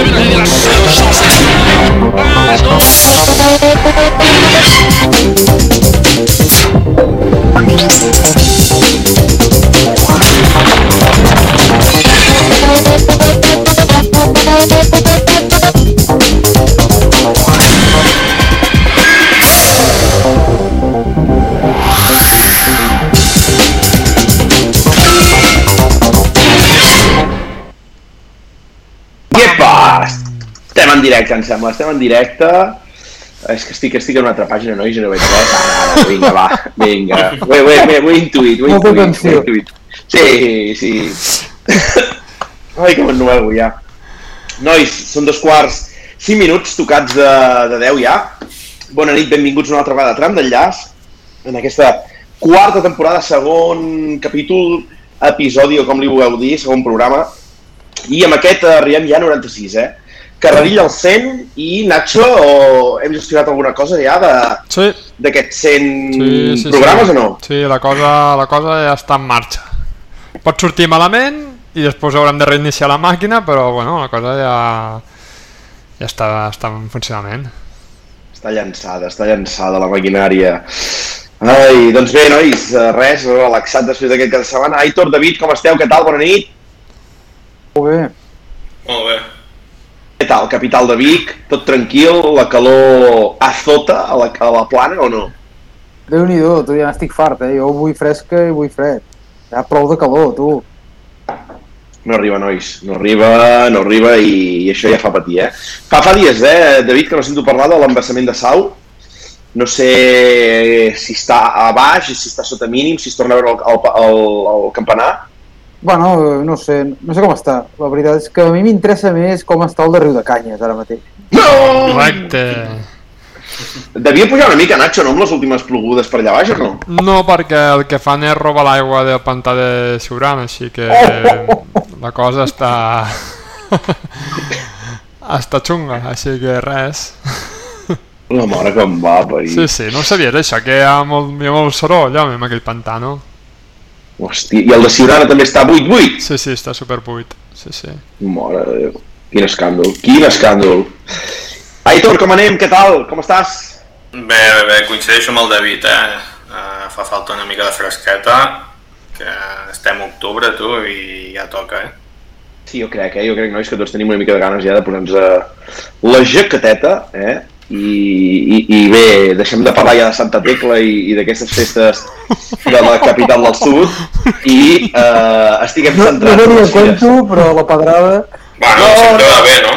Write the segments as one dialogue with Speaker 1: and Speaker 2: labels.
Speaker 1: everything I know. Directe, em sembla, estem en directe. És que estic, estic en una altra pàgina, nois, i no veig res. Ara, ara, vinga, va, vinga. Ho he, ho he, ho he, intuït, ho he
Speaker 2: Molta
Speaker 1: intuït, ho he intuït. Sí, sí. Ai, que m'ennuego ja. Nois, són dos quarts, cinc minuts tocats de, de 10 ja. Bona nit, benvinguts una altra vegada a Tram d'Enllaç, en aquesta quarta temporada, segon capítol, episodi, o com li vulgueu dir, segon programa. I amb aquest arribem ja a 96, eh? Carrerilla al 100 i Nacho, o hem gestionat alguna cosa ja de-
Speaker 3: Sí,
Speaker 1: d'aquests 100
Speaker 3: sí, sí,
Speaker 1: programes
Speaker 3: sí.
Speaker 1: o no?
Speaker 3: Sí, la cosa, la cosa ja està en marxa. Pot sortir malament i després haurem de reiniciar la màquina, però bueno, la cosa ja, ja està, està en funcionament.
Speaker 1: Està llançada, està llançada la maquinària. Ai, doncs bé, nois, eh, res, relaxat després d'aquest cap de setmana. Aitor, David, com esteu? Què tal? Bona nit.
Speaker 2: Molt bé.
Speaker 4: Molt bé.
Speaker 1: Què tal, capital de Vic? Tot tranquil? La calor azota a la, a la plana o no?
Speaker 2: Déu-n'hi-do, tu ja n'estic fart, eh? Jo vull fresca i vull fred. Ja prou de calor, tu.
Speaker 1: No arriba, nois, no arriba, no arriba i, i això ja fa patir, eh? Fa, fa dies, eh, David, que no sento parlar de l'embassament de Sau. No sé si està a baix, si està sota mínim, si es torna a veure el, el, el, el campanar.
Speaker 2: Bueno, no sé, no sé com està. La veritat és que a mi m'interessa més com està el de Riu de Canyes ara mateix.
Speaker 1: No!
Speaker 3: Correcte.
Speaker 1: Devia pujar una mica, Nacho, no, amb les últimes plogudes per allà baix o no?
Speaker 3: No, perquè el que fan és robar l'aigua del pantà de Siuran, així que la cosa està... està xunga, així que res.
Speaker 1: La mare que em va, parir.
Speaker 3: Sí, sí, no ho sabies això, que hi ha molt, hi ha molt soroll, home, amb aquell pantà, no?
Speaker 1: Hòstia, i el de Siurana també està buit, buit.
Speaker 3: Sí, sí, està superbuit, sí, sí.
Speaker 1: Mare de Déu. Quin escàndol, quin escàndol. Aitor, com anem? Què tal? Com estàs?
Speaker 4: Bé, bé, bé, coincideixo amb el David, eh? Uh, fa falta una mica de fresqueta, que estem a octubre, tu, i ja toca, eh?
Speaker 1: Sí, jo crec, eh? Jo crec, nois, que tots tenim una mica de ganes ja de posar-nos eh, la jaqueteta, eh? I, i, I bé, deixem de parlar ja de Santa Tecla i, i d'aquestes festes de la capital del sud i eh, estiguem
Speaker 2: No, no
Speaker 1: centrats en
Speaker 2: venia
Speaker 1: les fires.
Speaker 2: cuento, però la pedrada...
Speaker 4: Bueno,
Speaker 1: No,
Speaker 4: sempre
Speaker 1: no.
Speaker 4: va bé, no?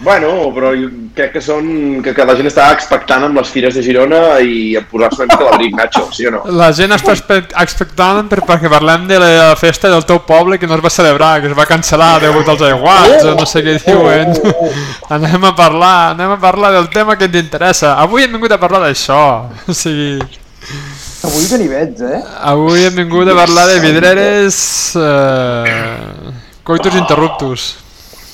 Speaker 1: Bueno, però jo crec que són que, que la gent està expectant amb les fires de Girona i a posar-se una mica l'abric, Nacho, sí o no?
Speaker 3: La gent està expectant per, perquè parlem de la festa del teu poble que no es va celebrar, que es va cancel·lar degut als aiguats, o no sé què diuen. Anem a parlar, anem a parlar del tema que ens interessa. Avui hem vingut a parlar d'això. O sigui,
Speaker 2: Avui que n'hi veig, eh?
Speaker 3: avui hem vingut a parlar de vidreres... Eh, coitus interruptus.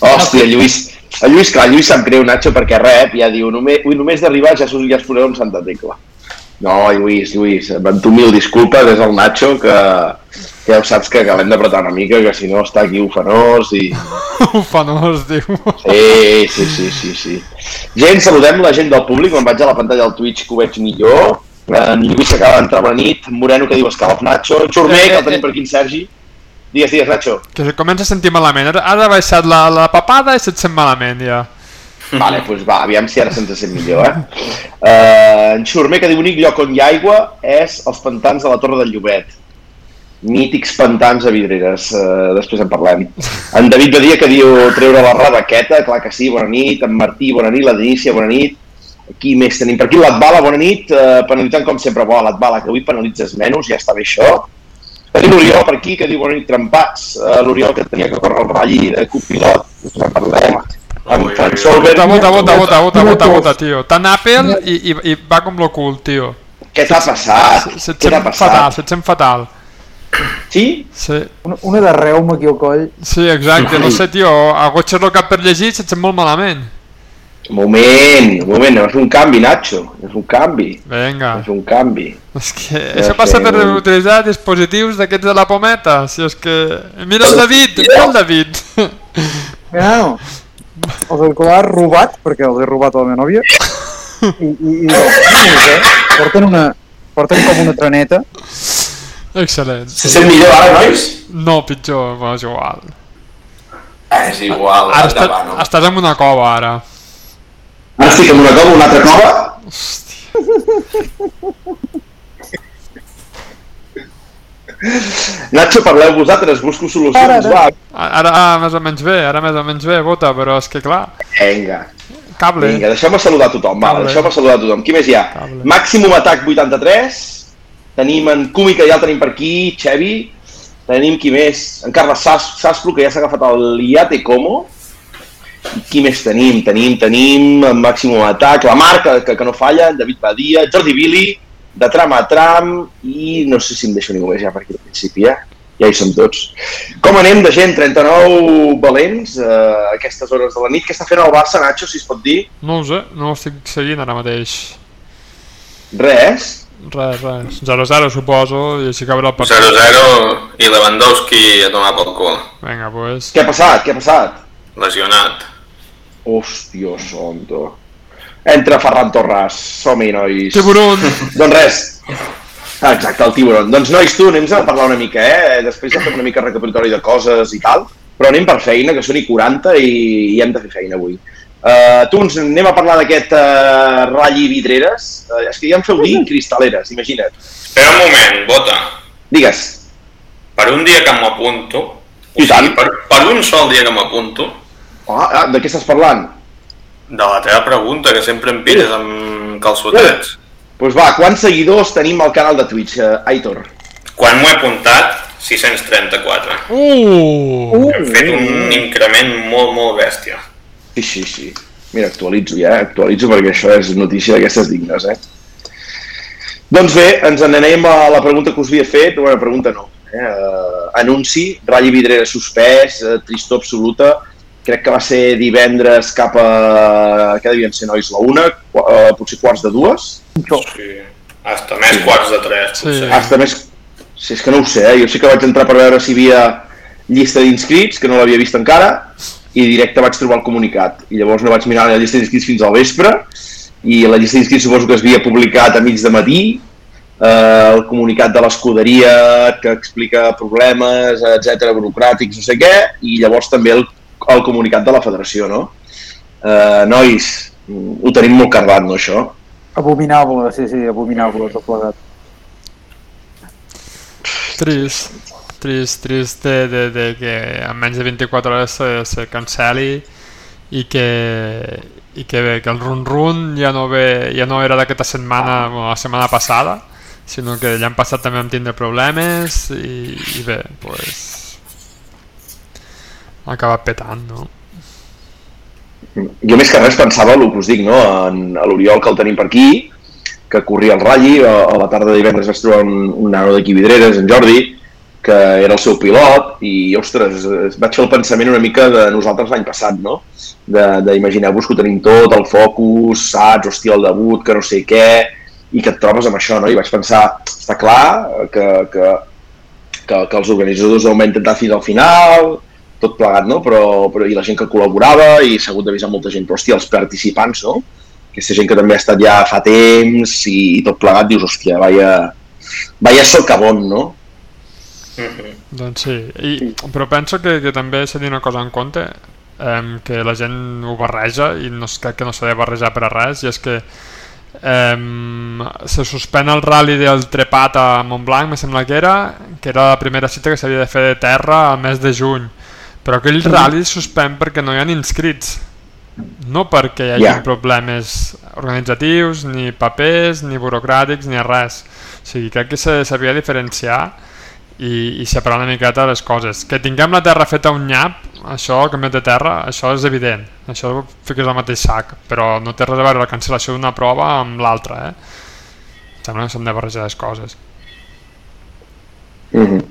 Speaker 1: Hòstia, Lluís, el Lluís, clar, el Lluís sap greu, Nacho, perquè rep, ja diu, només, ui, només d'arribar ja, surt- ja es posarà un Santa Tecla. No, Lluís, Lluís, tu mil disculpes, és el Nacho que, que ja ho saps que, que l'hem d'apretar una mica, que si no està aquí ufanós i...
Speaker 3: Ufanós, diu.
Speaker 1: Sí, sí, sí, sí, sí. Gent, saludem la gent del públic, quan vaig a la pantalla del Twitch que ho veig millor. En Lluís acaba d'entrar bona nit, Moreno que diu escalf Nacho, Xurmer, que el tenim per aquí en Sergi. Digues, digues, Nacho.
Speaker 3: Que se comença a sentir malament. Ara, ara ha baixat la, la papada i se't sent malament, ja.
Speaker 1: Vale, doncs va, aviam si ara se'ns sent millor, eh? Uh, en Xurmer, que diu únic lloc on hi ha aigua és els pantans de la Torre del Llobet. Mítics pantans a vidreres, uh, després en parlem. En David Badia, que diu treure la rebequeta, clar que sí, bona nit. En Martí, bona nit. La Denícia, bona nit. Aquí més tenim per aquí l'Atbala, bona nit. Uh, penalitzant com sempre, bo, l'Atbala, que avui penalitzes menys, ja està bé això. Tenim l'Oriol per aquí, que diu bona nit, trempats. Uh, L'Oriol que tenia que córrer el ratll de copilot, després en parlem.
Speaker 4: Ui,
Speaker 1: Fransol
Speaker 4: ui.
Speaker 3: Vota, vota, vota, vota, vota, vota, vota, tio. Tan Apple i, i, i va com lo cul, tio.
Speaker 1: Què t'ha passat? Què t'ha
Speaker 3: sent fatal,
Speaker 1: passat?
Speaker 3: se't sent fatal.
Speaker 1: Sí?
Speaker 3: Sí,
Speaker 2: Una, una de reuma aquí al coll.
Speaker 3: sí, exacte, no sé, tio, agotxes el cap per llegir se't sent molt malament.
Speaker 1: Moment, moment, fer un canvi, Nacho. Fer un canvi.
Speaker 3: Vinga,
Speaker 1: fer un canvi.
Speaker 3: és que això passa per utilitzar dispositius d'aquests de la pometa, si és que... Mira el David, mira el David.
Speaker 2: Mira, no. els auriculars robat, perquè els he robat a la meva nòvia, i, i, i niños, eh? Porten una, porten com una traneta.
Speaker 3: Excel·lent.
Speaker 5: Se sent millor ara, nois?
Speaker 3: No, pitjor, però és igual.
Speaker 5: És igual,
Speaker 3: Ara està,
Speaker 5: endavant.
Speaker 3: estàs en una cova, ara.
Speaker 1: Ara estic en una cova, una altra cova. Nacho, parleu vosaltres, busco solucions,
Speaker 2: Ara,
Speaker 1: va.
Speaker 3: Ara ah, més o menys bé, ara més o menys bé, vota, però és que clar,
Speaker 1: Vinga,
Speaker 3: cable.
Speaker 1: vinga, deixeu-me saludar a tothom, va, deixeu-me saludar a tothom. Qui més hi ha?
Speaker 3: Cable.
Speaker 1: Màximum Atac 83, tenim en Cumi, que ja el tenim per aquí, Xevi, tenim qui més? En Carles Sas, Saspro, que ja s'ha agafat el Iate Como, qui més tenim? Tenim, tenim en Màximum Atac, la marca que, que no falla, en David Badia, Jordi Billy, de tram a tram, i no sé si em deixo ningú més ja per aquí al principi, eh? ja hi som tots. Com anem de gent? 39 valents eh, a aquestes hores de la nit. Què està fent el Barça, Nacho, si es pot dir?
Speaker 3: No ho sé, no ho estic seguint ara mateix.
Speaker 1: Res.
Speaker 3: Res, res. 0-0 suposo, i així acabarà el partit.
Speaker 4: 0-0 i Lewandowski a tomar pel cul.
Speaker 3: Vinga, pues.
Speaker 1: Què ha passat? Què ha passat?
Speaker 4: Lesionat.
Speaker 1: Hòstia santo. Entra Ferran Torres. Som-hi, nois.
Speaker 3: Tiburón!
Speaker 1: Doncs res. Exacte, el tiburon. Doncs nois, tu, anem a parlar una mica, eh? Després ja fem una mica recapitulatori de coses i tal, però anem per feina, que són i 40 i, i hem de fer feina avui. Uh, tu, ens anem a parlar d'aquest uh, ratlli vidreres. Uh, és que ja em feu dir cristaleres, imagina't.
Speaker 4: Espera un moment, Bota.
Speaker 1: Digues.
Speaker 4: Per un dia que m'apunto,
Speaker 1: I tant.
Speaker 4: per, per un sol dia que m'apunto,
Speaker 1: Ah, ah, de què estàs parlant?
Speaker 4: de la teva pregunta, que sempre em pilles amb calçotets.
Speaker 1: Doncs pues va, quants seguidors tenim al canal de Twitch, uh, Aitor?
Speaker 4: Quan m'ho he apuntat, 634.
Speaker 3: Uh!
Speaker 4: Hem fet un increment molt, molt bèstia.
Speaker 1: Sí, sí, sí. Mira, actualitzo ja, eh? actualitzo perquè això és notícia d'aquestes dignes, eh? Doncs bé, ens n'anem a la pregunta que us havia fet, bueno, pregunta no. Eh? Anunci, Ralli Vidrera suspès, uh, tristor absoluta, crec que va ser divendres cap a... què devien ser, nois? La una, qu- uh, potser quarts de dues?
Speaker 4: Sí. Hasta més quarts de tres,
Speaker 3: Sí.
Speaker 4: potser.
Speaker 1: Hasta més... Si és que no ho sé, eh? jo sí que vaig entrar per veure si hi havia llista d'inscrits, que no l'havia vist encara, i directe vaig trobar el comunicat. I llavors no vaig mirar la llista d'inscrits fins al vespre, i la llista d'inscrits suposo que es havia publicat a mig de matí, eh, el comunicat de l'escuderia que explica problemes, etc burocràtics, no sé què, i llavors també el, el comunicat de la federació, no? Eh, nois, ho tenim molt cardat, no, això?
Speaker 2: Abominable, sí, sí, abominable, tot plegat.
Speaker 3: Trist, trist, trist de, de, de que en menys de 24 hores se, se canceli i que, i que, bé, que el run-run ja no, ve, ja no era d'aquesta setmana, bueno, la setmana passada, sinó que ja han passat també amb tindre problemes i, i bé, pues, ha acabat petant, no?
Speaker 1: Jo més que res pensava el que us dic, no? en l'Oriol que el tenim per aquí, que corria el ratlli, a, la tarda de divendres vaig trobar un, un nano d'aquí Vidreres, en Jordi, que era el seu pilot, i ostres, vaig fer el pensament una mica de nosaltres l'any passat, no? D'imaginar-vos que ho tenim tot, el focus, saps, hòstia, el debut, que no sé què, i que et trobes amb això, no? I vaig pensar, està clar que, que, que, que els organitzadors ho han intentat fins al final, tot plegat, no? Però, però i la gent que col·laborava i s'ha hagut d'avisar molta gent, però hòstia, els participants, no? Aquesta gent que també ha estat ja fa temps i, i tot plegat, dius, hòstia, vaya, vaya socavón, no?
Speaker 3: Doncs sí, I, però penso que, que també s'ha de dir una cosa en compte, eh, que la gent ho barreja i no, crec que no s'ha de barrejar per a res, i és que eh, se suspèn el rally del Trepat a Montblanc, me sembla que era, que era la primera cita que s'havia de fer de terra al mes de juny, però aquell rally es suspèn perquè no hi ha inscrits, no perquè hi hagi
Speaker 1: Ja.
Speaker 3: problemes organitzatius, ni papers, ni burocràtics, ni res. O sigui, crec que s'havia de diferenciar i, i separar una miqueta les coses. Que tinguem la terra feta un nyap, això, el canvi de terra, això és evident. Això ho fiques al mateix sac, però no té res a veure la cancel·lació d'una prova amb l'altra, eh? Em Sembla que s'han de barrejar les coses.
Speaker 1: Mm -hmm.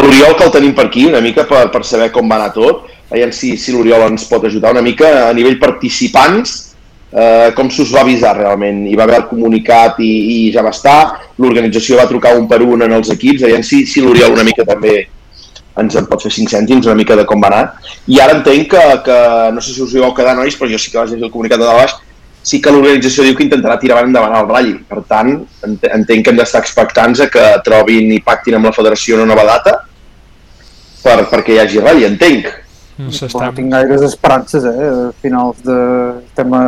Speaker 1: L'Oriol que el tenim per aquí, una mica per, per saber com va anar tot, veiem si, si l'Oriol ens pot ajudar una mica a nivell participants, eh, com s'us va avisar realment? Hi va haver comunicat i, i ja va estar, l'organització va trucar un per un en els equips, veiem si, si l'Oriol una mica també ens en pot fer 5 cèntims una mica de com va anar. I ara entenc que, que no sé si us hi vau quedar, nois, però jo sí que vaig llegir el comunicat de baix, sí que l'organització diu que intentarà tirar endavant el ratll. Per tant, ent- entenc que hem d'estar expectants a que trobin i pactin amb la federació una nova data per, perquè hi hagi ratll, entenc.
Speaker 3: No estem...
Speaker 2: tinc gaires esperances, eh? A finals de... Estem a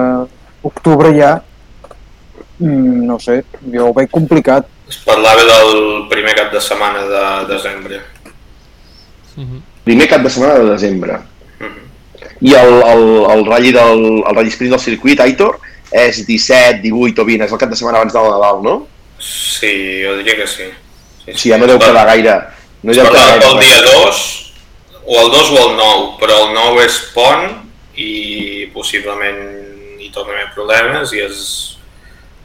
Speaker 2: octubre ja. Mm, no sé, jo ho veig complicat.
Speaker 4: Es parlava del primer cap de setmana de desembre.
Speaker 1: Primer cap de setmana de desembre.
Speaker 4: Mhm.
Speaker 1: I el, el, el ratll del el ratll sprint del circuit, Aitor, és 17, 18 o 20, és el cap de setmana abans del Nadal, no?
Speaker 4: Sí, jo diria que sí. sí,
Speaker 1: O sigui, ja no deu quedar gaire. No
Speaker 4: Es
Speaker 1: deu quedar
Speaker 4: parlava
Speaker 1: gaire.
Speaker 4: pel dia 2, o el 2 o el 9, però el 9 és pont i possiblement hi torna haver problemes i és,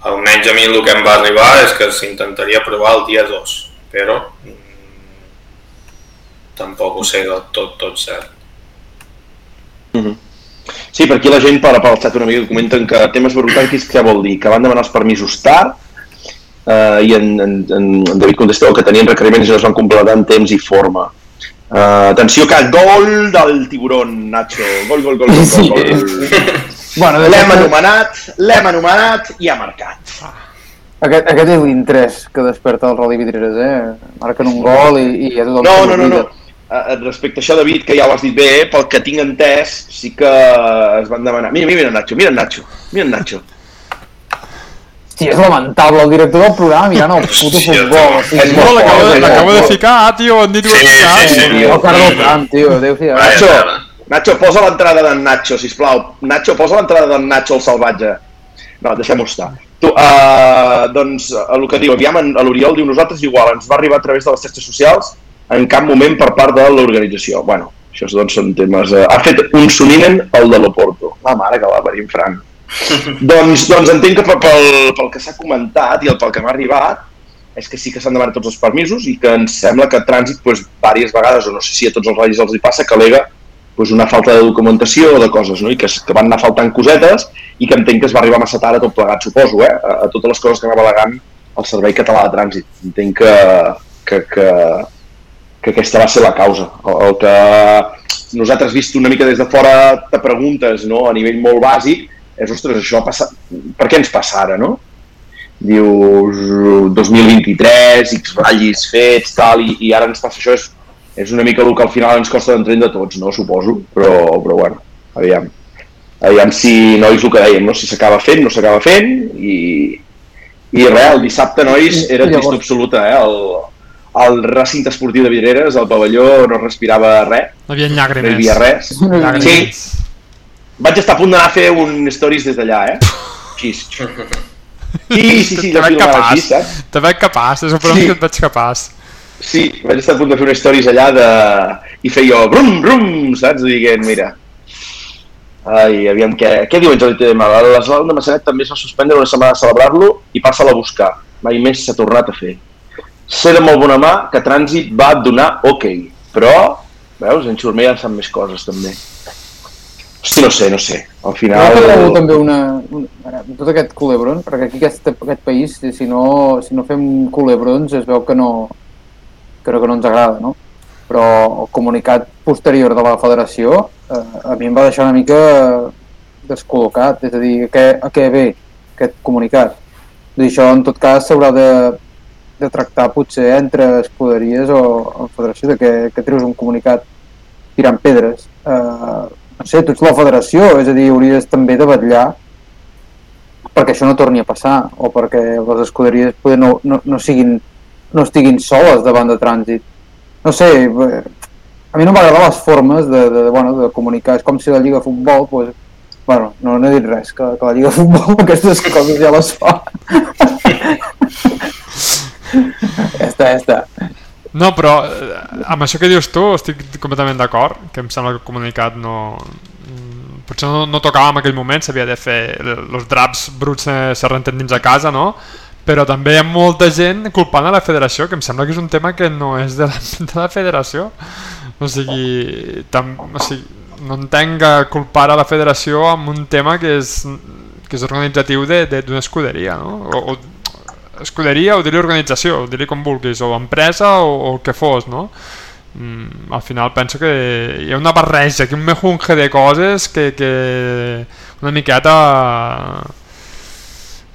Speaker 4: almenys a mi el que em va arribar és que s'intentaria provar el dia 2, però mm, tampoc ho sé del tot, tot cert.
Speaker 1: Sí, per aquí la gent per, pel xat una mica comenten que temes burocràtics què vol dir? Que van demanar els permisos tard eh, i en, en, en David contestava que tenien requeriments i no es van completar en temps i forma. Uh, atenció que gol del tiburon, Nacho. Gol, gol, gol, gol, gol, gol.
Speaker 2: Bueno,
Speaker 1: L'hem
Speaker 2: fet,
Speaker 1: anomenat, l'hem anomenat i ha marcat.
Speaker 2: aquest, aquest és l'interès que desperta el Rally Vidreres, eh? Marquen un gol i, i ja tothom
Speaker 1: No, no, no, no.
Speaker 2: n'oblida.
Speaker 1: Uh, respecte a això, David, que ja ho has dit bé, eh, pel que tinc entès, sí que es van demanar... Mira, mira, mira, Nacho, mira, Nacho, mira, Nacho.
Speaker 2: Hosti, és lamentable, el director del programa mirant el puto
Speaker 4: Hòstia,
Speaker 2: futbol.
Speaker 4: tio.
Speaker 2: o sigui,
Speaker 1: És
Speaker 3: No,
Speaker 1: molt
Speaker 3: l'acabo de,
Speaker 1: eh?
Speaker 3: l'acabo de ficar, tio, han dit
Speaker 4: Sí,
Speaker 3: ficar.
Speaker 4: sí, sí.
Speaker 2: El Carlo Camp, tio, adéu fi
Speaker 4: Vaja,
Speaker 1: Nacho. Nacho, posa l'entrada d'en Nacho, sisplau. Nacho, posa l'entrada d'en Nacho, el salvatge. No, deixem-ho estar. Tu, uh, doncs, el que diu, aviam, en- a l'Oriol diu, nosaltres igual, ens va arribar a través de les xarxes socials, en cap moment per part de l'organització. Bueno, això doncs, són temes... Uh, ha fet un soninen el de l'Oporto. La mare que va venir Fran. doncs, doncs entenc que pel, pel, que s'ha comentat i el pel que m'ha arribat és que sí que s'han demanat tots els permisos i que ens sembla que Trànsit, doncs, diverses vegades, o no sé si a tots els ratllis els hi passa, que alega doncs, una falta de documentació o de coses, no? i que, que van anar faltant cosetes i que entenc que es va arribar massa tard a tot plegat, suposo, eh? a, a totes les coses que anava alegant el Servei Català de Trànsit. Entenc que, que, que, que aquesta va ser la causa. El, el que nosaltres vist una mica des de fora te preguntes no? a nivell molt bàsic és, ostres, això ha passat... Per què ens passa ara, no? Dius, 2023, X ratllis fets, tal, i, i ara ens passa això, és, és una mica el que al final ens costa d'entendre a tots, no? Suposo, però, però bueno, aviam. Aviam si, nois, el que dèiem, no? si s'acaba fent, no s'acaba fent, i, i res, el dissabte, nois, era trista absoluta, eh? El, el recinte esportiu de Vidreres, el pavelló, no respirava res,
Speaker 3: No hi havia
Speaker 1: no hi
Speaker 3: llàgrimes.
Speaker 1: havia res.
Speaker 3: Llàgrimes.
Speaker 1: Vaig estar a punt d'anar a fer un stories des d'allà, eh? Així. Sí, sí, sí,
Speaker 3: te
Speaker 1: filmava
Speaker 3: capaç.
Speaker 1: saps?
Speaker 3: Te veig capaç, és el problema
Speaker 1: Sí.
Speaker 3: que et veig capaç.
Speaker 1: Sí, vaig estar a punt de fer unes stories allà de... i feia jo brum, brum, saps? Dient, mira, Ai, aviam, què, què diu en Jordi TDM? L'eslàlom de Massanet també es va suspendre una setmana a celebrar-lo i passa-la a buscar. Mai més s'ha tornat a fer. Sé de molt bona mà que Trànsit va donar ok, però, veus, en Xurmer ja en sap més coses també. Hosti, no sé, no sé. Al final...
Speaker 2: que trobo també una, una, tot aquest culebron, perquè aquí aquest, aquest país, si- no, si no fem culebrons es veu que no, crec que no ens agrada, no? Però el comunicat posterior de la federació eh, a mi em va deixar una mica descol·locat, és a dir, a què, a què ve aquest comunicat? Dir, això en tot cas s'haurà de, de tractar potser entre escuderies o en federació, de que, que treus un comunicat tirant pedres. Eh, no sé, tu ets la federació, és a dir, hauries també de vetllar perquè això no torni a passar o perquè les escuderies poder no, no, no, siguin, no estiguin soles davant de trànsit. No sé, eh, a mi no m'agraden les formes de, de, bueno, de comunicar. És com si la Lliga de Futbol, pues, bueno, no, no he dit res, que, que la Lliga de Futbol aquestes coses ja les fa. ja està, ja està.
Speaker 3: No, però eh, amb això que dius tu estic completament d'acord, que em sembla que el comunicat no... mm, Potser no, no tocava en aquell moment, s'havia de fer els draps bruts se, se renten dins a casa, no? Però també hi ha molta gent culpant a la federació, que em sembla que és un tema que no és de la, de la federació. O sigui, tam, o sigui, no entenc que culpar a la federació amb un tema que és, que és organitzatiu d'una escuderia, no? O, o, escuderia o dir-li organització, dir-li com vulguis, o empresa o, o el que fos, no? mm, al final penso que hi ha una barreja, que un mejunge de coses que, que una miqueta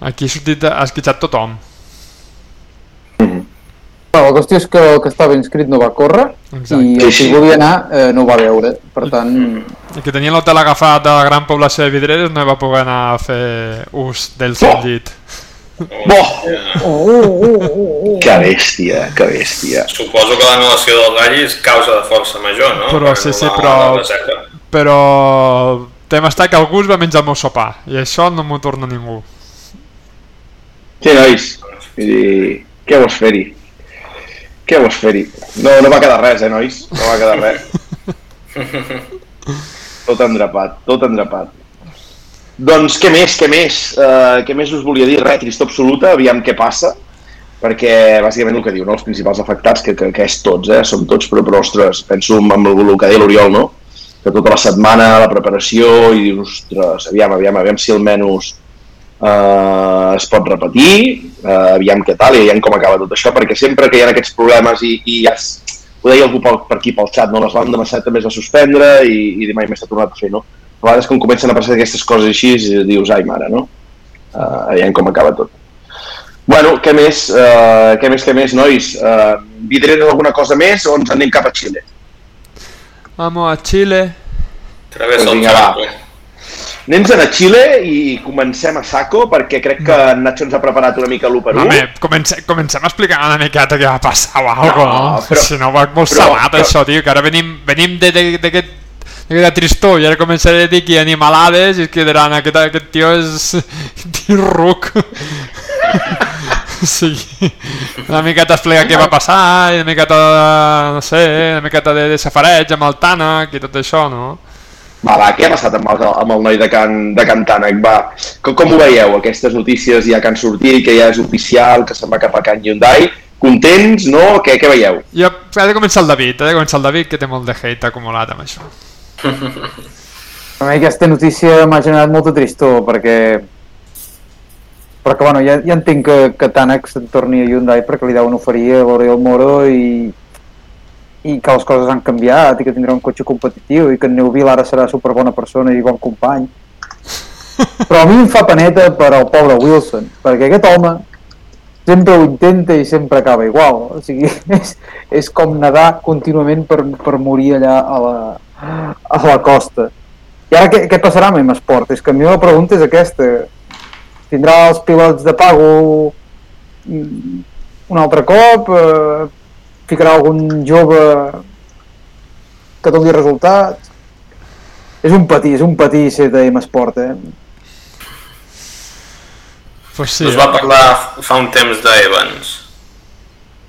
Speaker 3: aquí ha sortit, ha esquitxat tothom.
Speaker 2: Però la qüestió és que el que estava inscrit no va córrer
Speaker 3: Exacte.
Speaker 2: i el que volia anar eh, no ho va veure. Per tant,
Speaker 3: El que tenia l'hotel agafat de la gran població de Vidreres no va poder anar a fer ús del seu llit.
Speaker 1: Oh,
Speaker 2: oh, oh, oh, oh, oh.
Speaker 1: que bèstia, que bèstia.
Speaker 4: Suposo que l'anul·lació del Galli és causa de força major, no?
Speaker 3: Però
Speaker 4: Per
Speaker 3: sí, sí, però-. Però tema està que algú es va menjar el meu sopar i això no m'ho torna ningú.
Speaker 1: Sí, nois, vull dir, què vols fer-hi? Què vols fer-hi? No, no va quedar res, eh, nois? No va quedar res. Tot endrapat, tot endrapat. Doncs què més, què més? Uh, què més us volia dir? Res, tristor absoluta, aviam què passa, perquè bàsicament el que diu, no? els principals afectats, que, que, que és tots, eh? som tots, però, però ostres, penso en el, el que deia l'Oriol, no? que tota la setmana, la preparació, i dius, ostres, aviam, aviam, aviam si almenys eh, es pot repetir, eh, aviam què tal, i aviam com acaba tot això, perquè sempre que hi ha aquests problemes i, i ja es, ho deia algú pel, per aquí pel xat, no? l'Eslam de Masset també es va suspendre i, i mai més s'ha tornat a fer, no? A vegades quan comencen a passar aquestes coses així eh, dius, ai mare, no? Uh, aviam com acaba tot. Bueno, què més, uh, què més, què més, nois? Uh, Vidrem alguna cosa més o ens anem cap a Xile?
Speaker 3: Vamos a Chile.
Speaker 4: Travessa el
Speaker 1: vinga, va. Anem a Xile i comencem a saco perquè crec que en Nacho ens ha preparat una mica l'1 per 1.
Speaker 3: Home, comencem, comencem a explicar una miqueta què va passar o alguna cosa,
Speaker 1: No,
Speaker 3: no?
Speaker 1: però-
Speaker 3: si no va molt
Speaker 1: però-
Speaker 3: salat
Speaker 1: però-
Speaker 3: això, tio, que ara venim, venim de- de- d'aquest d'aquesta tristor i ara començaré a dir aquí animalades i es quedaran, aquest, aquest tio és tio ruc sí, una miqueta explicar què va passar i una miqueta, no sé, una miqueta de, de safareig amb el Tànec i tot això, no?
Speaker 1: Va, va, què ha passat amb el, amb el noi de Can, de Can Tànec? Va, com, com ho veieu, aquestes notícies ja que han sortit, que ja és oficial, que se'n va cap a Can Hyundai? Contents, no? Què, què veieu?
Speaker 3: Jo, ha de començar el David, ha de començar el David que té molt de hate acumulat amb això.
Speaker 2: A mi aquesta notícia m'ha generat molta tristor perquè perquè bueno, ja, ja entenc que, que Tànec se'n torni a Hyundai perquè li deuen oferir a l'Oriol Moro i, i que les coses han canviat i que tindrà un cotxe competitiu i que en Neuville ara serà superbona persona i bon company. Però a mi em fa paneta per al pobre Wilson perquè aquest home sempre ho intenta i sempre acaba igual. O sigui, és, és com nedar contínuament per, per morir allà a la, a la costa i ara què, què passarà amb M-Sport? És que a mi la pregunta és aquesta. Tindrà els pilots de pago un altre cop? Eh, ficarà algun jove que doni resultats? És un patí, és un patí ser de M-Sport, eh?
Speaker 3: Pues sí,
Speaker 4: Sí, es va parlar fa un temps d'Evans.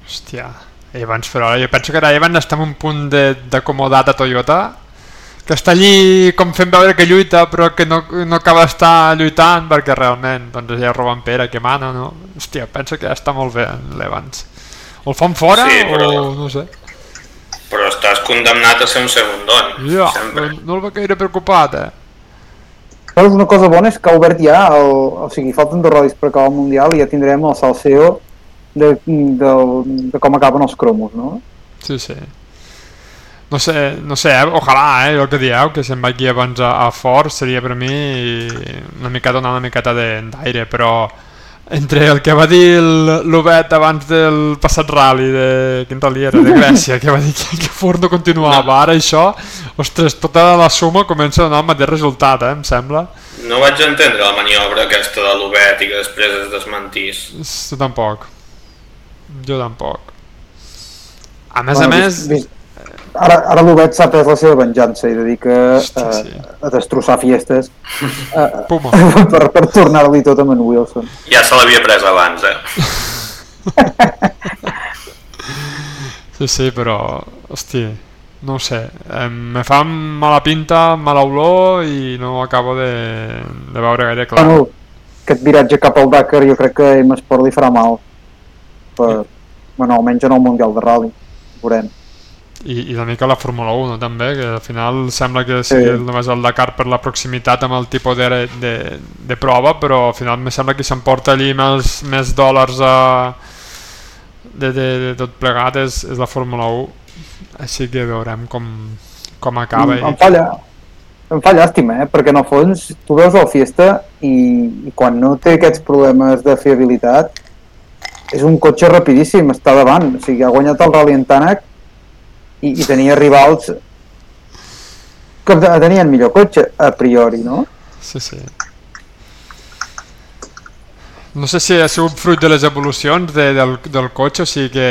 Speaker 3: Hòstia, Evans, però jo penso que ara Evans està en un punt de- d'acomodat a Toyota, que està allí com fent veure que lluita, però que no, no acaba d'estar lluitant perquè realment doncs, ja roben pera que mana, no? Hòstia, penso que ja està molt bé l'Evans. O el fan fora
Speaker 4: Sí, però-
Speaker 3: o no sé.
Speaker 4: Però estàs condemnat a ser un segundon,
Speaker 3: Ja,
Speaker 4: sempre.
Speaker 3: no el veig gaire preocupat, eh?
Speaker 2: Una cosa bona és que ha obert ja, el, o sigui, falten dos rodis per acabar el Mundial i ja tindrem el salseo de, de, de com acaben els cromos, no?
Speaker 3: Sí, sí. No sé, no sé, eh? ojalà, eh, el que dieu, que se'n vagi abans a, a fort, seria per mi una mica donar una miqueta de- d'aire, però entre el que va dir l'Obet abans del passat rally de quin rally era, de Grècia, que va dir que, que Ford no continuava, ara això, ostres, tota la suma comença a donar el mateix resultat, eh, em sembla.
Speaker 4: No vaig entendre la maniobra aquesta de l'Obet i que després es desmentís.
Speaker 3: Jo tampoc. Jo tampoc. A més
Speaker 2: Bueno,
Speaker 3: a
Speaker 2: vist-
Speaker 3: més,
Speaker 2: vist- Ara, ara l'Obet s'ha pres la seva venjança i dedica
Speaker 3: Hosti,
Speaker 2: a,
Speaker 3: sí.
Speaker 2: a destrossar fiestes a,
Speaker 3: Puma.
Speaker 2: per, per tornar-li tot amb en Wilson.
Speaker 4: Ja se l'havia pres abans, eh?
Speaker 3: Sí, sí, però, hosti, no ho sé, eh, me fa mala pinta, mala olor i no acabo de, de veure gaire clar.
Speaker 2: Bueno, aquest viratge cap al Dakar jo crec que a M-Sport li farà mal. Per, bueno, almenys en el Mundial de Rally. Veurem.
Speaker 3: I, I una mica la Fórmula 1 també, que al final sembla que
Speaker 2: Sí.
Speaker 3: sigui només el Dakar per la proximitat amb el tipus de, de, de prova, però al final me sembla que s'emporta allí més, més dòlars a, de, de, de tot plegat és, és la Fórmula 1 així que veurem com, com acaba.
Speaker 2: em, em fa, llà, em fa llàstima, eh? perquè en el fons tu veus el Fiesta i, i quan no té aquests problemes de fiabilitat és un cotxe rapidíssim, està davant, o sigui, ha guanyat el Rally en i, i tenia rivals que tenien millor cotxe, a priori, no?
Speaker 3: Sí, sí. No sé si ha sigut fruit de les evolucions de, del, del cotxe, o sigui que,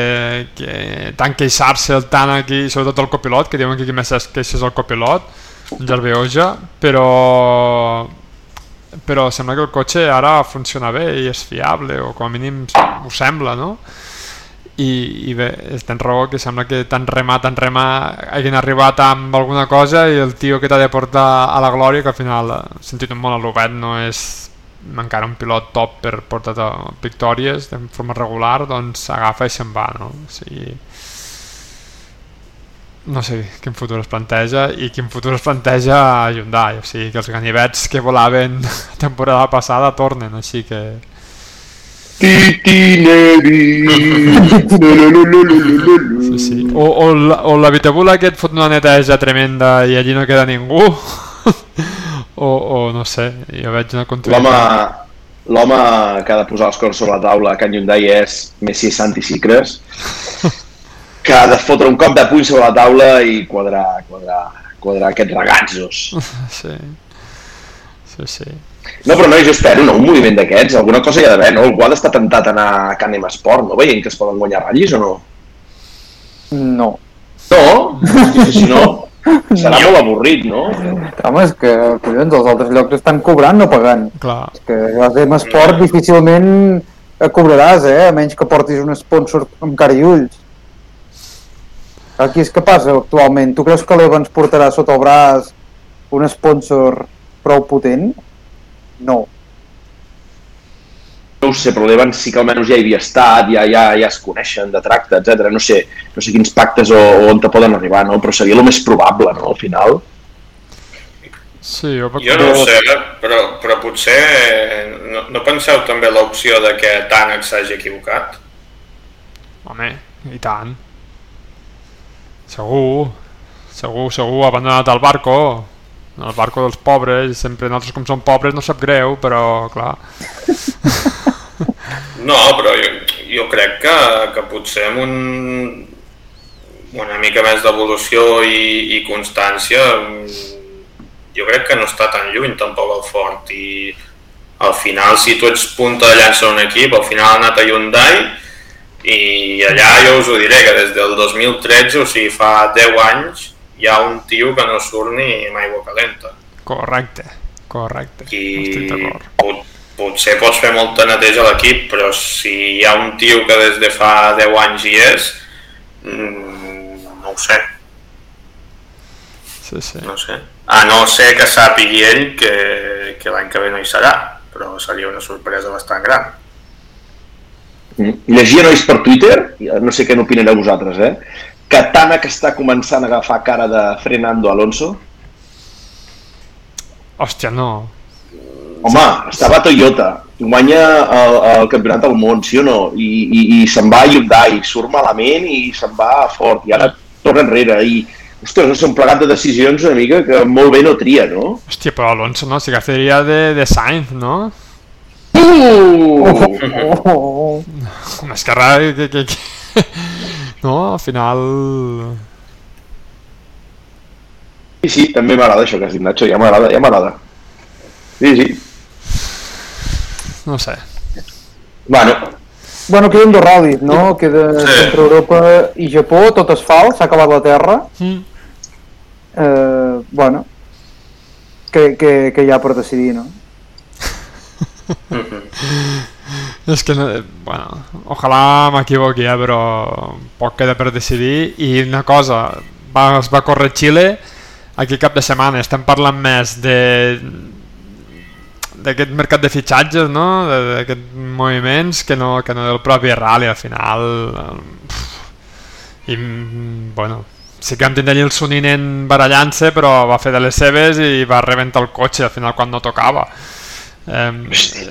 Speaker 3: que tant queixar-se el tant aquí, sobretot el copilot, que diuen que qui més es queixa és el copilot, Oja, però però sembla que el cotxe ara funciona bé i és fiable, o com a mínim ho sembla, no? I, i bé, tens raó que sembla que tant remar, tant remar hagin arribat amb alguna cosa i el tio que t'ha de portar a la glòria que al final, sentit molt a l'Obet no és encara un pilot top per portar victòries de forma regular, doncs agafa i se'n va, no? O sigui, no sé quin futur es planteja i quin futur es planteja a Hyundai, o sigui que els ganivets que volaven la temporada passada tornen, així que sí, sí. O, o, o la Vitabula aquest fot una neteja tremenda i allí no queda ningú o, o no sé, jo veig una
Speaker 1: continuïtat l'home que ha de posar els cors sobre la taula a Can Hyundai és Messi Santi Sicres que ha de fotre un cop de puny sobre la taula i quadrar, quadrar, quadrar aquests ragatzos
Speaker 3: sí sí, sí
Speaker 1: no, però no, jo espero, no, un moviment d'aquests, alguna cosa hi ha d'haver, no? Algú ha d'estar tentat a anar a Canem Esport, no? Veient que es poden guanyar ratllis o no?
Speaker 2: No.
Speaker 1: No? Si no, serà molt avorrit, no?
Speaker 2: Home, és que, collons, els altres llocs estan cobrant, no pagant.
Speaker 3: Clar.
Speaker 2: És que a Canem Esport difícilment cobraràs, eh? A menys que portis un sponsor amb cara i ulls. Aquí és que passa actualment. Tu creus que l'Evans portarà sota el braç un sponsor prou potent? No.
Speaker 1: No ho sé, però l'Evans sí que almenys ja hi havia estat, ja, ja, ja es coneixen de tracte, etc. No sé, no sé quins pactes o, o on te poden arribar, no? però seria el més probable, no?, al final.
Speaker 3: Sí, jo,
Speaker 4: jo no ho sé, però, però potser no, no penseu també l'opció de que Tànec s'hagi equivocat?
Speaker 3: Home, i tant. Segur, segur, segur, ha abandonat el barco. El barco dels pobres, sempre nosaltres com som pobres no sap greu, però clar...
Speaker 4: No, però jo, jo crec que, que potser amb un, una mica més d'evolució i, i constància jo crec que no està tan lluny tampoc el Ford i al final si tu ets punta de llança un equip, al final ha anat a Hyundai i allà jo us ho diré que des del 2013, o sigui fa 10 anys hi ha un tio que no surt ni amb aigua calenta.
Speaker 3: Correcte, correcte.
Speaker 4: I pot, potser pots fer molta neteja a l'equip, però si hi ha un tio que des de fa 10 anys hi és, mmm, no ho sé.
Speaker 3: Sí, sí.
Speaker 4: No sé. A no ser que sàpigui ell que, que l'any que ve no hi serà, però seria una sorpresa bastant gran.
Speaker 1: Llegia nois per Twitter, no sé què n'opinareu vosaltres, eh? Katana que està començant a agafar cara de Fernando Alonso?
Speaker 3: Hòstia, no.
Speaker 1: Home, estava a Toyota, guanya el, el campionat del món, sí o no? I, i, i se'n va a Hyundai, surt malament i se'n va fort, i ara torna enrere, i ostres, no sé, un plegat de decisions una mica que molt bé no tria, no?
Speaker 3: Hòstia, però Alonso no, si gastaria de, de Sainz, no?
Speaker 1: Uh!
Speaker 2: Oh, oh, oh.
Speaker 3: És que que, que, que... No, al final...
Speaker 1: Sí, sí, també m'agrada això que has dit, Nacho, ja m'agrada, ja m'agrada. Sí, sí.
Speaker 3: No sé.
Speaker 1: Bueno.
Speaker 2: Bueno, queden dos ral·lis, no? Queda sí. entre Europa i Japó, tot es fa, s'ha acabat la Terra.
Speaker 3: Mm.
Speaker 2: Eh, bueno, que, que, que hi ha per decidir, no?
Speaker 3: És que, no, bueno, ojalà m'equivoqui, eh, però poc queda per decidir. I una cosa, va, es va córrer Xile aquí cap de setmana, estem parlant més de d'aquest mercat de fitxatges, no? d'aquests moviments, que no, que no del propi rally, al final... I, bueno, sí que vam tindre el Soninen barallant-se, però va fer de les seves i va rebentar el cotxe al final quan no tocava. Eh,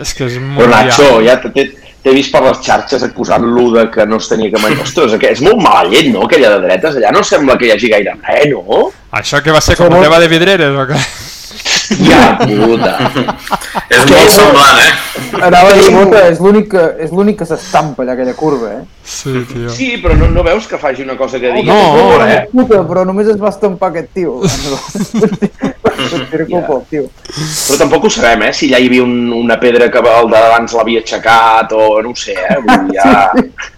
Speaker 3: és que és molt
Speaker 1: Però Nacho, ja t'he vist per les xarxes acusant-lo de que no es tenia que menjar. Ostres, que és molt mala llet, no?, aquella de dretes. Allà no sembla que hi hagi gaire res, no?
Speaker 3: Això que va ser com un tema de vidreres o què?
Speaker 1: Ja, puta.
Speaker 4: És molt semblant, eh?
Speaker 2: Anava a dir, Bota, és l'únic que, és l'únic que s'estampa allà aquella curva, eh?
Speaker 3: Sí, tio.
Speaker 1: Sí, però no, no veus que faci una cosa que digui...
Speaker 3: No,
Speaker 1: eh?
Speaker 2: Puta, però només es va estampar aquest tio. Del tio.
Speaker 1: Però tampoc ho sabem, eh? Si allà hi havia un, una pedra que el d'abans l'havia aixecat o no ho sé, eh? Vull dir, ja...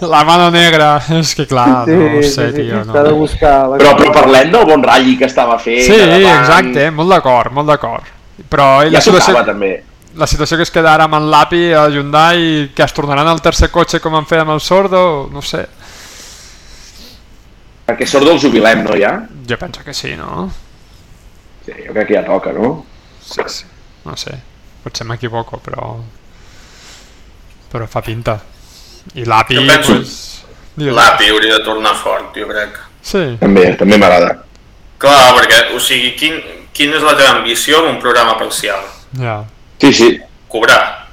Speaker 3: La mano negra, és que clar,
Speaker 2: Sí,
Speaker 3: no ho sé,
Speaker 2: sí,
Speaker 3: tio,
Speaker 2: S'ha de
Speaker 3: no.
Speaker 2: buscar... La...
Speaker 1: Però, però parlem del bon ratlli que estava fent.
Speaker 3: Sí,
Speaker 1: davant.
Speaker 3: exacte, molt d'acord, molt d'acord. Però
Speaker 1: Ja
Speaker 3: la situació,
Speaker 1: tocava, també.
Speaker 3: la situació que es queda ara amb en l'API a Hyundai, que es tornaran al tercer cotxe com han fet amb el Sordo, no ho sé.
Speaker 1: Perquè Sordo el jubilem, no, ja?
Speaker 3: Jo penso que sí, no?
Speaker 1: Sí, jo crec que ja toca, no?
Speaker 3: Sí, sí. No sé, potser m'equivoco, però... Però fa pinta. I l'API,
Speaker 4: Jo penso-
Speaker 3: pues...
Speaker 4: L'API hauria de tornar fort, jo crec.
Speaker 3: Sí,
Speaker 1: També, també m'agrada.
Speaker 4: Clar, perquè, o sigui, quin, quina és la teva ambició en un programa parcial?
Speaker 3: ja.
Speaker 1: Sí, sí.
Speaker 4: Cobrar.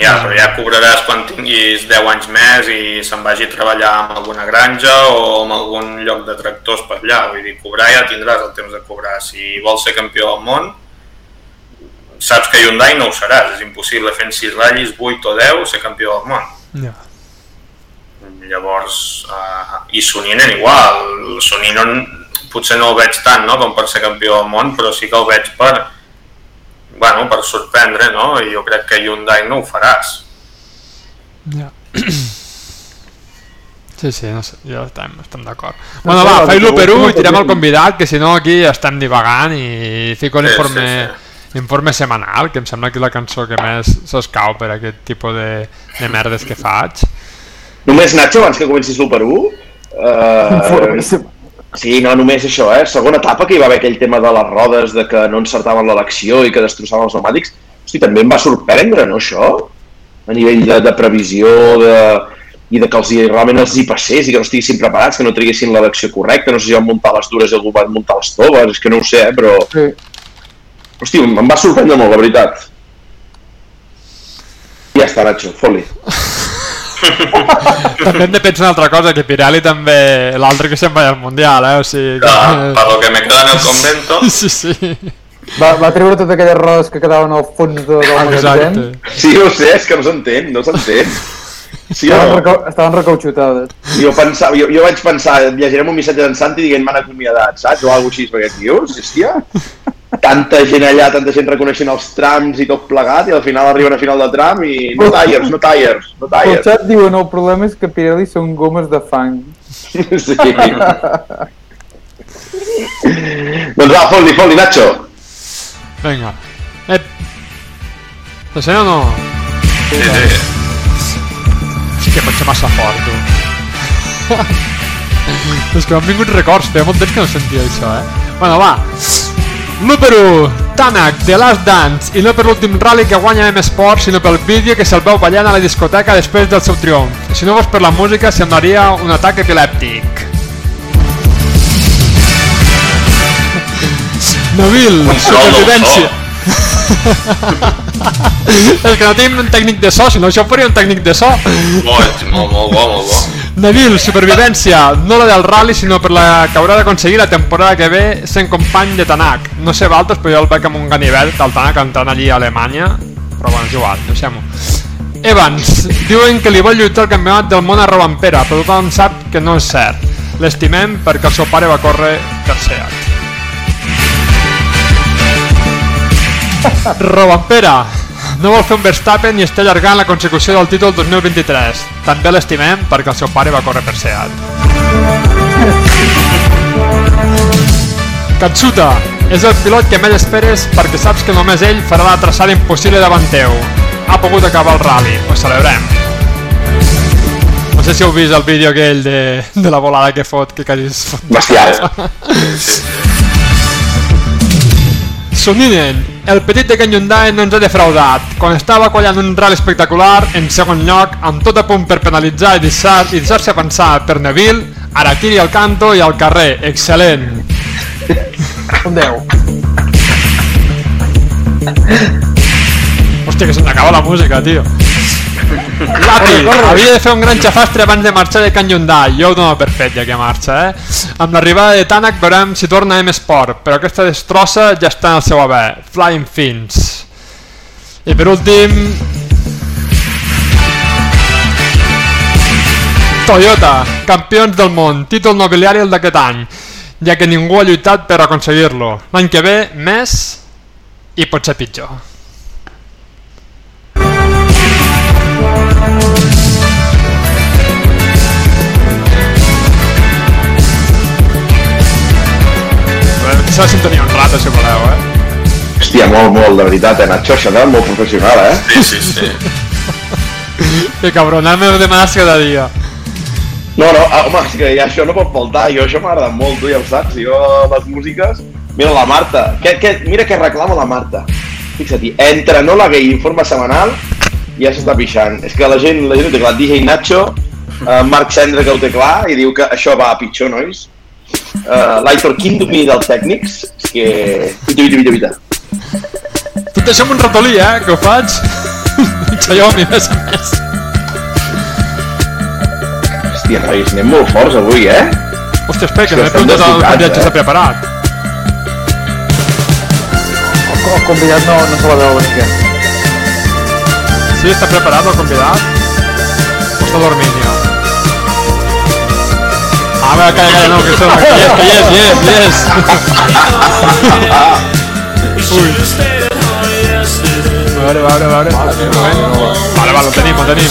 Speaker 4: Ja, però ja cobraràs quan tinguis 10 anys més i se'n vagi a treballar en alguna granja o en algun lloc de tractors per allà. Vull dir, cobrar ja tindràs el temps de cobrar. Si vols ser campió del món, saps que Hyundai no ho seràs. És impossible fent 6 ratllis, 8 o 10 ser campió del món.
Speaker 3: Ja.
Speaker 4: Llavors, uh, i Soninen igual, Soninen potser no el veig tant no, com per ser campió del món, però sí que el veig per, bueno, per sorprendre, no? I jo crec que Hyundai no ho faràs.
Speaker 3: Ja. Sí, sí, no sé, jo estem, estem d'acord. Bueno, va,
Speaker 2: tu-
Speaker 3: per un i tirem el convidat, que si no aquí estem divagant i fico
Speaker 4: Sí,
Speaker 3: l'informe
Speaker 4: sí,
Speaker 3: informe setmanal, que em sembla que és la cançó que més s'escau per aquest tipus de, de merdes que faig.
Speaker 1: Només, Nacho, abans que comencis l'1 per 1, uh, sí, no, només això, eh? Segona etapa que hi va haver aquell tema de les rodes, de que no encertaven l'elecció i que destrossaven els pneumàtics. Hosti, també em va sorprendre, no, això? A nivell de, de previsió, de, i de que els, realment els hi passés i que no estiguessin preparats, que no triguessin l'elecció correcta, no sé si van muntar les dures i algú va muntar les toves, és que no ho sé, eh? però...
Speaker 2: Sí.
Speaker 1: Hosti, em va sorprendre molt, la veritat. Ja està, Nacho, fot-li.
Speaker 3: També hem de pensar una altra cosa, que Pirelli també, l'altre que se'n va al Mundial, eh? O sigui,
Speaker 4: Que,
Speaker 3: que...
Speaker 4: per lo que me queda en el convento,
Speaker 3: Sí, sí,
Speaker 2: Va, va treure totes aquelles rodes que quedaven al fons de, del magatzem.
Speaker 3: exacte.
Speaker 1: Sí, ho sé, és que no s'entén, no s'entén. Sí
Speaker 2: Estaven,
Speaker 1: no?
Speaker 2: recau estaven recauxutades.
Speaker 1: Jo, pensava, jo, jo vaig pensar, llegirem un missatge d'en Santi dient m'han acomiadat, saps? O alguna cosa així, perquè tios, hòstia, tanta gent allà, tanta gent reconeixent els trams i tot plegat, i al final arriben a final de tram i no tires, no tires, no tires.
Speaker 2: xat diuen el problema és que Pirelli són gomes de fang.
Speaker 1: Sí. doncs va, fot-li, fot-li, Nacho.
Speaker 3: Vinga. Ep. Se sent o no?
Speaker 4: sí, sí.
Speaker 3: Hòstia, pot ser massa fort, tu. És que m'han vingut records, feia molt temps que no sentia això, eh? Bueno, va. L'1 per 1, Tanak, The Last Dance, i no per l'últim rally que guanya M Sport, sinó pel vídeo que se'l veu ballant a la discoteca després del seu triomf. Si no fos per la música, semblaria un atac epilèptic. Nabil, supervivència. És que no tenim un tècnic de so, si no això faria un tècnic de so.
Speaker 4: Molt, molt, molt bo, molt bo.
Speaker 3: Neville, supervivència, no la del rally, sinó per la que haurà d'aconseguir la temporada que ve sent company de Tanak. No sé valtres, però jo el veig amb un ganivet del Tanak entrant allí a Alemanya, però bueno, és igual, deixem-ho. Evans, diuen que li vol lluitar el campionat del món a Robampera, però tothom sap que no és cert. L'estimem perquè el seu pare va córrer per Robampera, no vol fer un Verstappen i està allargant la consecució del títol 2023. També l'estimem perquè el seu pare va córrer per Seat. Katsuta, és el pilot que més esperes perquè saps que només ell farà la traçada impossible davant teu. Ha pogut acabar el rally, ho celebrem. No sé si heu vist el vídeo aquell de, de la volada que fot, que quasi es fot.
Speaker 1: Bestial.
Speaker 3: Soninen, el petit de Ken Hyundai no ens ha defraudat. Quan estava quallant un rally espectacular, en segon lloc, amb tot a punt per penalitzar i deixar- i deixar-se pensar per Neville, ara tiri al canto i al carrer. Excel·lent.
Speaker 2: Un 10.
Speaker 3: Hòstia, que se m'acaba la música, tio. Lati, havia de fer un gran xafastre abans de marxar de Can Hyundai. Jo ho dono per fet, ja que marxa, eh? Amb l'arribada de Tanak veurem si torna a M-Sport, però aquesta destrossa ja està en el seu haver. Flying Fins. I per últim... Toyota, campions del món, títol nobiliari el d'aquest any, ja que ningú ha lluitat per aconseguir-lo. L'any que ve, més i pot ser pitjor. S'ha de sintonia un rato, si voleu, eh?
Speaker 1: Hòstia, molt, molt, de veritat, eh, Nacho, això molt professional, eh?
Speaker 4: Sí, sí, sí.
Speaker 3: Que cabron, me ho demanes cada dia.
Speaker 1: No, no, ah, home, és que ja això no pot faltar, jo això m'agrada molt, tu ja ho saps, jo les músiques... Mira, la Marta, que, que, mira que reclama la Marta. Fixa-t'hi, entre no la gay informe setmanal, ja s'està pixant. És que la gent, la gent ho té clar, DJ Nacho, uh, Marc Cendra que ho té clar, i diu que això va a pitjor, nois. Uh, L'Aitor, quin domini dels tècnics, que... Vita, vita, vita, vita.
Speaker 3: Tot això amb un ratolí, eh, que ho faig. Xiaomi, més a més.
Speaker 1: Hòstia, nois, anem molt forts avui, eh?
Speaker 3: Hòstia, espera, que no he
Speaker 1: Estem
Speaker 3: preguntat al convidat
Speaker 1: eh?
Speaker 3: s'ha preparat.
Speaker 2: El, el convidat no, no se la veu venir.
Speaker 3: Sí, està preparat el convidat? O està dormint ja? Ah, va, calla, calla, no, que hi és, hi és, hi és. Ui. A veure, a veure, a veure. Vale, vale, el tenim, el tenim.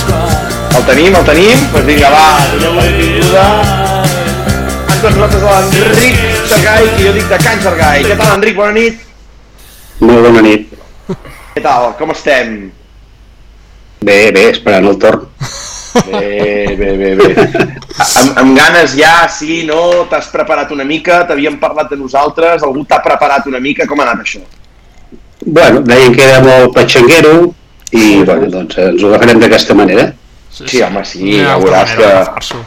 Speaker 1: El tenim, el tenim, doncs vinga, va, donem la benvinguda. Antes nosaltres a l'Enric Sergai, que jo dic de Can Sergai. Què tal, Enric? Bona nit.
Speaker 6: Molt bona nit.
Speaker 1: Què tal? Com estem?
Speaker 6: Bé, bé, esperant el torn.
Speaker 1: Bé, bé, bé, bé. Amb, amb ganes ja, sí, no? T'has preparat una mica? T'havíem parlat de nosaltres? Algú t'ha preparat una mica? Com ha anat això?
Speaker 6: Bueno, deien que era molt patxanguero i bueno, doncs ens ho agafarem d'aquesta manera.
Speaker 1: Sí, home, sí,
Speaker 3: N'hi ha
Speaker 1: ja
Speaker 3: altra
Speaker 1: veuràs que...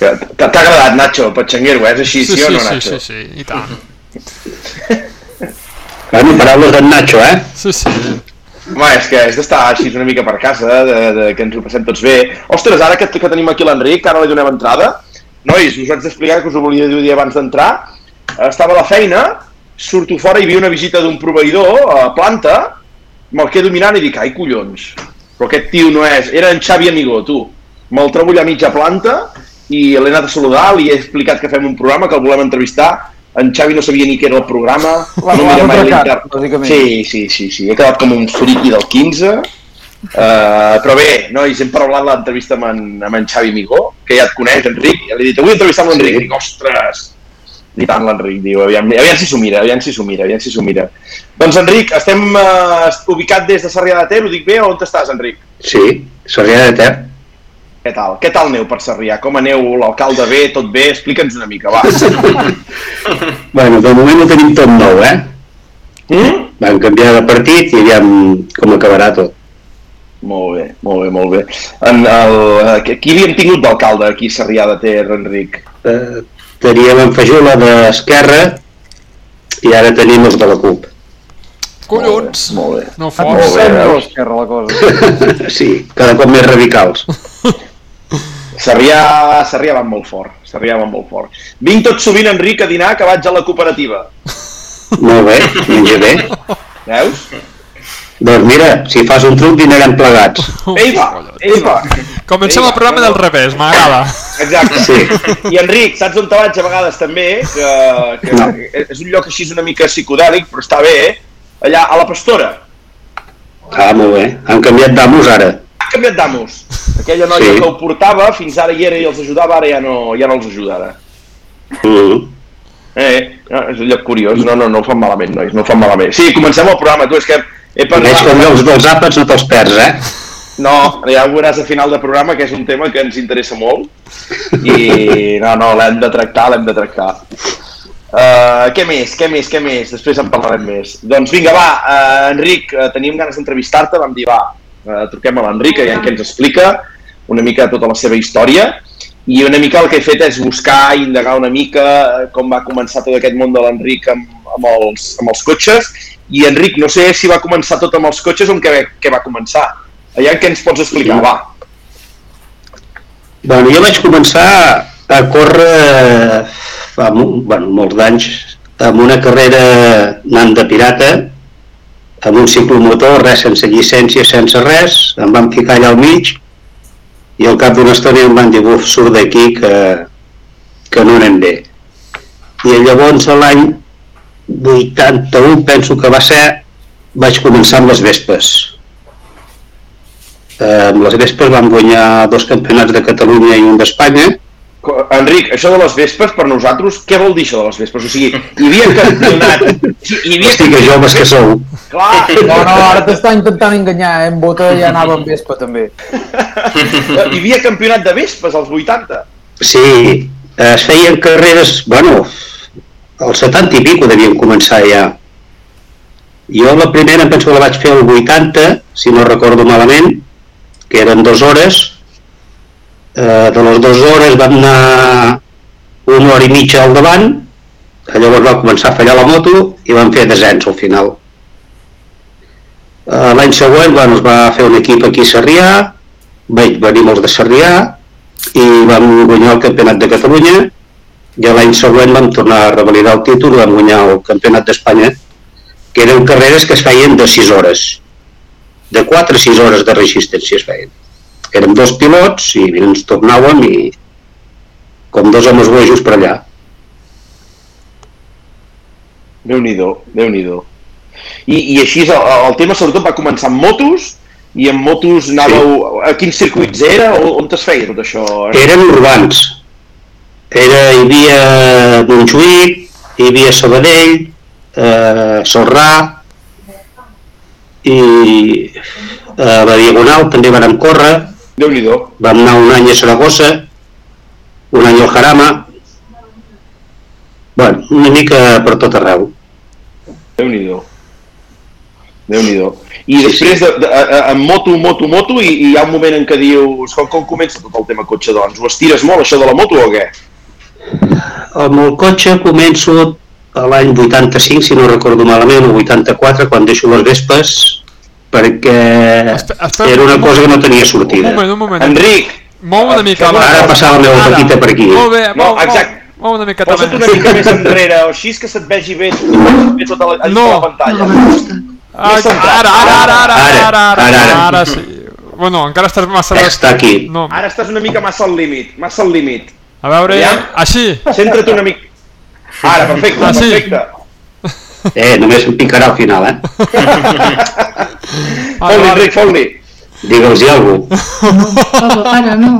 Speaker 1: que T'ha agradat, Nacho, Patxanguero, eh? És així, sí,
Speaker 3: Sí,
Speaker 1: o
Speaker 3: sí,
Speaker 1: no,
Speaker 3: sí,
Speaker 1: Nacho?
Speaker 3: sí, sí, i tant.
Speaker 6: Bueno, paraules d'en Nacho, eh?
Speaker 3: Sí, sí.
Speaker 1: Home, és que és d'estar així una mica per casa, de, de, que ens ho passem tots bé. Ostres, ara que, que tenim aquí l'Enric, ara li donem entrada. Nois, us haig d'explicar que us ho volia dir abans d'entrar. Estava a la feina, surto fora i vi una visita d'un proveïdor a planta, me'l quedo mirant i dic, ai collons, però aquest tio no és... Era en Xavi Amigó, tu. Me'l trobo allà a mitja planta i l'he anat a saludar, li he explicat que fem un programa, que el volem entrevistar, en Xavi no sabia ni què era el programa,
Speaker 2: L'ha-
Speaker 1: no mira mai
Speaker 2: atracat,
Speaker 1: l'inter-
Speaker 2: bàsicament.
Speaker 1: Sí, sí, sí, sí, he quedat com un friqui del 15, uh, però bé, nois, hem parlat l'entrevista amb, en, amb en Xavi Migó, que ja et coneix, Enric, ja li he dit, avui entrevistar amb l'Enric,
Speaker 6: Sí.
Speaker 1: dic, ostres, i tant l'Enric, diu, aviam, aviam si s'ho mira, aviam si s'ho mira, aviam si s'ho mira. Doncs Enric, estem uh, ubicat des de Sarrià de Ter, ho dic bé, on estàs, Enric?
Speaker 6: Sí, Sarrià de Ter.
Speaker 1: Què tal? Què tal aneu per Sarrià? Com aneu? L'alcalde bé? Tot bé? Explica'ns una mica, va.
Speaker 6: Bueno, de moment ho tenim tot nou, eh?
Speaker 1: Mm?
Speaker 6: Vam canviar de partit i aviam com acabarà tot.
Speaker 1: Molt bé, molt bé, molt bé. En el, eh, qui havíem tingut d'alcalde aquí a Sarrià de Ter, Enric?
Speaker 6: Eh, teníem en Fajula d'Esquerra i ara tenim els de la CUP.
Speaker 3: Collons!
Speaker 1: Molt bé.
Speaker 3: No
Speaker 2: Ah,
Speaker 3: fos.
Speaker 1: Molt bé, veus?
Speaker 2: l'esquerra la cosa.
Speaker 6: Sí, cada cop més radicals.
Speaker 1: Sarrià, Sarrià va molt fort. Sarrià va molt fort. Vinc tot sovint, Enric, a dinar que vaig a la cooperativa.
Speaker 6: Molt bé, menja bé.
Speaker 1: Veus?
Speaker 6: Doncs mira, si fas un truc dinarem plegats.
Speaker 1: Ei, va! Ei, va!
Speaker 3: Comencem
Speaker 1: Ei,
Speaker 3: el programa
Speaker 1: va,
Speaker 3: del revés, m'agrada.
Speaker 1: Exacte.
Speaker 6: Sí.
Speaker 1: I Enric, saps on te vaig a vegades també? Que, que
Speaker 6: No.
Speaker 1: és un lloc així una mica psicodèlic, però està bé, eh? Allà, a la Pastora.
Speaker 6: Ah, molt bé. Han canviat d'amos ara.
Speaker 1: Canviat d'amos. Aquella noia
Speaker 6: Sí.
Speaker 1: que ho portava, fins ara hi era i els ajudava, ara ja no, ja no els ajuda ara.
Speaker 6: Mm.
Speaker 1: Eh, és un lloc curiós. No, no, no ho fan malament, nois, no ho fan malament. Sí, comencem el programa, tu, és que he
Speaker 6: Veig com
Speaker 1: parlat...
Speaker 6: els dels àpats no te'ls perds, eh?
Speaker 1: No, ja ho veuràs a final de programa, que és un tema que ens interessa molt. I no, no, l'hem de tractar, l'hem de tractar. Uh, què més, què més, què més? Després en parlarem més. Doncs vinga, va, uh, Enric, uh, teníem ganes d'entrevistar-te, vam dir, va, uh, truquem a l'Enric, que ja que ens explica una mica tota la seva història. i una mica el que he fet és buscar i indagar una mica eh, com va començar tot aquest món de l'Enric amb, amb, els, amb els cotxes i Enric, no sé si va començar tot amb els cotxes o amb què, què va començar. Allà què ens pots explicar? Va.
Speaker 6: Bueno, jo vaig començar a córrer fa mo- bueno, molts d'anys amb una carrera anant de pirata amb un ciclomotor, res sense llicència, sense res, em van ficar allà al mig i al cap d'una estona em van dir, surt d'aquí que, que no anem bé. I llavors l'any 81, penso que va ser, vaig començar amb les Vespes. Eh, amb les Vespes vam guanyar dos campionats de Catalunya i un d'Espanya.
Speaker 1: Enric, això de les vespes, per nosaltres, què vol dir això de les vespes? O sigui, hi havia campionat... Hi havia
Speaker 6: Hosti, que joves que sou.
Speaker 1: Clar,
Speaker 2: No, no, ara t'està intentant enganyar, eh? En Bota ja anava amb Vespa, també.
Speaker 1: hi havia campionat de vespes als 80.
Speaker 6: Sí, es feien carreres, bueno, als 70 i pico devien començar ja. Jo la primera penso que la vaig fer al 80, si no recordo malament, que eren dues hores. Eh, de les dues hores vam anar una hora i mitja al davant, llavors va començar a fallar la moto i vam fer descens al final. Eh, L'any següent bueno, es va fer un equip aquí a Sarrià, vaig venir molts de Sarrià, i vam guanyar el campionat de Catalunya i l'any següent vam tornar a revalidar el títol i vam guanyar el campionat d'Espanya que eren carreres que es feien de 6 hores de 4 a 6 hores de resistència es feien érem dos pilots i ens tornàvem i com dos homes bojos per allà.
Speaker 1: Déu-n'hi-do, déu nhi déu I, I així el, el tema sobretot va començar amb motos i amb motos anàveu... A quins circuits era? O, on es feia tot això?
Speaker 6: eren urbans. Era, hi havia Montjuïc hi havia Sabadell eh, Sorrà i eh, a la Diagonal també vàrem córrer
Speaker 1: Déu-n'hi-do.
Speaker 6: vam anar un any a Saragossa un any al Jarama bueno, una mica per tot arreu
Speaker 1: Déu-n'hi-do. Déu-n'hi-do. I després, de, de, a, a, amb moto, moto, moto, i, i hi ha un moment en què dius, com, com comença tot el tema cotxe, doncs? Ho estires molt, això de la moto, o què?
Speaker 6: amb el cotxe començo a l'any 85 si no recordo malament, o 84 quan deixo les vespes perquè
Speaker 3: Espe-
Speaker 6: era una
Speaker 3: un
Speaker 6: cosa que no tenia
Speaker 3: Un
Speaker 6: sortida
Speaker 3: moment, un moment.
Speaker 1: Enric,
Speaker 3: Mou una mica la...
Speaker 6: ara passava la meva
Speaker 3: Ara.
Speaker 6: petita per aquí
Speaker 3: Molt bé,
Speaker 1: No,
Speaker 3: mou,
Speaker 1: exacte.
Speaker 3: mou, mou una mica
Speaker 1: posa't una mica més enrere, o així que se't vegi bé, bé tota la,
Speaker 3: No.
Speaker 1: la pantalla.
Speaker 3: Ah, ara, ara, ara, ara,
Speaker 6: Ara,
Speaker 3: ara, ara,
Speaker 6: ara, ara.
Speaker 3: ara sí. Bueno, encara estàs massa...
Speaker 6: està aquí
Speaker 3: No,
Speaker 1: Ara estàs una mica massa al límit, massa al límit.
Speaker 3: a veure,
Speaker 1: Aviam.
Speaker 3: així.
Speaker 1: Centra't una mica. Ara, perfecte,
Speaker 3: Ah, sí?
Speaker 1: perfecte.
Speaker 6: Eh, només em picarà al final eh?
Speaker 3: Ah,
Speaker 1: Fot-li. Enric, fot-li.
Speaker 6: digue'ls-hi cosa
Speaker 5: No, papa, para, no.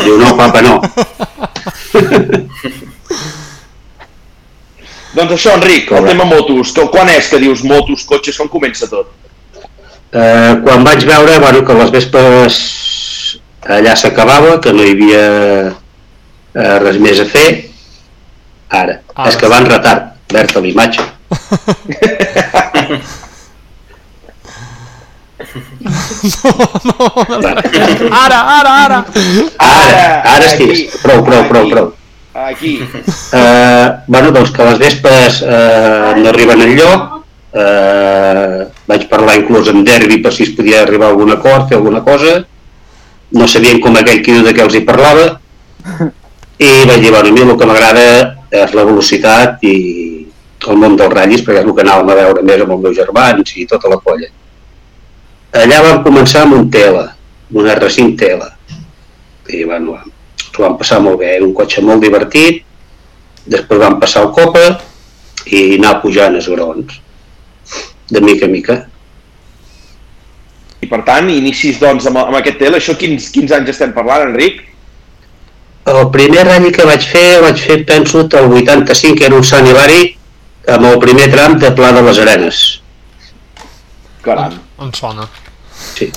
Speaker 6: diu no papa no
Speaker 1: Doncs això, Enric, el tema motos. Que, quan és que dius motos, cotxes, com comença tot?
Speaker 6: eh, quan vaig veure bueno, que les vespes allà s'acabava, que no hi havia eh, res més a fer, ara,
Speaker 3: Ara
Speaker 6: és que van retard, Berta, l'imatge.
Speaker 3: Ara, ara, ara.
Speaker 6: Ara, ara
Speaker 1: aquí,
Speaker 6: sí, prou, prou, prou, prou.
Speaker 1: Aquí.
Speaker 6: Eh, bueno, doncs que les vespes eh, no arriben enlloc, eh, vaig parlar inclús amb Derby per si es podia arribar a algun acord, fer alguna cosa, no sabien com aquell quido de què els hi parlava, i vaig dir, bueno, a mi el que m'agrada és la velocitat i el món dels ratllis, perquè és el que anàvem a veure més amb els meus germans i tota la colla. Allà vam començar amb un tela, un R5 tela, i bueno, s'ho vam passar molt bé, era un cotxe molt divertit, després vam passar al Copa i anar pujant els grons, de mica a mica.
Speaker 1: I per tant, inicis doncs amb, amb aquest tel, això quins, quins anys estem parlant, Enric?
Speaker 6: El primer ratll que vaig fer, el vaig fer, penso, el 85, que era un Sant Hilari, amb el primer tram de Pla de les Arenes.
Speaker 1: Caram,
Speaker 3: On sona?
Speaker 6: Sí.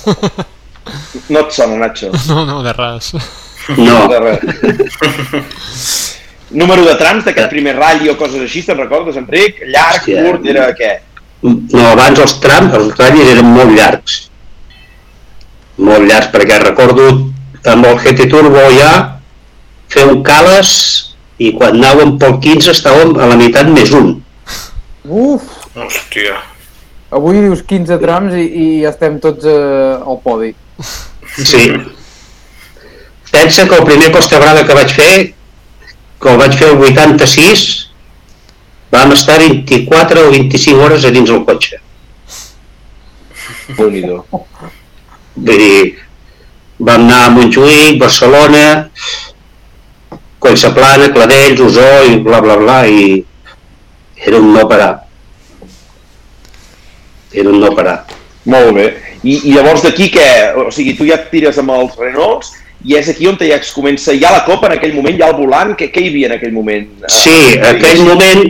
Speaker 1: no et sona, Nacho.
Speaker 3: No, no, de res.
Speaker 6: No,
Speaker 1: De res. Número de trams d'aquest primer ratll o coses així, te'n recordes, Enric? Llarg,
Speaker 6: Hòstia.
Speaker 1: curt, era què?
Speaker 6: no, abans els trams, els ratllis eren molt llargs. Molt llargs, perquè recordo amb el GT Turbo ja fer un cales i quan anàvem pel 15 estàvem a la meitat més un.
Speaker 2: Uf,
Speaker 4: Hòstia.
Speaker 2: avui dius 15 trams i, i estem tots eh, al podi.
Speaker 6: Sí. Pensa que el primer Costa Brava que vaig fer, que el vaig fer el 86, vam estar 24 o 25 hores a dins el cotxe.
Speaker 1: déu nhi
Speaker 6: Vull dir, vam anar a Montjuïc, Barcelona, Collsaplana, Cladells, Osó i bla bla bla i era un no parar. Era un no parar.
Speaker 1: Molt bé. I, i llavors d'aquí què? O sigui, tu ja et tires amb els Renaults i és aquí on ja es comença, ja la copa en aquell moment, ja al volant, què, què hi havia en aquell moment?
Speaker 6: Sí, en aquell moment,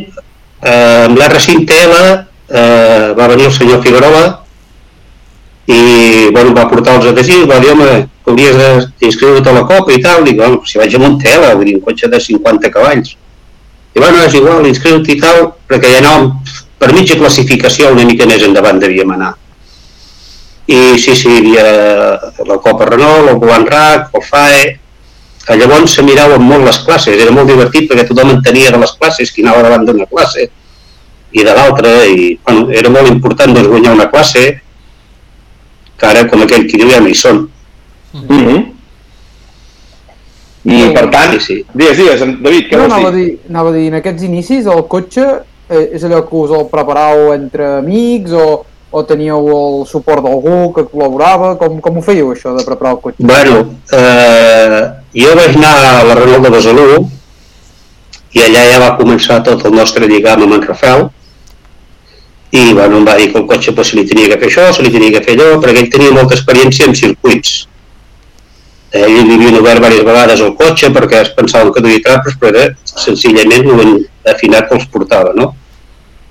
Speaker 6: eh, amb l'R5TL, eh, va venir el senyor Figueroa i bueno, va portar els adhesius, va dir, home, hauries d'inscriure't a la copa i tal, dic, bueno, si vaig amb un tela, vull dir, un cotxe de 50 cavalls. I bueno, és igual, inscriu-te i tal, perquè ja anàvem per mitja classificació una mica més endavant devíem anar. I sí, sí, hi havia la Copa Renault, el Volant RAC, el FAE, que llavors se miraven molt les classes, era molt divertit perquè tothom entenia de les classes, qui anava davant d'una classe i de l'altra, i bueno, era molt important doncs, guanyar una classe, que ara, com aquell qui diu, ja no hi són.
Speaker 1: Mm -hmm. I per tant,
Speaker 6: Sí, sí.
Speaker 1: digues, digues, David, què
Speaker 2: No,
Speaker 1: vols
Speaker 2: anava a,
Speaker 1: dir?
Speaker 2: dir, anava a dir, en aquests inicis el cotxe eh, és allò que us el preparàveu entre amics o, o teníeu el suport d'algú que col·laborava? Com, com ho fèieu això de preparar el cotxe?
Speaker 6: Bueno, eh, jo vaig anar a la Renault de Besalú i allà ja va començar tot el nostre lligam amb en Rafael i bueno, em va dir que el cotxe pues, se li tenia que fer això, se li tenia que fer allò, perquè ell tenia molta experiència en circuits. Ell li havien obert diverses vegades el cotxe perquè es pensaven que duia trapes, però era senzillament un afinat que els portava, no?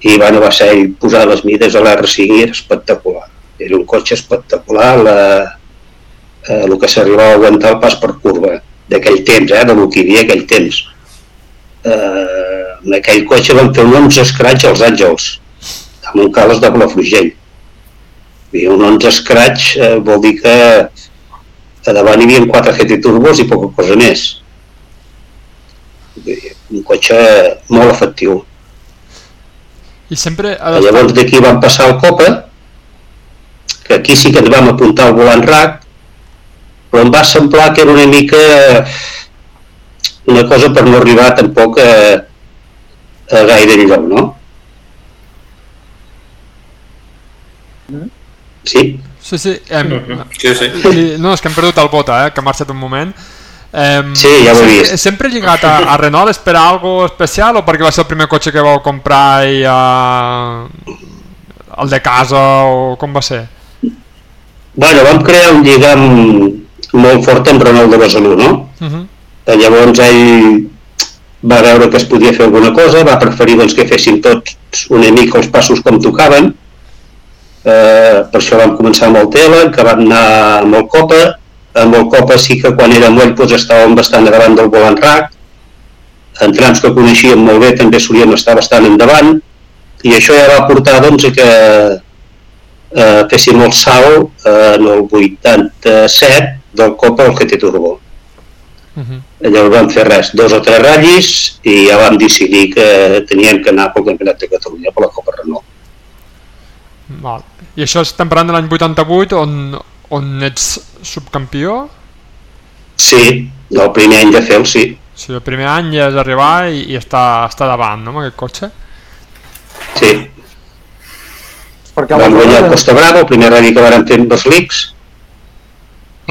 Speaker 6: I bueno, va ser ell posar les mides a l'R5 i era espectacular. Era un cotxe espectacular, la, eh, el que s'arribava a aguantar el pas per curva d'aquell temps, eh, del que hi havia aquell temps. Eh, en aquell cotxe van fer un 11 scratch als àngels, amb un cales de Palafrugell. I un 11 scratch eh, vol dir que a davant hi havia 4 GT turbos i poca cosa més. Un cotxe molt efectiu.
Speaker 3: I sempre ha d'estar...
Speaker 6: Llavors d'aquí vam passar al Copa, que aquí sí que ens vam apuntar al volant RAC, però em va semblar que era una mica una cosa per no arribar tampoc a, a gaire enlloc, no? Sí?
Speaker 3: Sí, sí. Em,
Speaker 4: Sí, sí.
Speaker 3: li- no, és que hem perdut el Bota, eh, que ha marxat un moment. Em,
Speaker 6: Sí, ja ho he
Speaker 3: sempre,
Speaker 6: vist.
Speaker 3: Sempre lligat a, a Renault és per algo especial o perquè va ser el primer cotxe que vau comprar i uh, el de casa o com va ser?
Speaker 6: Bueno, vam crear un lligam molt fort amb Renault de Besalú, no?
Speaker 3: Uh -huh.
Speaker 6: Eh, Llavors ell va veure que es podia fer alguna cosa, va preferir doncs, que féssim tots una mica els passos com tocaven, eh, per això vam començar amb el Tela, que vam anar amb el Copa, amb el Copa sí que quan era moll doncs, estàvem bastant davant del volant RAC, en trams que coneixíem molt bé també solíem estar bastant endavant, i això ja va portar doncs, a que eh, féssim el salt eh, en el 87 del Copa al GT Turbo.
Speaker 3: Uh -huh.
Speaker 6: Llavors vam fer res, dos o tres ratllis i ja vam decidir que teníem que anar pel Campionat de Catalunya, per la Copa Renault.
Speaker 3: Val. I això estem parlant de l'any 88 on, on ets subcampió?
Speaker 6: Sí, el primer any de fer-ho, sí.
Speaker 3: Sigui, el primer any ja és arribar i, i està, està davant, no, amb aquest cotxe?
Speaker 6: sí.
Speaker 2: Perquè
Speaker 6: Vam guanyar el Costa Brava, el primer ratll que vàrem fer amb els Leaks,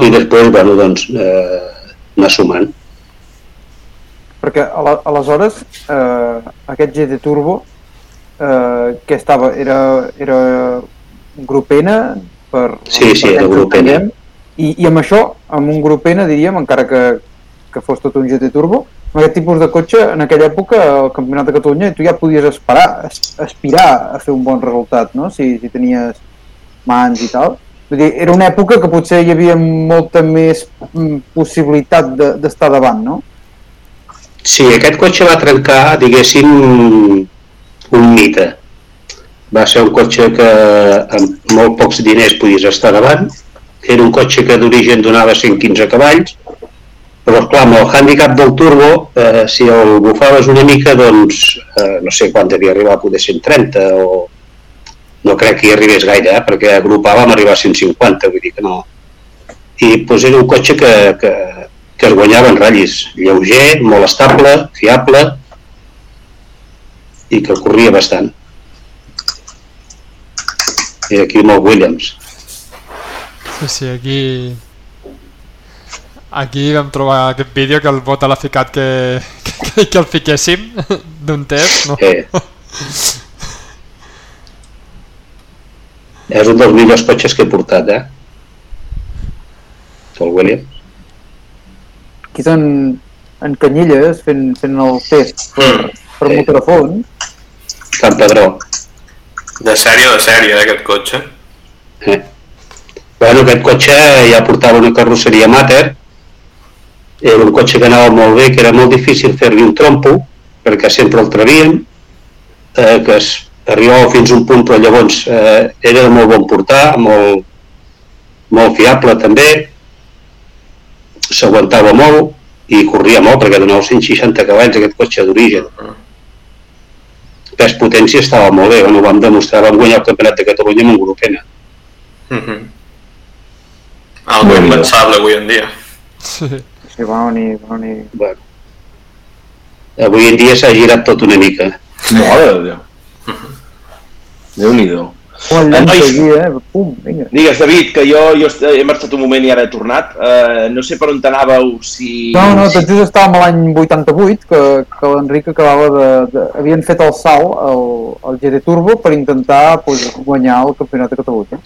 Speaker 6: i després, bueno, doncs, eh, anar sumant.
Speaker 2: perquè aleshores eh, aquest GT Turbo eh, que estava, era, era un grup N per,
Speaker 6: Sí, sí,
Speaker 2: per
Speaker 6: era grup N.
Speaker 2: I, i amb això, amb un grup N diríem, encara que, que fos tot un GT Turbo amb aquest tipus de cotxe, en aquella època al Campionat de Catalunya tu ja podies esperar, as- aspirar a fer un bon resultat no? si, si tenies mans i tal Vull dir, era una època que potser hi havia molta més mm, possibilitat de- d'estar davant, no?
Speaker 6: Sí, aquest cotxe va trencar, diguéssim, un mite. Va ser un cotxe que amb molt pocs diners podies estar davant. Era un cotxe que d'origen donava 115 cavalls Però, clar, amb el hàndicap del turbo, eh, si el bufaves una mica, doncs, eh, no sé quan devia arribar, poder 130 o... No crec que hi arribés gaire, eh, perquè agrupàvem arribar a 150, vull dir que no. I doncs, era un cotxe que, que, que es guanyava en ratllis. Lleuger, molt estable, fiable i que corria bastant. I aquí amb el Williams.
Speaker 3: Sí, sí, aquí... Aquí vam trobar aquest vídeo que el bot l'ha ficat que, que, que el fiquéssim d'un test, no?
Speaker 6: Eh, és un dels millors cotxes que he portat, eh? El Williams.
Speaker 2: Aquí són en Canyelles fent, fent el test per, per
Speaker 6: Sí.
Speaker 2: motor a fons.
Speaker 6: Sant Pedró.
Speaker 4: De sèrie, de sèrie, eh, aquest cotxe.
Speaker 6: Eh. Bueno, aquest cotxe ja portava una carrosseria Mater, era un cotxe que anava molt bé, que era molt difícil fer-li un trompo, perquè sempre el travíem, eh, que es arribava fins a un punt, però llavors eh, era de molt bon portar, molt, molt fiable també, s'aguantava molt i corria molt, perquè donava 160 cavalls aquest cotxe d'origen. Pes potència estava molt bé, bueno, ho vam demostrar, vam guanyar el campionat de Catalunya amb un grup N.
Speaker 4: Mhm. Algo
Speaker 6: Molt bé.
Speaker 4: impensable avui en dia.
Speaker 3: Sí.
Speaker 2: Sí, va venir, va venir.
Speaker 6: Bueno. Avui en dia s'ha girat tot una mica.
Speaker 1: Mare de Déu. Déu-n'hi-do.
Speaker 2: Oh, el llança
Speaker 1: Nois.
Speaker 2: aquí, eh? Pum, vinga.
Speaker 1: Digues, David, que jo, jo est- he marxat un moment i ara he tornat. Uh, no sé per on t'anàveu, si...
Speaker 2: No, no, tot just estàvem a l'any 88 que, que l'Enric acabava de, de... Havien fet el salt al, al GT Turbo per intentar pues, guanyar el campionat de Catalunya.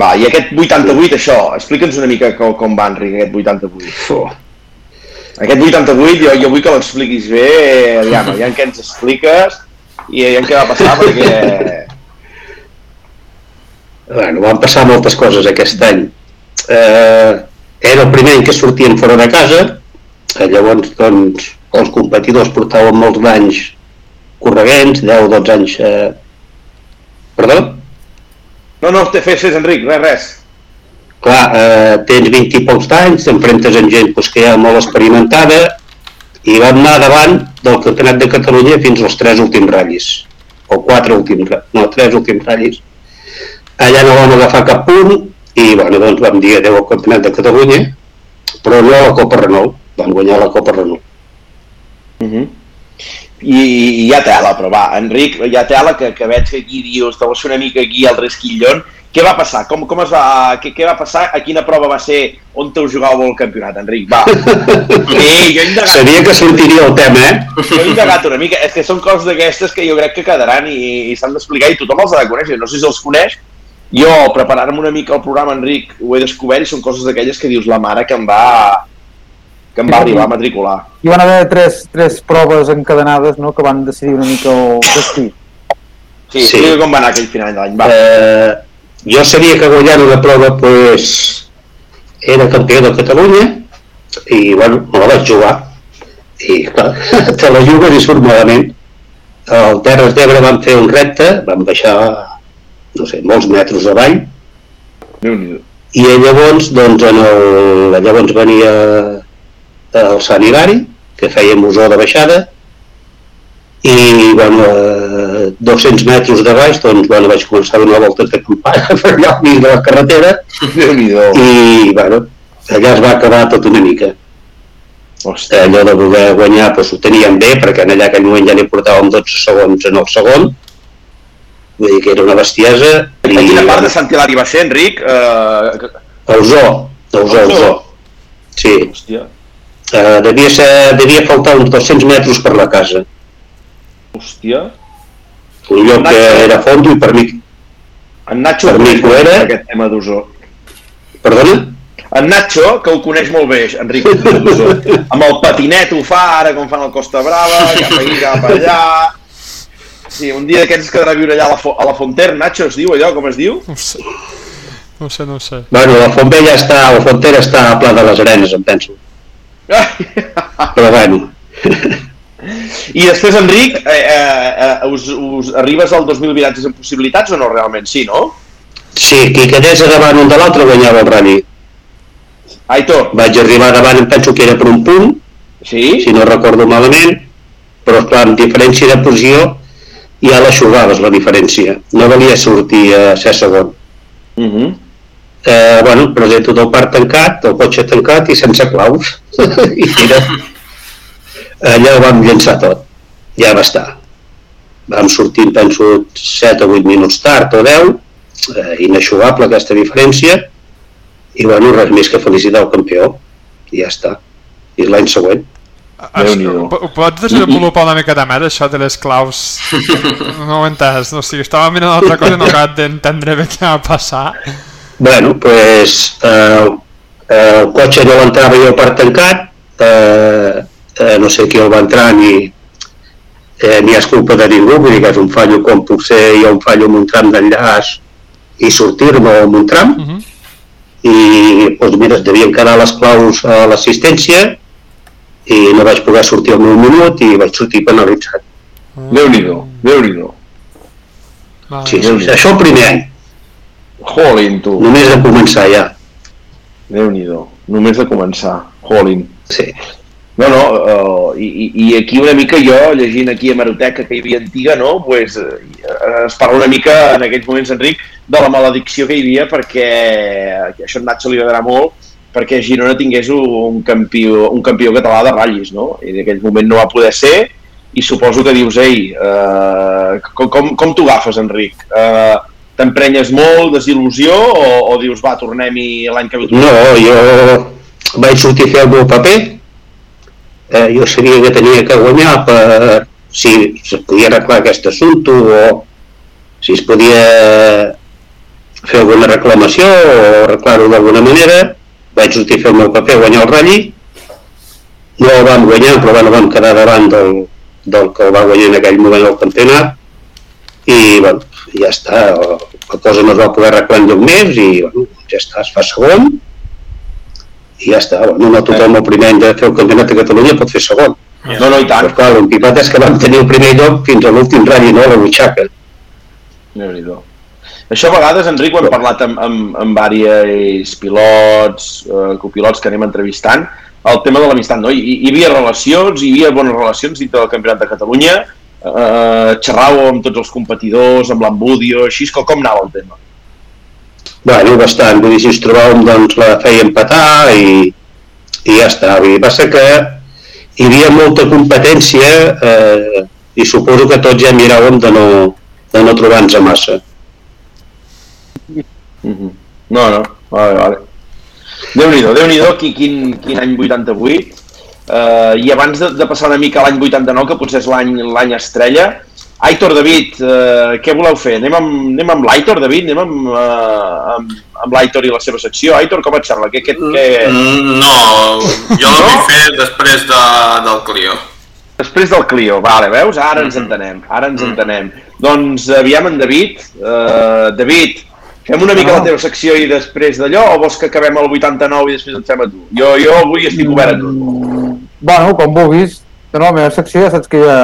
Speaker 1: Va, i aquest 88, això, explica'ns una mica com, com va, Enric, aquest 88.
Speaker 6: Fuh.
Speaker 1: Aquest 88 jo, jo vull que l'expliquis bé, aviam, aviam què ens expliques i aviam què va passar, perquè...
Speaker 6: Bueno, van passar moltes coses aquest any. Eh, era el primer any que sortíem fora de casa, eh, llavors doncs, els competidors portaven molts anys correguents, 10-12 anys... Eh... Perdó?
Speaker 1: No, no, te fes, fes, Enric, res, res.
Speaker 6: Clar, eh, tens 20 i pocs d'anys, t'enfrentes amb gent doncs, que ja molt experimentada i vam anar davant del Campionat de Catalunya fins als tres últims ratllis o quatre últims, no, tres últims ratllis allà no vam agafar cap punt i bueno, doncs vam dir adeu al Campionat de Catalunya però no a la Copa Renault vam guanyar la Copa Renault
Speaker 1: Uh -huh. I, I hi ha tela, però va, Enric, hi ha tela que, que veig que aquí dius, te fer una mica aquí al resquillon. Què va passar? Com, com es va, què, què va passar? A quina prova va ser? On te jugàveu el campionat, Enric? Va. Sí, jo indagat,
Speaker 6: sabia que sortiria el tema, eh?
Speaker 1: jo he indagat una mica. És que són coses d'aquestes que jo crec que quedaran i, i s'han d'explicar i tothom els ha de conèixer. No sé si els coneix. Jo, preparant-me una mica el programa, Enric, ho he descobert i són coses d'aquelles que dius la mare que em va que em va arribar a matricular.
Speaker 2: Hi van haver tres, tres proves encadenades no, que van decidir una mica el destí.
Speaker 1: Sí,
Speaker 6: Sí.
Speaker 1: com va anar aquell final d'any. Va.
Speaker 6: Eh, jo sabia que guanyant una prova pues, era campió de Catalunya i bueno, me la vaig jugar i clar, te la juguen i surt malament al Terres d'Ebre vam fer un repte vam baixar no sé, molts metres avall. I llavors doncs en el, llavors venia el Sant Hilari que feia musó de baixada i bueno, a 200 metres de baix doncs bueno, vaig començar a donar voltes de campanya per allà al mig de la carretera. I bueno, allà es va acabar tot una mica.
Speaker 1: Hòstia.
Speaker 6: allò de voler guanyar doncs, ho teníem bé perquè en allà aquell moment ja n'hi portàvem 12 segons en el segon vull dir que era una bestiesa
Speaker 1: A quina part de Sant Hilari va ser, Enric? Uh,
Speaker 6: el zoo, el zoo, el zoo. sí,
Speaker 1: hòstia,
Speaker 6: Uh, devia, ser, devia faltar uns 200 metres per la casa.
Speaker 1: hòstia.
Speaker 6: Un lloc que era fondo i per mi...
Speaker 1: En Nacho
Speaker 6: Per
Speaker 1: ho
Speaker 6: mi
Speaker 1: molt
Speaker 6: era-
Speaker 1: aquest tema d'Osó.
Speaker 6: Perdona?
Speaker 1: En Nacho, que ho coneix molt bé, Enric. Amb el patinet ho fa, ara com fan el Costa Brava, cap aquí, cap allà... Sí, un dia d'aquests es quedarà a viure allà a la, a la Fonter, Nacho es diu allò, com es diu?
Speaker 3: No sé. No sé, no sé.
Speaker 6: Bueno, la Fontvella està, la Fontera està a Pla de les Arenes, em penso. Però bueno,
Speaker 1: I després, Enric, eh, eh, eh, us, us arribes al 2000 viratges amb possibilitats o no realment? Sí, no?
Speaker 6: sí, qui quedés davant un de l'altre guanyava el rally.
Speaker 1: Aitor,
Speaker 6: vaig arribar davant, em penso que era per un punt,
Speaker 1: sí?
Speaker 6: si no recordo malament, però clar, amb diferència de posició ja l'aixugaves la diferència. No valia sortir a ser segon.
Speaker 1: Uh -huh.
Speaker 6: Eh, bueno, presento tot el parc tancat, el cotxe tancat i sense claus. I mira, allà ho vam llançar tot. Ja va estar. Vam sortir, penso, 7 o 8 minuts tard o 10, eh, inaixugable aquesta diferència, i bueno, res més que felicitar el campió. I ja està. I l'any següent.
Speaker 1: Déu-n'hi-do.
Speaker 3: Ho pots desenvolupar una miqueta més, això de les claus? No ho he entès, no, o sigui, estava mirant altra cosa i no acabo d'entendre bé què va passar.
Speaker 6: Bueno, pues, eh, eh, el cotxe no l'entrava jo per tancat, eh, eh, no sé qui el va entrar ni, eh, ni és culpa de ningú, vull dir que és un fallo com puc ser jo un fallo amb un tram d'enllaç i sortir-me amb un tram,
Speaker 3: Uh -huh.
Speaker 6: i doncs mira, es devien quedar les claus a l'assistència i no vaig poder sortir al meu minut i vaig sortir penalitzat.
Speaker 1: Déu-n'hi-do, Déu-n'hi-do.
Speaker 3: Vale.
Speaker 6: Sí, sí, això el primer any,
Speaker 1: Jolín, tu.
Speaker 6: només de començar ja.
Speaker 1: Déu-n'hi-do. Només de començar. Jolín.
Speaker 6: Sí.
Speaker 1: No, no, uh, i, i- i aquí una mica jo, llegint aquí a Maroteca que hi havia antiga, no? pues, eh, es parla una mica en aquells moments, Enric, de la maledicció que hi havia perquè, que això a Nacho li agradarà molt, perquè Girona tingués un campió, un campió català de ratllis, no? I en aquell moment no va poder ser, i suposo que dius, ei, uh, com, com, com t'ho agafes, Enric? Uh, T'emprenyes molt, desil·lusió, o, o dius, va, tornem-hi l'any que ve?
Speaker 6: No, jo vaig sortir a fer el meu paper. Eh, jo sabia que tenia que guanyar per si es podia arreglar aquest assumpte o si es podia fer alguna reclamació o arreglar-ho d'alguna manera. Vaig sortir a fer el meu paper, guanyar el ratlli. No el vam guanyar, però bueno, vam quedar davant del, del que el va guanyar en aquell moment el campionat i bueno, ja està, la cosa no es va poder arreglar en lloc més i bueno, ja està, es fa segon i ja està, bueno, no tothom el primer any de fer el campionat de Catalunya pot fer segon.
Speaker 1: No, no, i tant.
Speaker 6: Però clar, l'empipat és que vam tenir el primer lloc fins a l'últim ratll, no?, a la butxaca.
Speaker 1: déu nhi Això a vegades, Enric, ho hem parlat amb, amb, amb diversos pilots, eh, copilots que anem entrevistant, el tema de l'amistat, no? Hi, hi havia relacions, hi havia bones relacions dintre del Campionat de Catalunya, eh, xerràveu amb tots els competidors, amb l'Ambudio, així, com, com anava el tema?
Speaker 6: Bueno, bastant, vull dir, si ens trobàvem, doncs la feia empatar i, i ja està. Vull dir, passa que hi havia molta competència eh, i suposo que tots ja miràvem de no, de no trobar-nos a massa.
Speaker 1: Mm -hmm. No, no, vale, vale. Déu-n'hi-do, déu nhi déu quin, quin, quin any 88. Uh, I abans de, de passar una mica a l'any 89, que potser és l'any l'any estrella, Aitor, David, uh, què voleu fer? Anem amb, anem amb l'Aitor, David? Anem amb, uh, amb, amb l'Aitor i la seva secció? Aitor, com et sembla? Què, què, què...
Speaker 4: Mm, No, jo la
Speaker 1: No?
Speaker 4: vull fer després de, del Clio.
Speaker 1: Després del Clio, vale, veus? Ara ens entenem, ara ens entenem. Doncs aviam en David. Uh, David, fem una mica la teva secció i després d'allò o vols que acabem al 89 i després et fem a tu? Jo, jo avui estic obert a tot.
Speaker 2: Bueno, com vulguis. No, la meva secció ja saps que ja...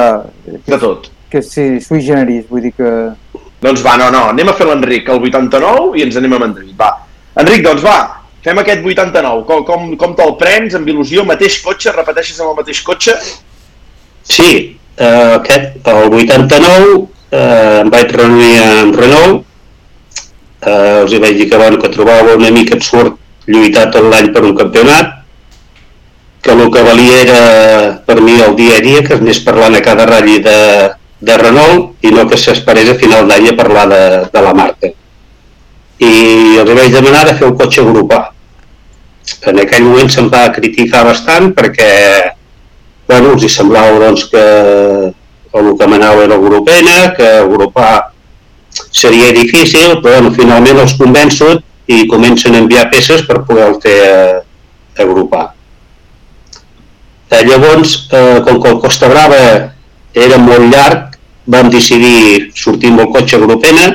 Speaker 1: De tot.
Speaker 2: Que sí, sui generis, vull dir que...
Speaker 1: Doncs va, no, no, anem a fer l'Enric al 89 i ens anem amb en David, va. Enric, doncs va, fem aquest 89. Com, com, com te'l prens, amb il·lusió, mateix cotxe, repeteixes amb el mateix cotxe?
Speaker 6: Sí, eh, aquest, el 89 eh, em vaig reunir amb Renault, eh, els hi vaig dir que, bueno, que trobava una mica absurd lluitar tot l'any per un campionat, que el que valia era per mi el dia a dia, que anés parlant a cada ratll de, de Renault i no que s'esperés a final d'any a parlar de, de la marca. I els vaig demanar de fer un cotxe agrupar. En aquell moment se'm va criticar bastant perquè bueno, els hi semblava doncs, que el que manava era europena, que agrupar seria difícil, però bueno, finalment els convenço i comencen a enviar peces per poder-el fer eh, agrupar. Eh, llavors, eh, com que el Costa Brava era molt llarg, vam decidir sortir amb el cotxe grupena,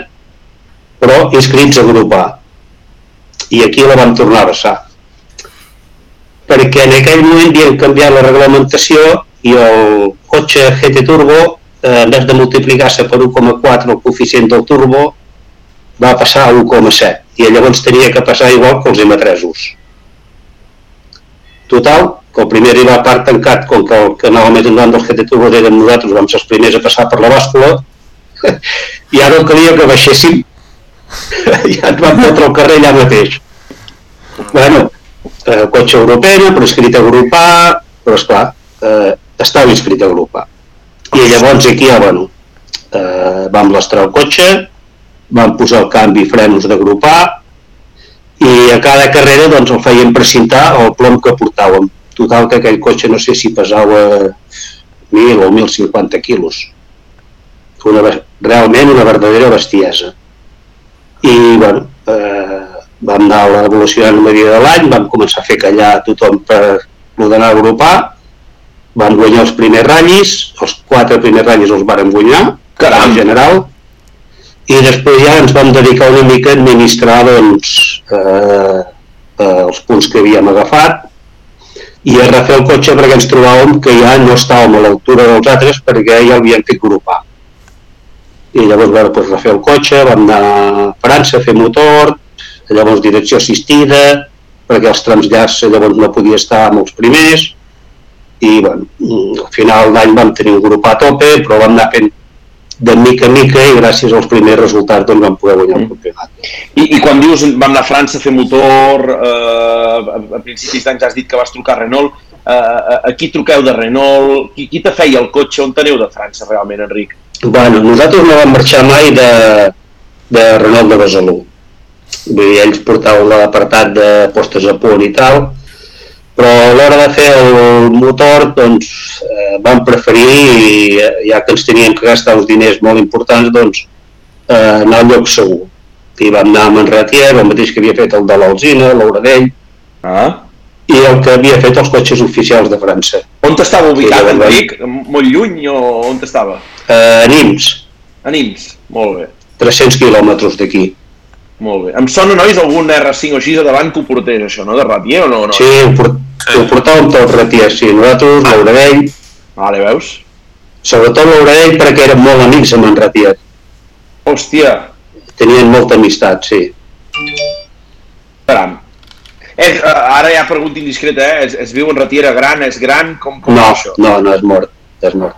Speaker 6: però inscrits a agrupar. I aquí la vam tornar a vessar perquè en aquell moment havien canviat la reglamentació i el cotxe GT Turbo, eh, en vez de multiplicar-se per 1,4 el coeficient del turbo, va passar a 1,7 i llavors tenia que passar igual que els M3-us. Total, que el primer arribar a part tancat, com que el que anava més endavant dels GT Turbos érem nosaltres, vam ser els primers a passar per la bàscula, i ara no calia que baixéssim, ja ens vam fotre al carrer allà mateix. Bueno, eh, cotxe europeu, però escrit a grup A, però esclar, eh, estava inscrit a grup A. I llavors aquí ja, bueno, eh, vam lastrar el cotxe, vam posar el canvi frenos de grup A, i a cada carrera doncs, el feien precintar el plom que portàvem. Total que aquell cotxe no sé si pesava 1.000 o 1.050 quilos. Una, realment una verdadera bestiesa. I bueno, eh, vam anar evolucionant a medida de l'any, vam començar a fer callar tothom per ordenar agrupar, vam guanyar els primers ratllis, els quatre primers ratllis els vàrem guanyar,
Speaker 1: Caram.
Speaker 6: en general, i després ja ens vam dedicar una mica a administrar doncs, eh, eh, els punts que havíem agafat i a refer el cotxe perquè ens trobàvem que ja no estàvem a l'altura dels altres perquè ja l'havíem fet grupar. I llavors vam doncs, refer el cotxe, vam anar a França a fer motor, llavors direcció assistida, perquè els trams llargs llavors no podia estar amb els primers, i bueno, al final d'any vam tenir un grup a tope, però vam anar fent de mica en mica i gràcies als primers resultats doncs vam poder guanyar el campionat.
Speaker 1: I, I quan dius vam anar a França a fer motor, eh, a, a principis d'any ja has dit que vas trucar a Renault, eh, a, a qui truqueu de Renault? Qui, qui te feia el cotxe? On teniu de França realment, Enric?
Speaker 6: Bueno, nosaltres no vam marxar mai de, de Renault de Besalú. Vull dir, ells portaven l'apartat de postes a punt i tal, però a l'hora de fer el motor doncs, eh, vam preferir, eh, ja que ens teníem que gastar uns diners molt importants, doncs, eh, anar al lloc segur. I vam anar a Manratier, el mateix que havia fet el de l'Alzina, l'Oradell,
Speaker 1: Ah?
Speaker 6: i el que havia fet els cotxes oficials de França.
Speaker 1: On t'estava ubicat,
Speaker 6: Sí, ho
Speaker 1: Enric? Molt lluny o on t'estava?
Speaker 6: Eh, a Nims,
Speaker 1: A Nims. Molt bé.
Speaker 6: 300 quilòmetres d'aquí.
Speaker 1: Molt bé. Em sona, nois, algun R5 o 6 a davant que ho portés, això, no? De Ratier o no? no?
Speaker 6: Sí, ho, port ho portàvem tot retier, sí, nosaltres, l'Oradell,
Speaker 1: Vale, veus?
Speaker 6: sobretot l'Oradell perquè érem molt amics amb en Ratier,
Speaker 1: Hòstia,
Speaker 6: tenien molta amistat, sí.
Speaker 1: caram. És, eh, ara ja pregunta indiscreta, eh? Es, es viu en Ratiera gran, és gran? Com, com
Speaker 6: No,
Speaker 1: això?
Speaker 6: no, no és mort, és mort.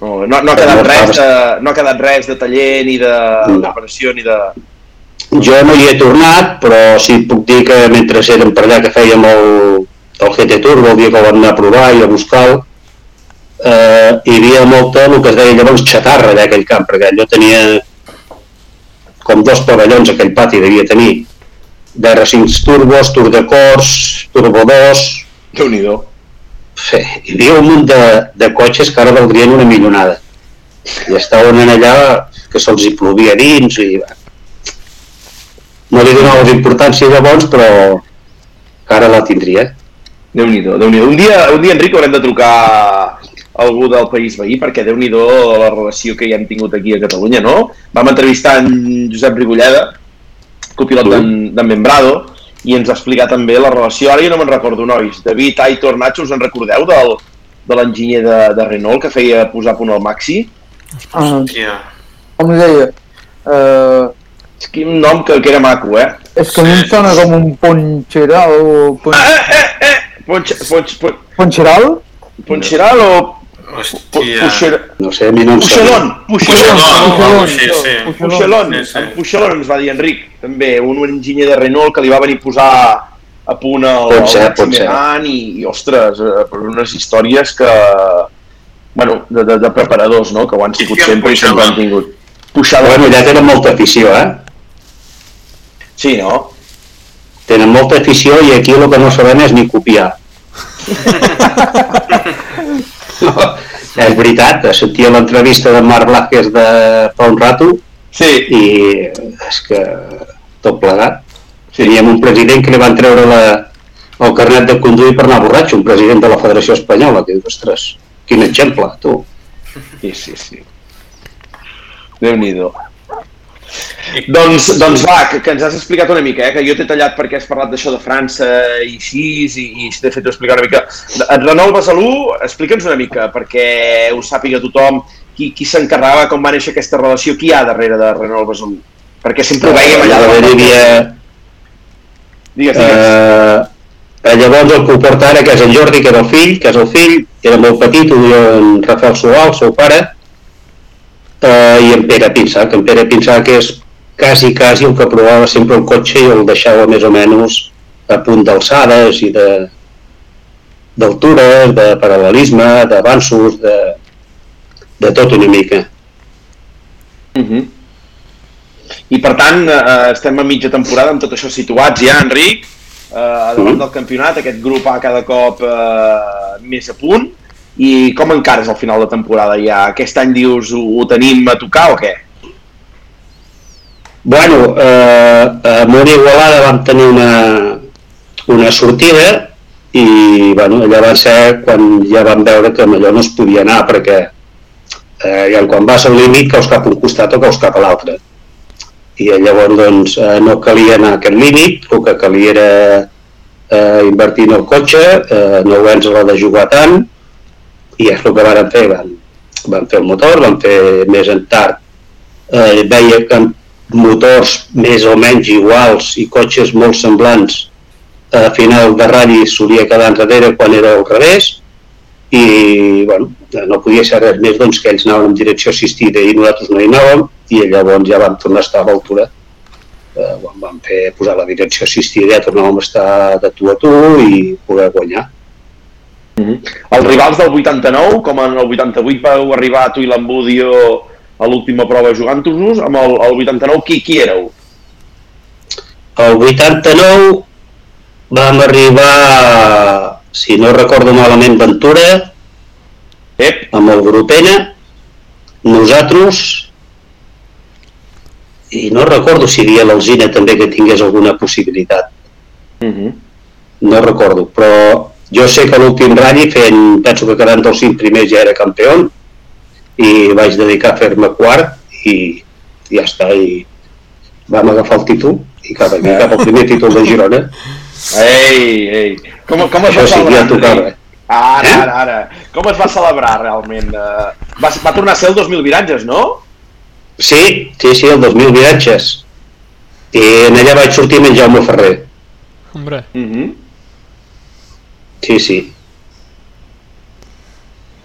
Speaker 1: No, no, ha quedat
Speaker 6: no
Speaker 1: res de, no ha quedat res de taller ni de
Speaker 6: No.
Speaker 1: preparació ni de...
Speaker 6: Jo no hi he tornat, però sí puc dir que mentre érem per allà que fèiem el, el GT Turbo, el dia que el vam anar a provar i a buscar eh, hi havia molta, el que es deia llavors, xatarra d'aquell camp, perquè allò tenia com dos pavellons, aquell pati devia tenir, d'R5 turbos, Tour de Cors, Turbo 2,
Speaker 1: Déu-n'hi-do.
Speaker 6: Sí, hi havia un munt de, de cotxes que ara valdrien una millonada. I estaven en allà que se'ls hi plovia dins i... No li donava importància llavors, però ara la tindria.
Speaker 1: Déu-n'hi-do, déu nhi déu un, dia, un dia, Enric, haurem de trucar algú del país veí, perquè déu nhi la relació que hi hem tingut aquí a Catalunya, no? Vam entrevistar en Josep Rigolleda, copilot d'en Membrado, i ens explicar també la relació, ara jo no me'n recordo, nois, David, Aitor, Nacho, us en recordeu del, de l'enginyer de, de Renault que feia posar punt el Maxi?
Speaker 2: Ah,
Speaker 4: Tia.
Speaker 2: com li deia? Uh,
Speaker 1: És que un nom que, que era maco, eh?
Speaker 2: és que a mi em sona com un ponxeral o pon,
Speaker 1: Ponch, ponch, ponch,
Speaker 2: ponxeral?
Speaker 1: ponxeral o
Speaker 4: Hòstia.
Speaker 1: puixer,
Speaker 6: No sé, a mi no em
Speaker 1: puixelon? Puixelon.
Speaker 4: Sí.
Speaker 1: Puixelon,
Speaker 4: Sí, sí.
Speaker 1: Puixelon ens va dir Enric, també, un enginyer de Renault que li va venir a posar a punt el,
Speaker 6: Pot ser,
Speaker 1: el
Speaker 6: pot ser.
Speaker 1: I, i, ostres, eh, per unes històries que, bueno, de, de, de preparadors, no?, que ho han sigut sempre i sempre han tingut. Puixelon,
Speaker 6: Bueno, allà tenen molta afició, eh?
Speaker 1: sí, no?
Speaker 6: Tenen molta afició i aquí el que no sabem és ni copiar. no, és veritat, sentia l'entrevista de Marc Blasquez de fa un rato
Speaker 1: Sí,
Speaker 6: i és que tot plegat. Teníem un president que li van treure la, el carnet de conduir per anar borratxo, un president de la Federació Espanyola, que dius, ostres, quin exemple, tu.
Speaker 1: sí, sí, sí. Déu-n'hi-do. Doncs, doncs va, que, que ens has explicat una mica, eh? que jo t'he tallat perquè has parlat d'això de França i així, i, i t'he fet explicar una mica. En Renault Besalú, explica'ns una mica, perquè ho sàpiga tothom, qui, qui s'encarregava, com va néixer aquesta relació, qui hi ha darrere de Renault Besalú? Perquè sempre ho veiem allà
Speaker 6: darrere hi havia
Speaker 1: Digues, digues.
Speaker 6: eh, Eh, llavors el que ho porta ara, que és en Jordi, que era el fill, que és el fill, era molt petit, ho diu en Rafael Sual, el seu pare, eh, i en Pere Pinsà, que en Pere Pinsà que és quasi, quasi el que provava sempre el cotxe i el deixava més o menys a punt d'alçades i de d'altures, de paral·lelisme, d'avanços, de, de tot una mica.
Speaker 1: Uh -huh. I per tant, eh, estem a mitja temporada amb tot això situats ja, Enric, eh, davant
Speaker 6: Mhm.
Speaker 1: del campionat, aquest grup A cada cop eh, més a punt, i com encares al final de temporada ja? Aquest any dius ho, ho tenim a tocar o què?
Speaker 6: Bueno, eh, a Mona Igualada vam tenir una, una sortida i bueno, allà va ser quan ja vam veure que allò no es podia anar perquè eh, ja quan vas al límit caus cap a un costat o caus cap a l'altre i llavors doncs eh, no calia anar a aquest límit, el que calia era eh, invertir en el cotxe, eh, no ens la de jugar tant i és el que varen fer, van, van fer el motor, van fer més en tard. Eh, veia que motors més o menys iguals i cotxes molt semblants a final de ratll solia quedar enrere quan era al revés i bueno, no podia ser res més doncs, que ells anaven en direcció assistida i nosaltres no hi anàvem i llavors ja vam tornar a estar a l'altura. Eh, quan vam fer posar la direcció assistida ja tornàvem a estar de tu a tu i poder guanyar
Speaker 1: Els rivals del 89, com en el 88 vau arribar tu i l'Embudio a l'última prova jugant-nos, amb el, el 89 qui, qui éreu?
Speaker 6: El 89 vam arribar, si no recordo malament, Ventura,
Speaker 1: Ep,
Speaker 6: amb el grup N, nosaltres, i no recordo si hi havia l'Alzina també que tingués alguna possibilitat,
Speaker 1: uh -huh.
Speaker 6: no recordo, però jo sé que l'últim ratll fent, penso que quedant dels cinc primers ja era campió i vaig dedicar a fer-me quart i ja està, i vam agafar el títol i cap aquí, cap al primer títol de Girona.
Speaker 1: Ei, ei. Com, com es va
Speaker 6: sí
Speaker 1: celebrar?
Speaker 6: ja tocava.
Speaker 1: Enric? Ara,
Speaker 6: Eh?
Speaker 1: ara, ara. Com es va celebrar realment? Uh, va, va tornar a ser el 2000 viratges, no?
Speaker 6: Sí, sí, sí, el 2000 viatges. I en allà vaig sortir amb en Jaume Ferrer.
Speaker 3: Hombre,
Speaker 1: Uh -huh.
Speaker 6: Sí, sí.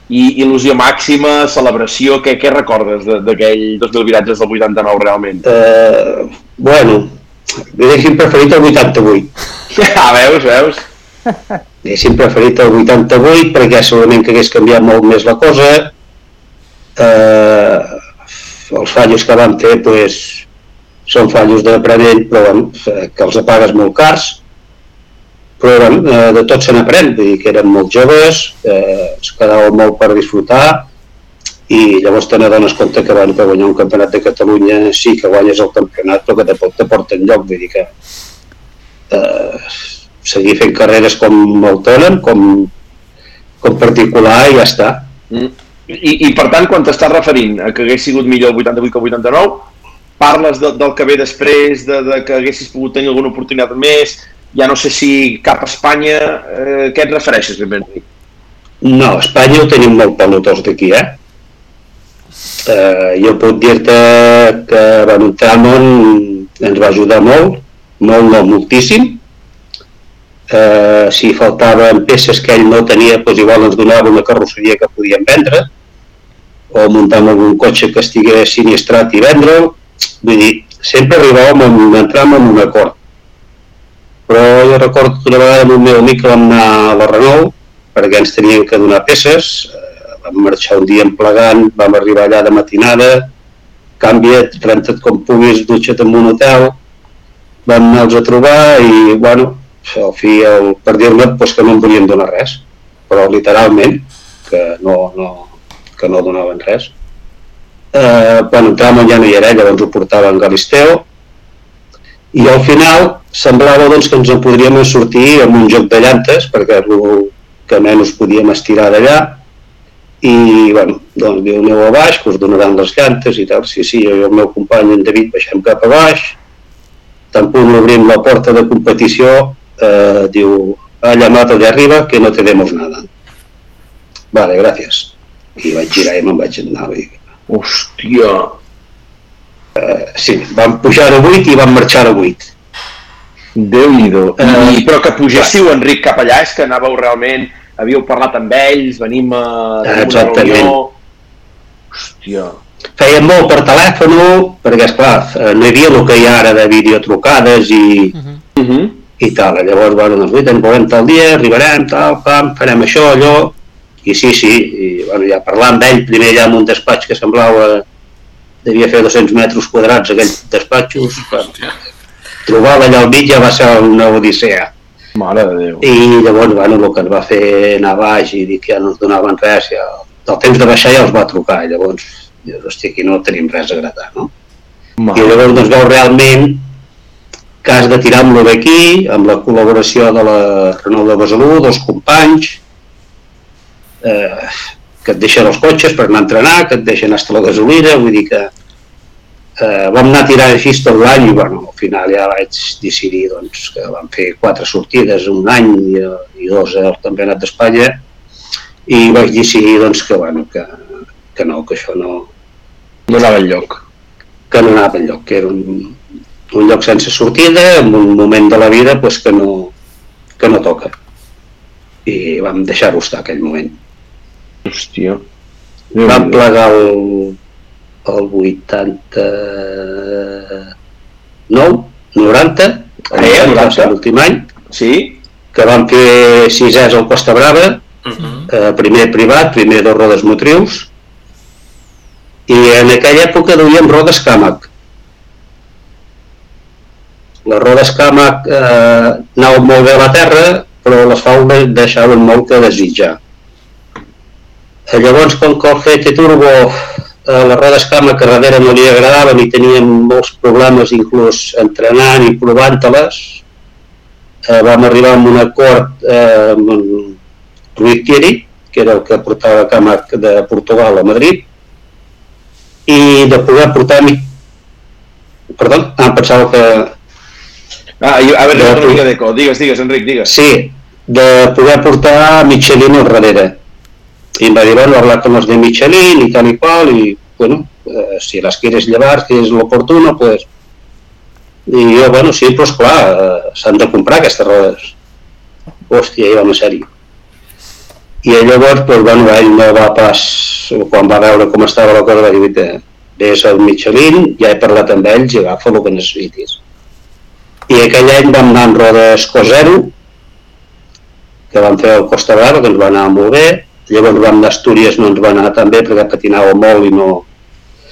Speaker 1: I il·lusió màxima, celebració, què, què recordes de- d'aquell 2000 viratges del 89 realment?
Speaker 6: Uh, bueno, haguéssim preferit el 88.
Speaker 1: Ah, veus, veus?
Speaker 6: Haguéssim preferit el 88 perquè segurament que hagués canviat molt més la cosa. Uh, els fallos que vam fer pues, són fallos d'aprenent, però bueno, eh, que els apagues molt cars. Però bueno, eh, de tot se n'aprèn, vull dir que érem molt joves, eh, ens quedava molt per disfrutar i llavors te n'adones compte que, bueno, que guanyar un campionat de Catalunya sí que guanyes el campionat però que te, te porta enlloc, vull dir que eh, seguir fent carreres com autònom, com, com particular i ja està.
Speaker 1: Mm. I, I per tant, quan t'estàs referint a que hagués sigut millor el 88 que el 89, parles de, del que ve després, de, de que haguessis pogut tenir alguna oportunitat més, ja no sé si cap a Espanya, eh, què et refereixes?
Speaker 6: No, a Espanya ho tenim molt pelotós d'aquí, eh? eh? Jo puc dir-te que bueno, en Tramon ens va ajudar molt, molt, no, moltíssim. Eh, si faltaven peces que ell no tenia, doncs igual ens donava una carrosseria que podíem vendre, o muntar amb algun cotxe que estigués sinistrat i vendre'l. Vull dir, sempre arribàvem a entrar en un acord. Però jo recordo que una vegada amb un meu amic que vam anar a la Renault perquè ens tenien que donar peces, eh, vam marxar un dia en plegant, vam arribar allà de matinada, canvia't, renta't com puguis, dutxa't en un hotel, vam anar-los a trobar i, bueno, al fi, el, per dir-me doncs, que no em volien donar res, però literalment, que no, no, que no donaven res. Eh, quan entràvem ja no hi era, llavors ho portava en Galisteo, i al final semblava doncs, que ens en podríem sortir amb un joc de llantes, perquè el que menys podíem estirar d'allà, i bueno, doncs diu aneu a baix, que us donaran les llantes i tal, sí, sí, jo i el meu company en David baixem cap a baix, punt obrim la porta de competició, eh, diu, ha llamado de arriba que no tenemos nada. Vale, gràcies. I vaig girar i me'n vaig anar.
Speaker 1: Hòstia!
Speaker 6: Sí, vam pujar a 8 i vam marxar a 8.
Speaker 1: Déu-n'hi-do.
Speaker 6: Eh,
Speaker 1: I, però que pugéssiu, Enric, cap allà, és que anàveu realment... Havíeu parlat amb ells, venim a... tenim una reunió. Hòstia.
Speaker 6: Feien molt per telèfon, perquè, esclar, no hi havia el que hi ha ara de videotrucades i,
Speaker 1: Uh -huh.
Speaker 6: i tal. Llavors, bueno, doncs, guaita, ens veurem tal dia, arribarem, tal, pam, farem això, allò, i sí, sí, i bueno, ja parlar amb ell, primer allà en un despatx que semblava devia fer 200 metres quadrats aquells despatxos, bueno, trobar-la allà al mig ja va ser una odissea.
Speaker 1: Mare de Déu.
Speaker 6: I llavors, bueno, el que ens va fer anar baix i dir que ja no ens donaven res, ja, el temps de baixar ja els va trucar, i llavors, dius, hòstia, aquí no tenim res a gratar, no? I
Speaker 1: Mare.
Speaker 6: llavors doncs veu realment que has de tirar amb lo d'aquí, amb la col·laboració de la Renault de Besalú, dels companys, eh, que et deixen els cotxes per anar a entrenar, que et deixen hasta la gasolina, vull dir que eh, vam anar tirant així tot l'any i bueno, al final ja vaig decidir doncs, que vam fer quatre sortides un any i, i dos al Campionat d'Espanya i vaig decidir doncs, que, bueno, que, que no, que això no,
Speaker 1: No anava enlloc.
Speaker 6: que no anava enlloc, que era un, un lloc sense sortida, en un moment de la vida pues, que, no, que no toca. I vam deixar-ho estar aquell moment.
Speaker 1: Hòstia.
Speaker 6: Vam plegar el, el 89, 90,
Speaker 1: Eh, 90?
Speaker 6: l'últim any,
Speaker 1: Sí?
Speaker 6: que vam fer sisès al Costa Brava,
Speaker 4: Mhm.
Speaker 6: eh, primer privat, primer dos rodes motrius, i en aquella època duíem rodes Càmac. Les rodes Càmac eh, anaven molt bé a la terra, però les faldes deixaven molt que desitjar. Eh, llavors, com que el GT Turbo, eh, les rodes a darrere no li agradaven i teníem molts problemes inclús entrenant i provant-te-les, eh, vam arribar a un acord eh, amb en Ruiz Thierry, que era el que portava Càmac de Portugal a Madrid, i de poder portar mi... Perdó? Ah, em pensava que...
Speaker 1: Ah, i, a veure,
Speaker 6: Ja,
Speaker 1: una mica d'eco. Digues, digues, Enric, digues.
Speaker 6: Sí, de poder portar Michelin al darrere. I va dir, bueno, hablar con los de Michelin y tal y cual, y bueno, eh, si las quieres llevar, que es lo oportuno, pues... I jo, bueno, sí, però esclar, eh, s'han de comprar aquestes rodes. Hòstia, vam a ser-hi. I llavors, doncs, bueno, ell no va pas, quan va veure com estava la cosa, va dir, "Vete, vés al Michelin, ja he parlat amb ells i agafa el que necessitis. I aquell any vam anar amb rodes Co0, que vam fer el Costa Brava, que ens va anar molt bé, llavors vam anar a Astúries, no ens va anar tan bé perquè patinava molt i no...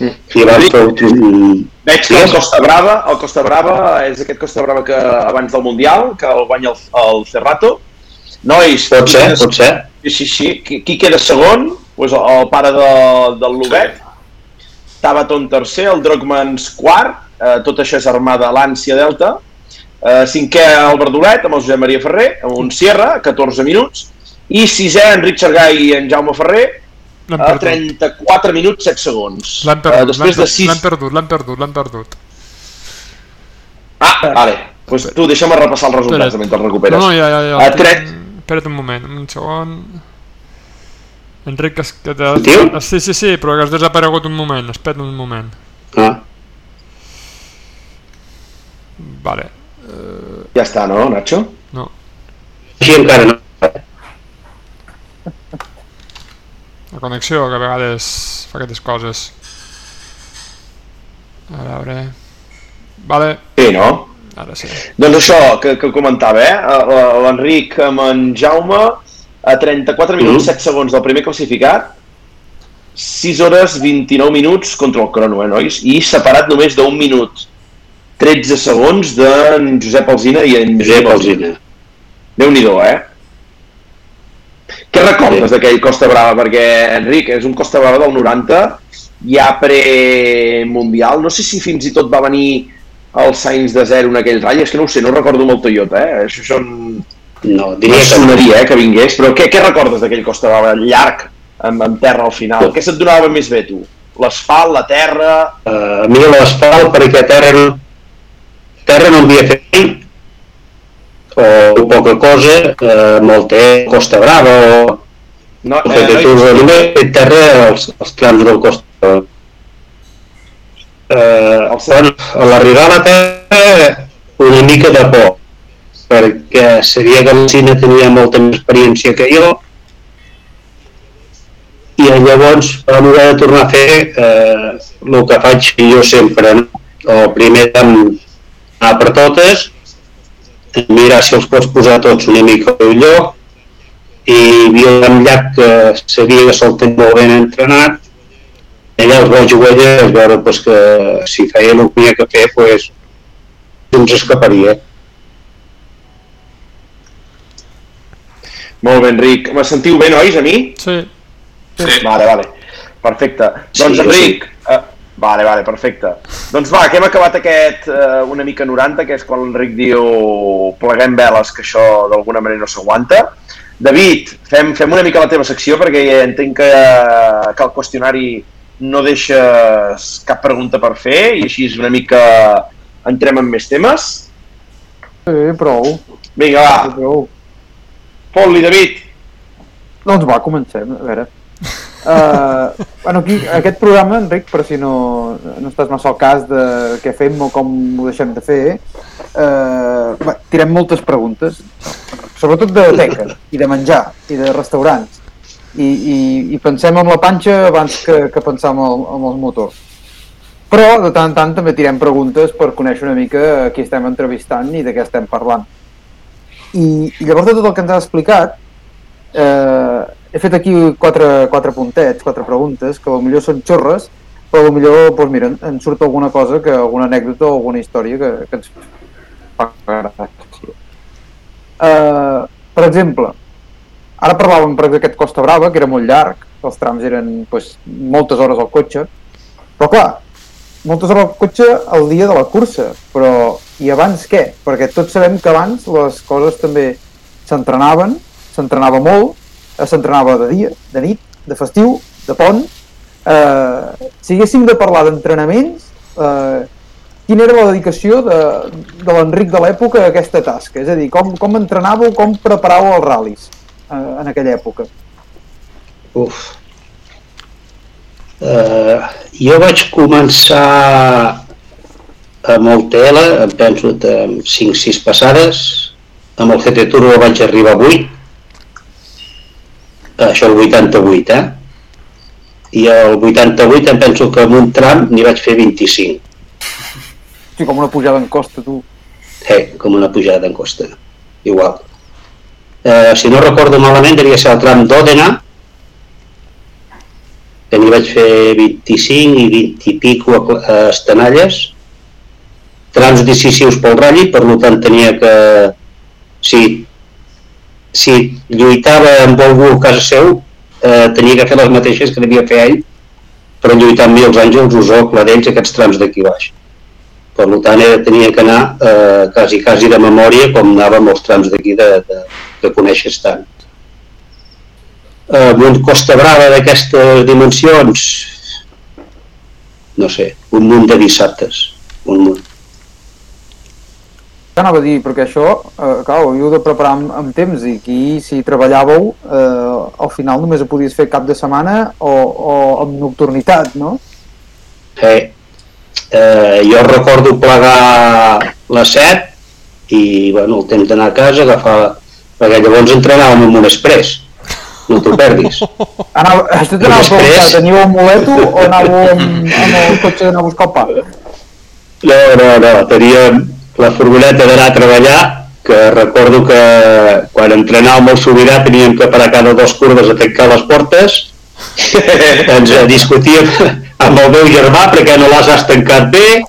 Speaker 6: I vam fer un...
Speaker 1: Veig que el Costa Brava, el Costa Brava és aquest Costa Brava que abans del Mundial, que el guanya el, el Cerrato. Nois,
Speaker 6: Pot ser,
Speaker 1: qui-
Speaker 6: pot ser.
Speaker 1: Sí, sí, sí. Qui, qui queda segon? Pues el, el pare de, del Lobet. Tabaton tercer, el Drogmans quart. Eh, tot això és armada l'Ànsia Delta. Eh, cinquè, el Verdolet, amb el Josep Maria Ferrer, amb un Sierra, 14 minuts. I sisè, Enric Xargai i en Jaume Ferrer, a
Speaker 3: perdut.
Speaker 1: 34 minuts 7 segons.
Speaker 3: L'hem
Speaker 1: Eh,
Speaker 3: perdut,
Speaker 1: després de
Speaker 3: l'hem
Speaker 1: 6...
Speaker 3: l'hem perdut, l'hem perdut, l'hem perdut.
Speaker 1: Ah, vale. Pues tu, deixa'm repassar els resultats mentre el recuperes.
Speaker 3: No, no, ja, ja, ja.
Speaker 1: A
Speaker 3: el
Speaker 1: tre-
Speaker 3: tinc. Espera't un moment, un segon. Enric, que, que te...
Speaker 6: Sentiu?
Speaker 3: Sí, sí, sí, però que has desaparegut un moment, espera't un moment.
Speaker 6: Ah,
Speaker 3: Vale,
Speaker 1: Ja està, no, Nacho?
Speaker 3: no.
Speaker 6: així encara no.
Speaker 3: La connexió, que a vegades fa aquestes coses. A veure... Vale,
Speaker 1: Sí, no?
Speaker 3: ara sí.
Speaker 1: Doncs això que, que comentava, eh? L'Enric amb en Jaume a 34 minuts
Speaker 6: Mhm.
Speaker 1: 7 segons del primer classificat 6 hores 29 minuts contra el crono, eh, nois? I separat només d'un minut 13 segons d'en Josep Alzina i en
Speaker 6: Josep Alzina.
Speaker 1: Déu-n'hi-do, eh? Què recordes d'aquell Costa Brava? Perquè, Enric, és un Costa Brava del 90, ja pre-mundial. No sé si fins i tot va venir el Sainz de zero en aquell ratll, és que no ho sé, no recordo molt Toyota, eh? Això són...
Speaker 6: No,
Speaker 1: No
Speaker 6: diria que no.
Speaker 1: sonaria, eh, que vingués, però què, què recordes d'aquell Costa Brava llarg, amb, amb terra al final? Què se't donava més bé, tu? L'asfalt, la terra...
Speaker 6: Uh, a mi l'asfalt perquè terra no, terra no havia fet o poca cosa, uh, molt té Costa Brava o
Speaker 1: No, eh,
Speaker 6: fet
Speaker 1: nois,
Speaker 6: no, només terra als, als trams del Costa Brava. Uh, bueno, a l'arribar a la terra una mica de por, perquè sabia que el cine tenia molta més experiència que jo i llavors vam haver de tornar a fer eh, el que faig jo sempre no? el primer vam anar per totes mirar si els pots posar tots una mica al lloc i hi havia un llac que sabia que se'l tenia molt ben entrenat allà els vaig guanyar i veure pues, que si feia el que havia que fer pues, ens escaparia
Speaker 1: Molt bé, Enric. Me sentiu bé, nois, a mi?
Speaker 3: Sí.
Speaker 4: Sí.
Speaker 1: Vale, vale. Perfecte.
Speaker 6: Sí,
Speaker 1: Doncs, Enric, eh, vale, vale, perfecte. Doncs va, que hem acabat aquest eh, una mica 90, que és quan l'Enric diu pleguem veles, que això d'alguna manera no s'aguanta. David, fem, fem una mica la teva secció perquè entenc que, que el qüestionari no deixes cap pregunta per fer i així una mica entrem en més temes.
Speaker 2: Sí, prou.
Speaker 1: Vinga, va, fot-li, David.
Speaker 2: Doncs va, comencem, a veure. Uh, bueno, aquí, aquest programa, Enric, per si no, no estàs massa al cas de què fem o com ho deixem de fer, uh, va, tirem moltes preguntes, sobretot de teca i de menjar i de restaurants. I, i, i pensem en la panxa abans que, que pensar en, el, en els motors. Però de tant en tant també tirem preguntes per conèixer una mica qui estem entrevistant i de què estem parlant. I, i llavors de tot el que ens has explicat, eh, he fet aquí quatre, quatre puntets, quatre preguntes, que potser són xorres, però potser, doncs mira, en surt alguna cosa, que alguna anècdota o alguna història que, que ens fa gràcia. Uh, per exemple, ara parlàvem per aquest Costa Brava, que era molt llarg, els trams eren pues, moltes hores al cotxe, però clar, moltes hores al cotxe el dia de la cursa, però i abans què? Perquè tots sabem que abans les coses també s'entrenaven, s'entrenava molt, eh, s'entrenava de dia, de nit, de festiu, de pont. Eh, si haguéssim de parlar d'entrenaments, eh, quina era la dedicació de, de l'Enric de l'època a aquesta tasca? És a dir, com, com entrenàveu, com preparàveu els ral·lis eh, en aquella època?
Speaker 6: Uf. Uh, jo vaig començar amb el TL, em penso amb 5-6 passades, amb el GT Turbo vaig arribar a 8, això el 88, eh? I el 88 em penso que amb un tram n'hi vaig fer 25.
Speaker 2: Sí, com una pujada en costa, tu.
Speaker 6: Eh, com una pujada en costa. Igual. Eh, si no recordo malament, devia ser el tram d'Òdena, que n'hi vaig fer 25 i 20 i pico a, a Estanalles, trams decisius pel ratll, per tant tenia que... Si, si lluitava amb algú a casa seu, eh, tenia que fer les mateixes que devia fer ell, però lluitar amb els àngels, Usó, Cladells, aquests trams d'aquí baix. Per tant, era, tenia que anar eh, quasi, quasi de memòria com anava amb els trams d'aquí de, de, que coneixes tant. Eh, un Costa Brava d'aquestes dimensions, no sé, un munt de dissabtes, un munt.
Speaker 2: Anava a dir? Perquè això, eh, clar, ho havíeu de preparar amb, amb temps i aquí, si treballàveu, eh, al final només ho podies fer cap de setmana o, o amb nocturnitat, no?
Speaker 6: Eh, eh, jo recordo plegar les 7 i bueno, el temps d'anar a casa agafar perquè llavors entrenàvem amb un express no t'ho perdis
Speaker 2: Anava, això t'anava a preguntar, teníeu un moleto o anàveu amb, amb el cotxe d'anar a buscar el pa?
Speaker 6: no, no, no, teníem la furgoneta d'anar a treballar que recordo que quan entrenàvem el Sobirà teníem que parar cada dos curves a tancar les portes. Ens eh, discutíem amb el meu germà perquè no les has tancat bé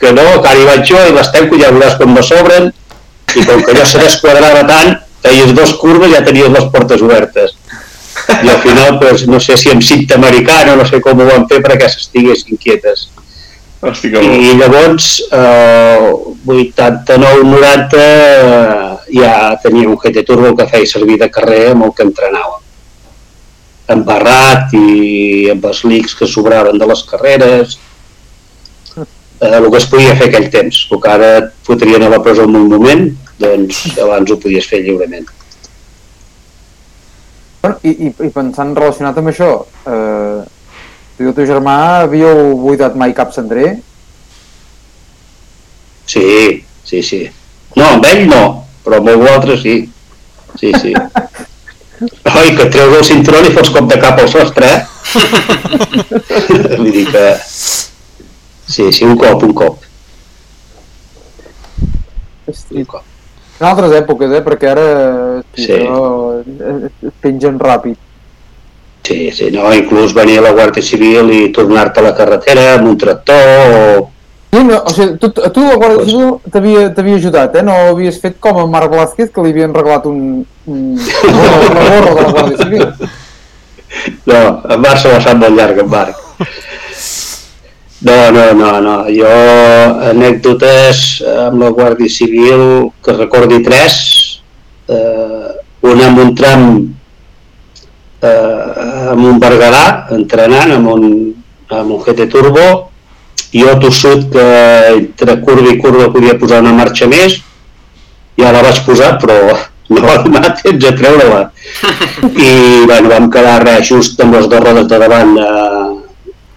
Speaker 6: que no, que ara hi vaig jo i les tanco ja veuràs com me sobren. I com que allò se desquadrava tant feies dos curves ja tenies les portes obertes. I al final pues, no sé si amb cinta americana no sé com ho van fer perquè s'estiguessin quietes
Speaker 1: Bo.
Speaker 6: i llavors eh, 89-90 eh, ja tenia un GT Turbo que feia servir de carrer amb el que entrenàvem. Embarrat i amb els leaks que sobraven de les carreres eh, el que es podia fer aquell temps. El que ara et fotrien a la presó en un moment doncs abans ho podies fer lliurement.
Speaker 2: Bueno, i, i, I pensant relacionat amb això, eh, tu i el teu germà havíeu buidat mai cap cendrer?
Speaker 6: sí, sí, sí no, amb ell no però amb algú altre sí. Sí, sí. Oi, que treus el cinturó i fots cop de cap al sostre, eh? Vull dir que... Sí, sí, un cop, un cop.
Speaker 2: Hosti.
Speaker 6: Un cop.
Speaker 2: En altres èpoques, eh? Perquè ara
Speaker 6: Sí.
Speaker 2: es pengen ràpid.
Speaker 6: Sí, sí, no, inclús venir a la Guàrdia Civil i tornar-te a la carretera amb un tractor o...
Speaker 2: Sí, no, o sigui, tu, tu la Guàrdia
Speaker 6: Pues-
Speaker 2: Civil t'havia ajudat, eh? No havies fet com a Marc Blázquez, que li havien regalat un, un la gorra de la Guàrdia Civil.
Speaker 6: No, en Marc se la sap molt llarg, en Marc. No, no, no, no. Jo, anècdotes amb la Guàrdia Civil, que recordi tres. Eh, una amb un tram eh, amb un Berguedà, entrenant amb un, amb un GT Turbo, jo tossut que entre curva i curva podia posar una marxa més, ja la vaig posar, però no va donar temps a treure-la. I bueno, vam quedar res, just amb les dues rodes de davant a,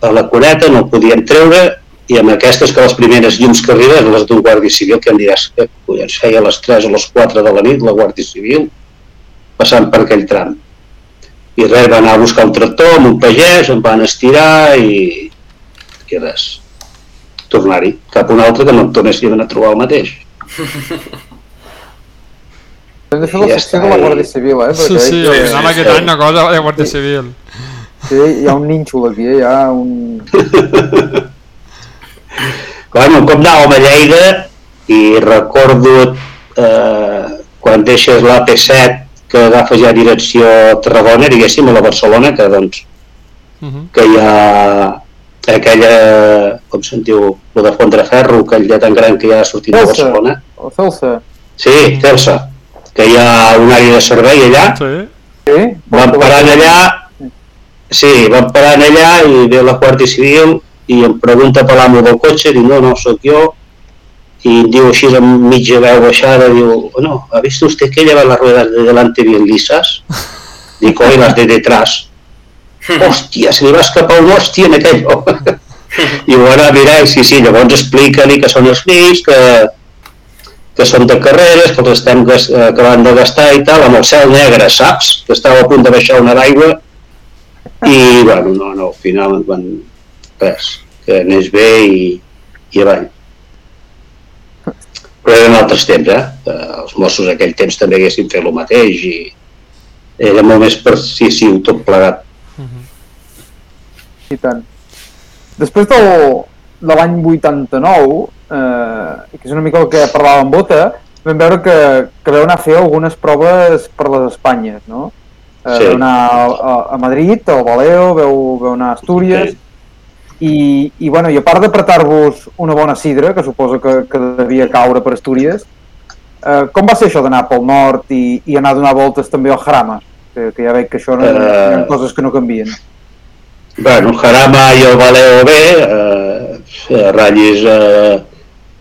Speaker 6: a la cuneta, no podíem treure, i amb aquestes que les primeres llums que arriben, les d'un guàrdia civil, que em diràs que collons feia a les 3 o les 4 de la nit, la guàrdia civil, passant per aquell tram. I res, va anar a buscar un tractor amb un pagès, em van estirar i, i res. Tornar-hi, cap a un altre que no em tornessin a trobar el mateix.
Speaker 2: Hem de fer la
Speaker 6: Ja
Speaker 2: secció
Speaker 6: està,
Speaker 2: de la Guàrdia Civil, eh?
Speaker 3: Sí, sí,
Speaker 2: que-
Speaker 3: sí, anava aquest any una cosa de Guàrdia Civil.
Speaker 2: Sí, hi ha un nínxol aquí, eh? hi ha un...
Speaker 6: Bueno, un cop anàvem a Lleida i recordo eh, quan deixes l'AP7 que agafa ja direcció a Tarragona, diguéssim, a la Barcelona, que doncs
Speaker 3: Mhm.
Speaker 6: que hi ha aquella, com se'n diu, lo de Font de Ferro, aquell ja tan gran que hi ha sortint de
Speaker 2: Celsa.
Speaker 6: Barcelona.
Speaker 2: O Celsa.
Speaker 6: Sí, Celsa, que hi ha un àrea de servei allà,
Speaker 3: Sí.
Speaker 2: Sí?
Speaker 6: vam parar allà, sí, vam parar allà i ve la Guàrdia Civil i em pregunta per l'amo del cotxe, diu, no, no, sóc jo, y digo així amb mitja veu baixada, diu, no, ¿ha visto usted que lleva las ruedas de delante bien lisas? Dic, oi, las de detrás. Hòstia, se li va escapar un hòstia en aquell I bueno, mira, sí, sí, llavors explica-li que són els fills, que, que són de carreres, que els estem gas- acabant de gastar i tal, amb el cel negre, saps? Que estava a punt de baixar una d'aigua i, bueno, no, no, al final van... Res, que anés bé i, i avall. Però eren altres temps, eh? Eh, Els Mossos aquell temps també haguessin fet el mateix i era molt més precisiu tot plegat.
Speaker 2: I tant. Després del, de l'any 89, eh, que és una mica el que parlàvem amb Bota, vam veure que, que veu anar a fer algunes proves per les Espanyes, no? Eh,
Speaker 6: Sí.
Speaker 2: Veu anar a, a, a Madrid, al Baleo, veu, veu anar a Astúries, i, i, bueno, i a part d'apretar-vos una bona sidra, que suposo que, que devia caure per Astúries, eh, com va ser això d'anar pel nord i, i anar a donar voltes també al Jarama? Que, que ja veig que això no,
Speaker 6: Eh.
Speaker 2: hi ha coses que no canvien.
Speaker 6: Bueno, el Jarama i el Baleo bé, eh, eh, ratllis eh,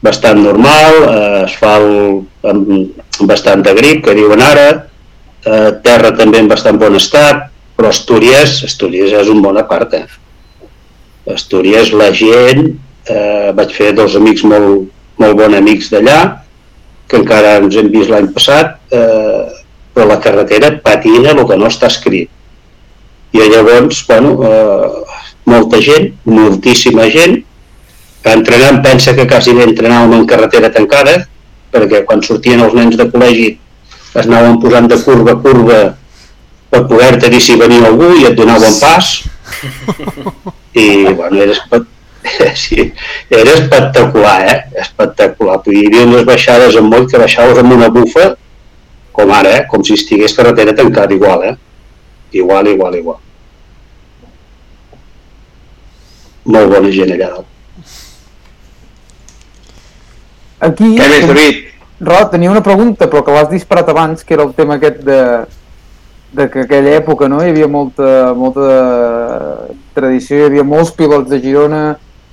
Speaker 6: bastant normal, eh, asfalt amb, amb bastant de grip, que diuen ara, eh, terra també en bastant bon estat, però Astúries, Astúries és un bon part, eh? Astúries, la gent, eh, vaig fer dos amics molt, molt bons amics d'allà, que encara ens hem vist l'any passat, eh, però la carretera patina el que no està escrit. I llavors, bueno, eh, molta gent, moltíssima gent, que entrenant pensa que quasi bé entrenàvem en carretera tancada, perquè quan sortien els nens de col·legi es anaven posant de curva a curva per poder-te dir si venia algú i et donaven pas. I, bueno, era, espe... sí, era espectacular, eh? Espectacular. Hi havia unes baixades amb moll que baixaves amb una bufa, com ara, eh? Com si estigués carretera tancada igual, eh? Igual, igual, igual. Molt bona gent allà dalt.
Speaker 2: Aquí,
Speaker 1: Què més, David?
Speaker 2: Rod, tenia una pregunta, però que l'has disparat abans, que era el tema aquest de, de que aquella època no? hi havia molta, molta tradició, hi havia molts pilots de Girona,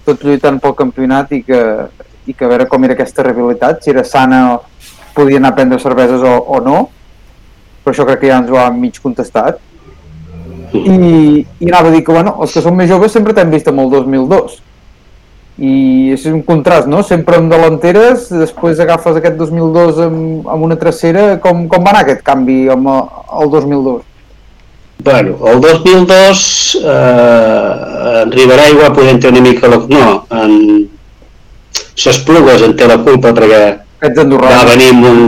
Speaker 2: tots lluitant pel campionat i que, i que a veure com era aquesta rivalitat, si era sana podia anar a prendre cerveses o, o no, però això crec que ja ens ho ha mig contestat. I, i anava a dir que bueno, els que són més joves sempre t'hem vist amb el 2002 i és un contrast, no? Sempre amb delanteres, després agafes aquest 2002 amb, amb una tracera, com, com va anar aquest canvi amb el, el 2002?
Speaker 6: Bueno, el 2002 eh, en Riberaigua podem tenir una mica la... No, en ses plugues en té la culpa perquè va venir amb un,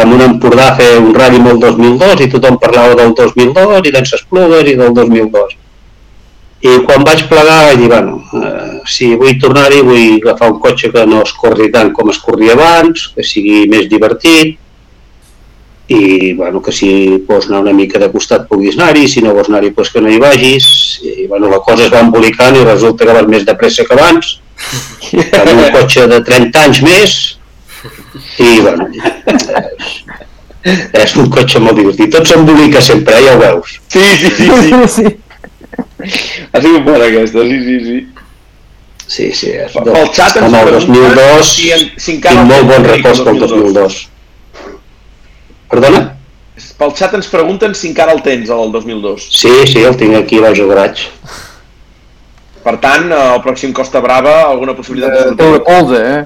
Speaker 6: amb un Empordà a fer un rally molt 2002 i tothom parlava del 2002 i d'en ses plugues i del 2002 i quan vaig plegar vaig dir, bueno, eh, si vull tornar-hi vull agafar un cotxe que no es corri tant com es corria abans, que sigui més divertit i bueno, que si vols anar una mica de costat puguis anar-hi, si no vols anar-hi pues que no hi vagis i bueno, la cosa es va embolicant i resulta que vas més de pressa que abans amb un cotxe de 30 anys més i bueno és, és un cotxe molt divertit tot s'embolica sempre, eh, ja ho veus
Speaker 1: Sí, sí, sí, sí.
Speaker 2: sí.
Speaker 1: Ha sigut bona aquesta, sí, sí, sí.
Speaker 6: sí, sí, és
Speaker 1: Pel- pel xat ens
Speaker 6: el
Speaker 1: pregunten
Speaker 6: 2002
Speaker 1: si si encara
Speaker 6: tinc
Speaker 1: el
Speaker 6: molt bon
Speaker 1: el
Speaker 6: pel 2002 perdona?
Speaker 1: Pel xat ens pregunten si encara el tens, el 2002.
Speaker 6: sí, sí, el tinc aquí baix al garatge
Speaker 1: Per tant, eh, el pròxim Costa Brava, alguna possibilitat de
Speaker 2: Eh, Té una
Speaker 1: sortir?
Speaker 2: colze, eh?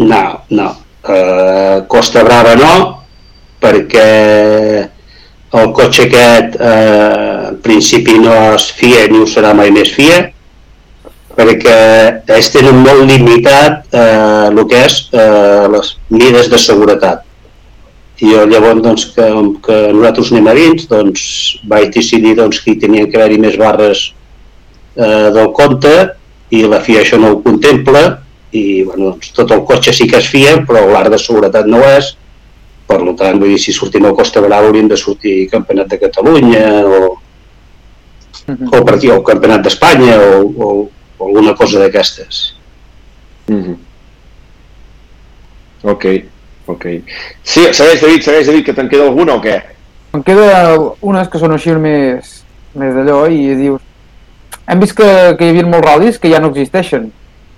Speaker 6: No, no. Uh, Costa Brava no, perquè el cotxe aquest uh, en principi no es fia ni ho serà mai més fia, perquè ells tenen molt limitat uh, el que és uh, les mides de seguretat. I jo llavors, doncs, que, que nosaltres anem a dins, doncs, vaig decidir doncs, que hi tenien que haver-hi més barres eh, del compte i la FIA això no ho contempla i bueno, doncs, tot el cotxe sí que es fia però l'art de seguretat no ho és per tant, vull dir, si sortim al Costa Brava hauríem de sortir Campionat de Catalunya o, o per aquí, o Campionat d'Espanya o, o, o alguna cosa d'aquestes
Speaker 1: Mhm. Ok, ok. Sí, segueix, David, segueix, David, que te'n queda alguna o què?
Speaker 2: Em queda unes que són així més, més d'allò i dius... Hem vist que, que hi havia molts ral·lis que ja no existeixen.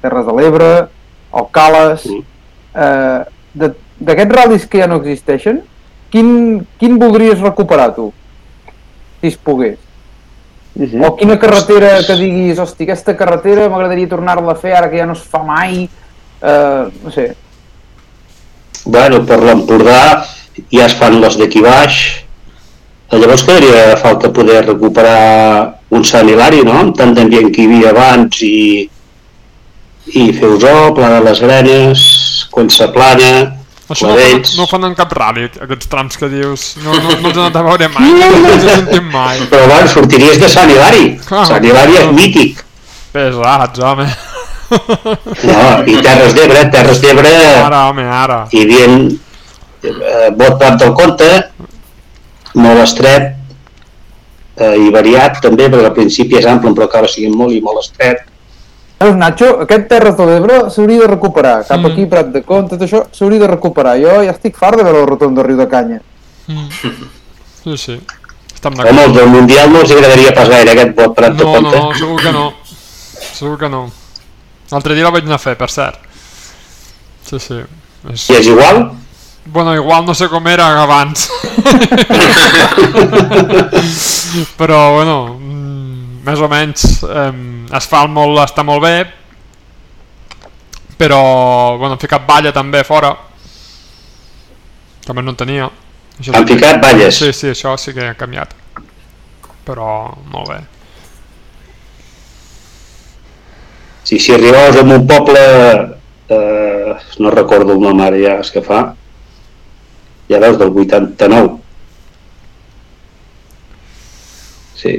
Speaker 2: Terres de l'Ebre, Alcales...
Speaker 6: Mm.
Speaker 2: Eh, de- D'aquests ral·lis que ja no existeixen, quin, quin voldries recuperar tu? Si es pogués.
Speaker 1: Mhm.
Speaker 2: O quina carretera que diguis, hosti, aquesta carretera m'agradaria tornar-la a fer ara que ja no es fa mai. Eh, no sé,
Speaker 6: Bueno, per l'Empordà ja es fan les d'aquí baix. Llavors quedaria falta poder recuperar un Sant Hilari, no? Amb tant d'ambient que hi havia abans i, i fer Usó, Pla de les Grenes, Consa Plana,
Speaker 3: Això no fan, no fan en cap ràdio, aquests trams que dius. No, no, no els he anat a veure mai, no els he sentit mai.
Speaker 6: Però bueno, sortiries de Sant Hilari.
Speaker 3: Clar.
Speaker 6: Sant Hilari és mític.
Speaker 3: Pesats, home.
Speaker 6: No, i Terres d'Ebre, Terres d'Ebre
Speaker 3: Ara, home, ara.
Speaker 6: hi havia eh, Bot Prat del Comte, molt estret eh, i variat també, perquè al principi és ample però acaba sent molt i molt estret.
Speaker 2: Veus, Nacho, aquest Terres de l'Ebre s'hauria de recuperar. Cap
Speaker 3: Mm.
Speaker 2: aquí, Prat de Cont, tot això s'hauria de recuperar. Jo ja estic fart de veure el retorn de Riu de Canya.
Speaker 3: Sí, sí. Estem
Speaker 6: Home, els
Speaker 3: d'acord.
Speaker 6: del Mundial no els agradaria pas gaire aquest Bot Prat del
Speaker 3: No, no,
Speaker 6: Comte.
Speaker 3: no, segur que no. Segur que no. L'altre dia la vaig anar a fer, per cert. Sí, sí. És...
Speaker 6: I és igual?
Speaker 3: Bueno, igual no sé com era abans. Però, bueno, mm, més o menys eh, es fa molt, està molt bé, però, bueno, han ficat balla també fora, més no en tenia. Això
Speaker 6: Han
Speaker 3: sí que-
Speaker 6: ficat balles?
Speaker 3: Sí, sí, això sí que ha canviat. Però, molt bé.
Speaker 6: Si, si arribaves a un poble, eh, no recordo el nom ara ja, és que fa, ja veus, del 89. Sí.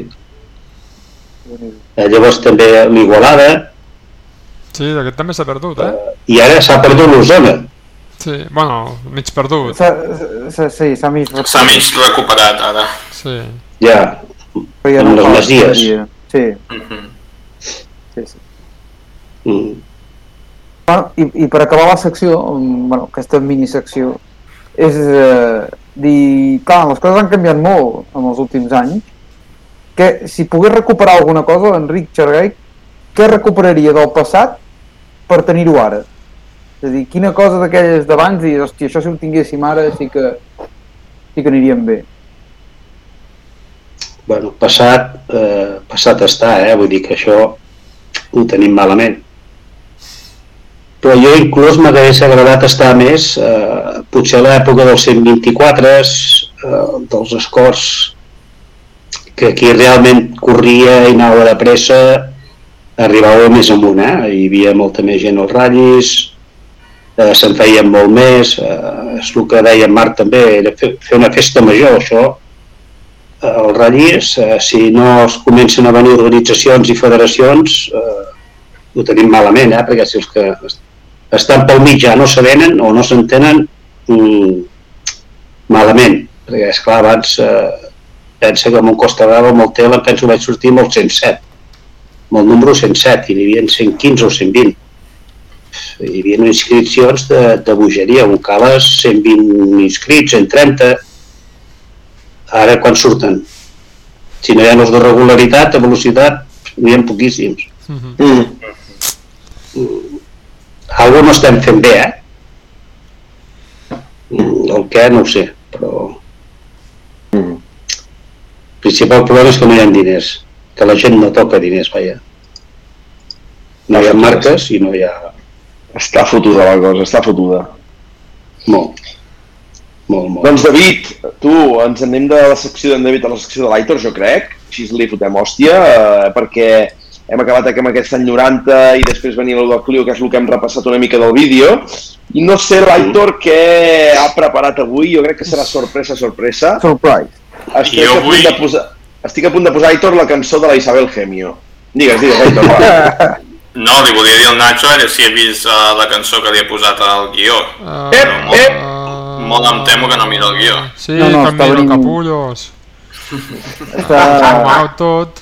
Speaker 6: Eh, llavors també l'Igualada,
Speaker 3: Sí, aquest també s'ha perdut, eh?
Speaker 6: i ara s'ha perdut l'Osona.
Speaker 3: Sí, bueno, mig perdut.
Speaker 2: S'ha- s'ha- Sí, s'ha mig...
Speaker 4: S'ha mig recuperat ara.
Speaker 3: Sí.
Speaker 6: Ja,
Speaker 2: però ja
Speaker 6: amb les
Speaker 2: fa
Speaker 6: masies.
Speaker 2: Sí,
Speaker 4: Mhm.
Speaker 2: sí, sí.
Speaker 6: mm,
Speaker 2: Bueno, i, I per acabar la secció, um, bueno, aquesta minisecció, és eh, dir, clar, les coses han canviat molt en els últims anys, que si pogués recuperar alguna cosa, Enric Xargai, què recuperaria del passat per tenir-ho ara? És a dir, quina cosa d'aquelles d'abans i, hòstia, això si ho tinguéssim ara sí que, sí que aniríem bé.
Speaker 6: bueno, passat, eh, passat està, eh? vull dir que això ho tenim malament. Però jo inclús m'hagués agradat estar més, eh, potser a l'època dels 124, eh, dels escorts, que aquí realment corria i anava de pressa, arribava més amunt, eh? hi havia molta més gent als ratllis, eh, se'n feien molt més, eh, és el que deia en Marc també, era fer, fer una festa major, això, eh, els ratllis, eh, si no es comencen a venir organitzacions i federacions, eh, ho tenim malament, eh? perquè si els que estan pel mig ja no s'avenen o no s'entenen, mm, malament, perquè és clar, abans eh, pensa que amb un Costa Brava amb el tel em penso que vaig sortir amb el 107 amb el número 107 i n'hi havia 115 o 120 hi havia inscripcions de, de bogeria, un cales 120 inscrits, 130 ara quan surten si no hi ha els de regularitat, de velocitat n'hi ha poquíssims
Speaker 1: Mm.
Speaker 6: algú no estem fent bé eh? Mm, el què no ho sé però
Speaker 1: Mm.
Speaker 6: El principal problema és que no hi ha diners que la gent no toca diners vaja no hi ha marques i no hi ha
Speaker 1: Està fotuda la cosa, està fotuda.
Speaker 6: molt molt, molt
Speaker 1: Doncs David, tu, ens en anem de la secció d'en David a la secció de l'Aitor, jo crec. Així li fotem hòstia, eh, perquè hem acabat amb aquest any 90 i després venia el del Clio, que és el que hem repassat una mica del vídeo. I no sé l'Aitor què ha preparat avui, jo crec que serà sorpresa, sorpresa.
Speaker 2: Surprise.
Speaker 1: Estic,
Speaker 4: Jo
Speaker 1: a
Speaker 4: vull-
Speaker 1: de posar, estic a punt de posar, Aitor, la cançó de la Isabel Gemio. Digues, digues, Aitor, va.
Speaker 4: No, li volia dir al Nacho era si he vist uh, la cançó que li he posat al guió.
Speaker 3: Uh,
Speaker 1: Ep, ep!
Speaker 3: uh,
Speaker 4: Molt em temo que no mira el guió.
Speaker 3: Sí,
Speaker 2: No, no, està
Speaker 3: Camilo
Speaker 2: venint-
Speaker 3: Capullos.
Speaker 2: Està,
Speaker 3: Wow, tot.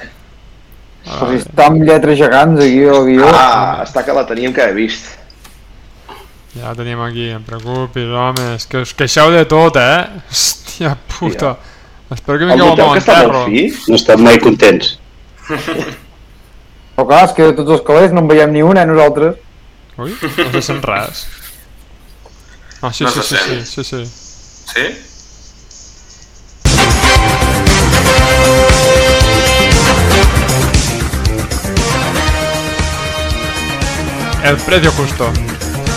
Speaker 2: sigui, està amb lletres gegants aquí el guió.
Speaker 1: Ah, està que la teníem que haver vist.
Speaker 3: Ja la tenim aquí, em preocupis, home, és que us queixeu de tot, eh? Hòstia puta. Espero que vingueu
Speaker 1: molt fi?
Speaker 6: no estan mai contents
Speaker 2: Però clar, és que de tots els calés no en veiem ni un, eh, nosaltres.
Speaker 3: Ui, no se sent res. Ah, sí,
Speaker 4: No
Speaker 3: sí, sí, sí, sí, sí.
Speaker 4: Sí?
Speaker 3: El precio justo.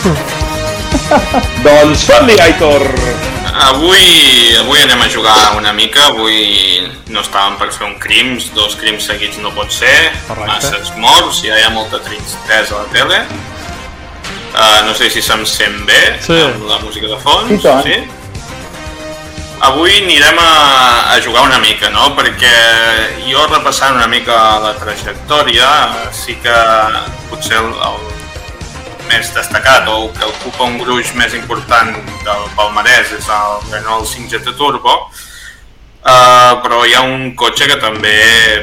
Speaker 1: Doncs fot-li, Aitor!
Speaker 4: Avui, avui anem a jugar una mica, avui no estàvem per fer un crims, dos crims seguits no pot ser,
Speaker 3: Correcte.
Speaker 4: masses morts, ja hi ha molta tristesa a la tele. Uh, no sé si se'm sent bé
Speaker 3: Sí.
Speaker 4: amb la música de fons.
Speaker 2: I tant.
Speaker 4: Sí? Avui anirem a, a jugar una mica, no? Perquè jo repassant una mica la trajectòria, sí que potser el, el més destacat o que ocupa un gruix més important del palmarès és el Renault 5 GT Turbo uh, però hi ha un cotxe que també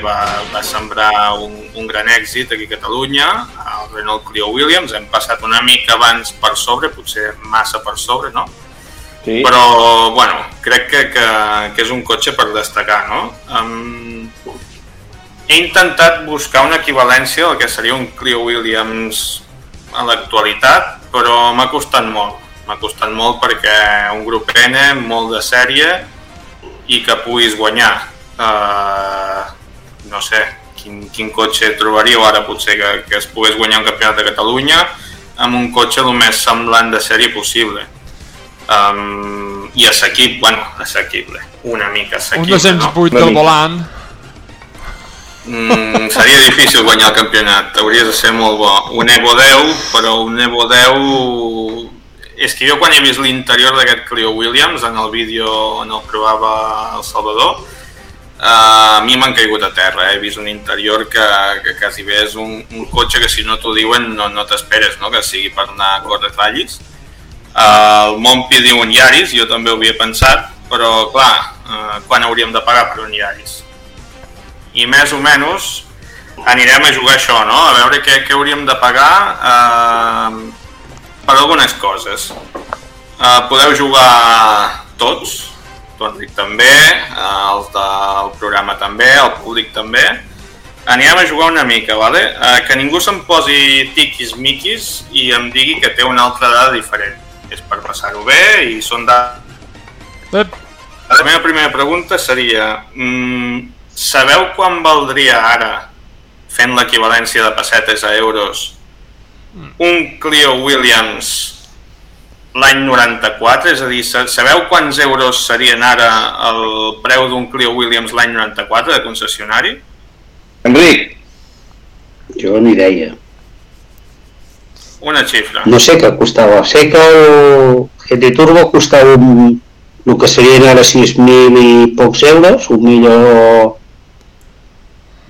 Speaker 4: va, va sembrar un, un gran èxit aquí a Catalunya el Renault Clio Williams hem passat una mica abans per sobre potser massa per sobre no?
Speaker 1: Sí.
Speaker 4: però bueno, crec que, que, que és un cotxe per destacar no? Um, he intentat buscar una equivalència al que seria un Clio Williams a l'actualitat, però m'ha costat molt. M'ha costat molt perquè un grup N, molt de sèrie, i que puguis guanyar. Uh, no sé, quin, quin cotxe trobaríeu ara potser que, que es pogués guanyar un campionat de Catalunya amb un cotxe el més semblant de sèrie possible. Um, I assequible, bueno, assequible, una mica
Speaker 3: Un
Speaker 4: assequible,
Speaker 3: 208
Speaker 1: Una
Speaker 3: del volant.
Speaker 4: Mm, seria difícil guanyar el campionat, hauries de ser molt bo. Un Evo 10, però un Evo 10... És que jo quan he vist l'interior d'aquest Clio Williams en el vídeo on el provava el Salvador, uh, a mi m'han caigut a terra, eh? he vist un interior que, que quasi bé és un, un cotxe que si no t'ho diuen no, no t'esperes no? que sigui per anar a córrer tallis. Uh, el Montpi diu un Yaris, jo també ho havia pensat, però clar, uh, quan hauríem de pagar per un Yaris? I més o menys anirem a jugar això, no? A veure què, què hauríem de pagar eh, per algunes coses. Eh, podeu jugar tots, tu Enric també, eh, els del programa també, el públic també. Anirem a jugar una mica, vale? eh, que ningú se'm posi tiquis-miquis i em digui que té una altra dada diferent. És per passar-ho bé i són
Speaker 3: Ep,
Speaker 4: la meva primera pregunta seria mm, sabeu quan valdria ara fent l'equivalència de pessetes a euros, un Clio Williams l'any 94, és a dir, sa- sabeu quants euros serien ara el preu d'un Clio Williams l'any 94 de concessionari?
Speaker 1: Enric,
Speaker 6: Jo ni idea.
Speaker 4: Una xifra.
Speaker 6: No sé què costava. Sé que el GT Turbo costava un, el que serien ara 6.000 i pocs euros, un milió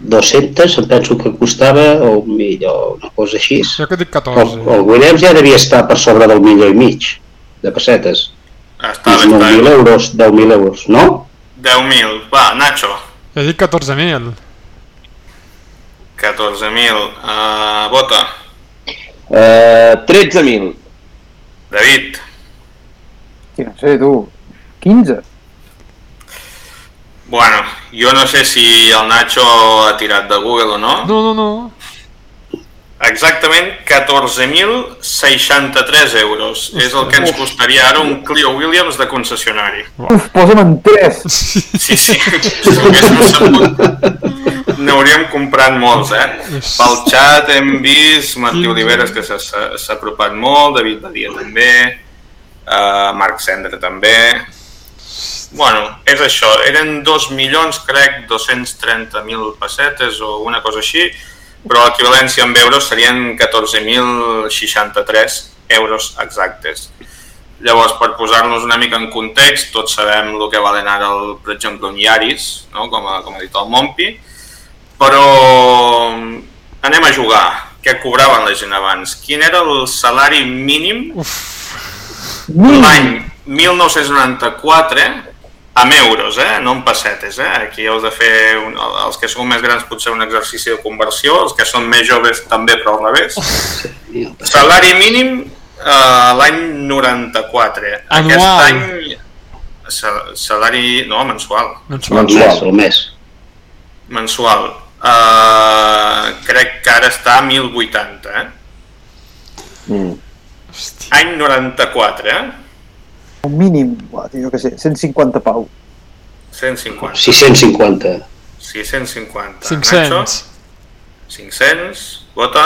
Speaker 6: 200, em penso que costava, o un milió, una cosa així.
Speaker 3: Jo que dic
Speaker 6: El,
Speaker 3: 14.
Speaker 6: el Williams ja devia estar per sobre del milió i mig de pessetes.
Speaker 4: Està
Speaker 6: Uns
Speaker 4: bé,
Speaker 6: 9.000
Speaker 4: està bé.
Speaker 6: euros, 10.000 euros, no?
Speaker 4: 10.000. Va, Nacho.
Speaker 3: Jo dic 14.000.
Speaker 4: 14.000. Uh, vota.
Speaker 1: eh, 13.000.
Speaker 4: David.
Speaker 2: Sí, no sé, tu. 15?
Speaker 4: Bueno, jo no sé si el Nacho ha tirat de Google o no.
Speaker 3: No, no, no.
Speaker 4: Exactament 14.063 euros. És el que ens costaria ara un Clio Williams de concessionari.
Speaker 2: Uf, posa'm en 3.
Speaker 4: Sí, sí, si ho haguéssim sabut, n'hauríem comprat molts, eh? Pel xat hem vist Martí Oliveres que s'ha- apropat molt, David Badia també, uh, Marc Cendra també... Bueno, és això, eren 2 milions, crec, 230.000 pessetes o una cosa així, però l'equivalència en euros serien 14.063 euros exactes. Llavors, per posar-nos una mica en context, tots sabem el que valen ara, el, per exemple, un Yaris, no? com, ha, com ha dit el Mompi, però anem a jugar. Què cobraven la gent abans? Quin era el salari mínim l'any 1994 amb euros, eh? no en pessetes. Eh? Aquí heu de fer, un, els que sou més grans potser un exercici de conversió, els que són més joves també, però al revés. Salari mínim uh, l'any 94.
Speaker 3: Anual.
Speaker 4: Aquest any sa- salari... no, mensual.
Speaker 3: Mensual.
Speaker 6: El mes, el mes.
Speaker 4: Mensual. Uh, crec que ara està a 1080, eh?
Speaker 1: Mm.
Speaker 4: Any 94, eh?
Speaker 2: Un mínim, jo què sé, 150 pau.
Speaker 4: 150.
Speaker 6: 650.
Speaker 4: 650.
Speaker 3: 500.
Speaker 4: Nacho? 500. Vota.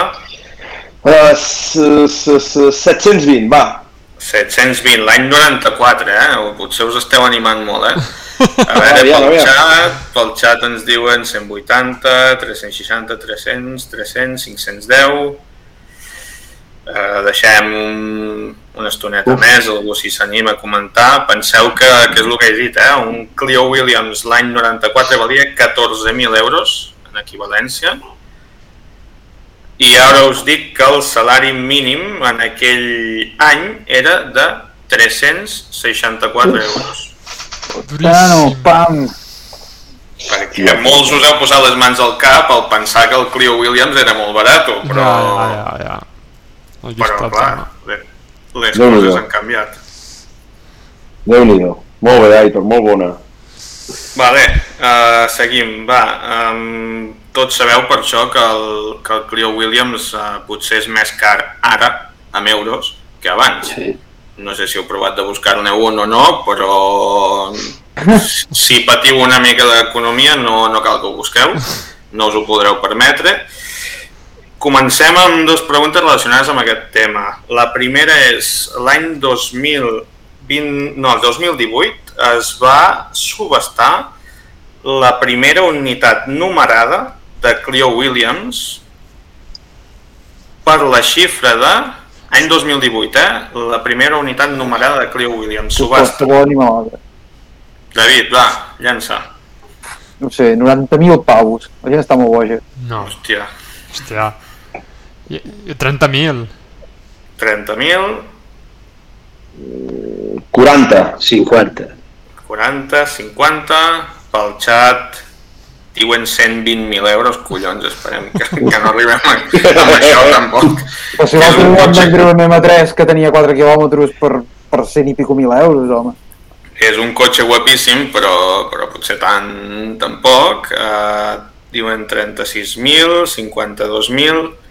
Speaker 1: Uh, s- s- s- 720, va.
Speaker 4: 720, l'any 94, eh? O potser us esteu animant molt, eh? A veure,
Speaker 1: Aviam,
Speaker 4: pel xat, pel xat ens diuen 180, 360, 300, 300, 510... Eh, deixem un, una estoneta
Speaker 6: Uf.
Speaker 4: més, algú si s'anima a comentar. Penseu que, que és el que he dit, eh? un Clio Williams l'any 94 valia 14.000 euros en equivalència i ara us dic que el salari mínim en aquell any era de 364 euros.
Speaker 3: Duríssim.
Speaker 2: pam!
Speaker 4: Perquè molts us heu posat les mans al cap al pensar que el Clio Williams era molt barat, però,
Speaker 3: Ja, ja, ja,
Speaker 4: però clar, les
Speaker 1: Déu-n'hi-do.
Speaker 4: coses han canviat.
Speaker 1: Déu-n'hi-do. Molt bé, Aitor, molt bona.
Speaker 4: Vale, uh, seguim, va. Um, tots sabeu per això que el, que el Clio Williams uh, potser és més car ara, amb euros, que abans.
Speaker 6: Sí.
Speaker 4: No sé si heu provat de buscar-ne un o no, però si patiu una mica d'economia no, no cal que ho busqueu, no us ho podreu permetre. Comencem amb dues preguntes relacionades amb aquest tema. La primera és, l'any 2020, no, el 2018 es va subestar la primera unitat numerada de Clio Williams per la xifra de any 2018, eh? La primera unitat numerada de Clio Williams. Subhasta. David, va, llança.
Speaker 2: No sé, 90.000 paus. La gent està molt boja.
Speaker 3: No,
Speaker 4: Hòstia,
Speaker 3: hòstia. I, i 30.000.
Speaker 4: 30.000,
Speaker 1: 40.
Speaker 6: 50.
Speaker 4: 40, 50, pel xat diuen 120.000 euros, collons, esperem que, que no arribem a, amb això tampoc.
Speaker 2: Però si l'altre
Speaker 4: un cotxe-
Speaker 2: vendre un M3 que tenia 4 quilòmetres per, per 100 i pico mil euros, home.
Speaker 4: És un cotxe guapíssim, però, però potser tant tampoc. Uh, diuen 36.000, 52.000...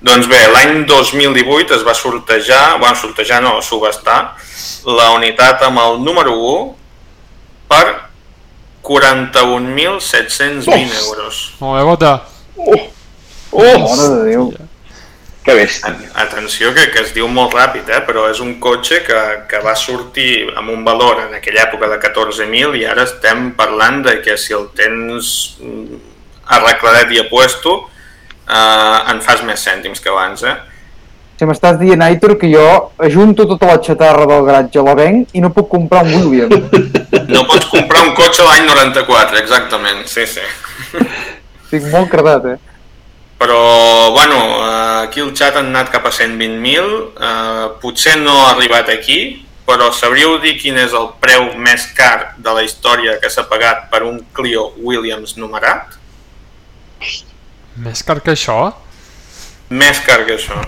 Speaker 4: Doncs bé, l'any 2018 es va sortejar, bueno, sortejar no, subestar, la unitat amb el número 1 per 41.720 euros.
Speaker 3: Molt bé, vota.
Speaker 1: Oh,
Speaker 2: Mare de Déu.
Speaker 1: que bèstia.
Speaker 4: Atenció que, que es diu molt ràpid, eh? però és un cotxe que, que va sortir amb un valor en aquella època de 14.000 i ara estem parlant de que si el tens mm, arregladet i apuesto eh, en fas més cèntims que abans. Eh?
Speaker 2: Si m'estàs dient, Aitor, que jo ajunto tota la xatarra del garatge, la venc i no puc comprar un William.
Speaker 4: No pots comprar un cotxe l'any 94, exactament, sí, sí.
Speaker 2: Estic molt credat, eh?
Speaker 4: Però, bueno, eh, aquí el xat han anat cap a 120.000, eh, potser no ha arribat aquí, però sabríeu dir quin és el preu més car de la història que s'ha pagat per un Clio Williams numerat?
Speaker 3: Més car que això?
Speaker 4: Més car que això.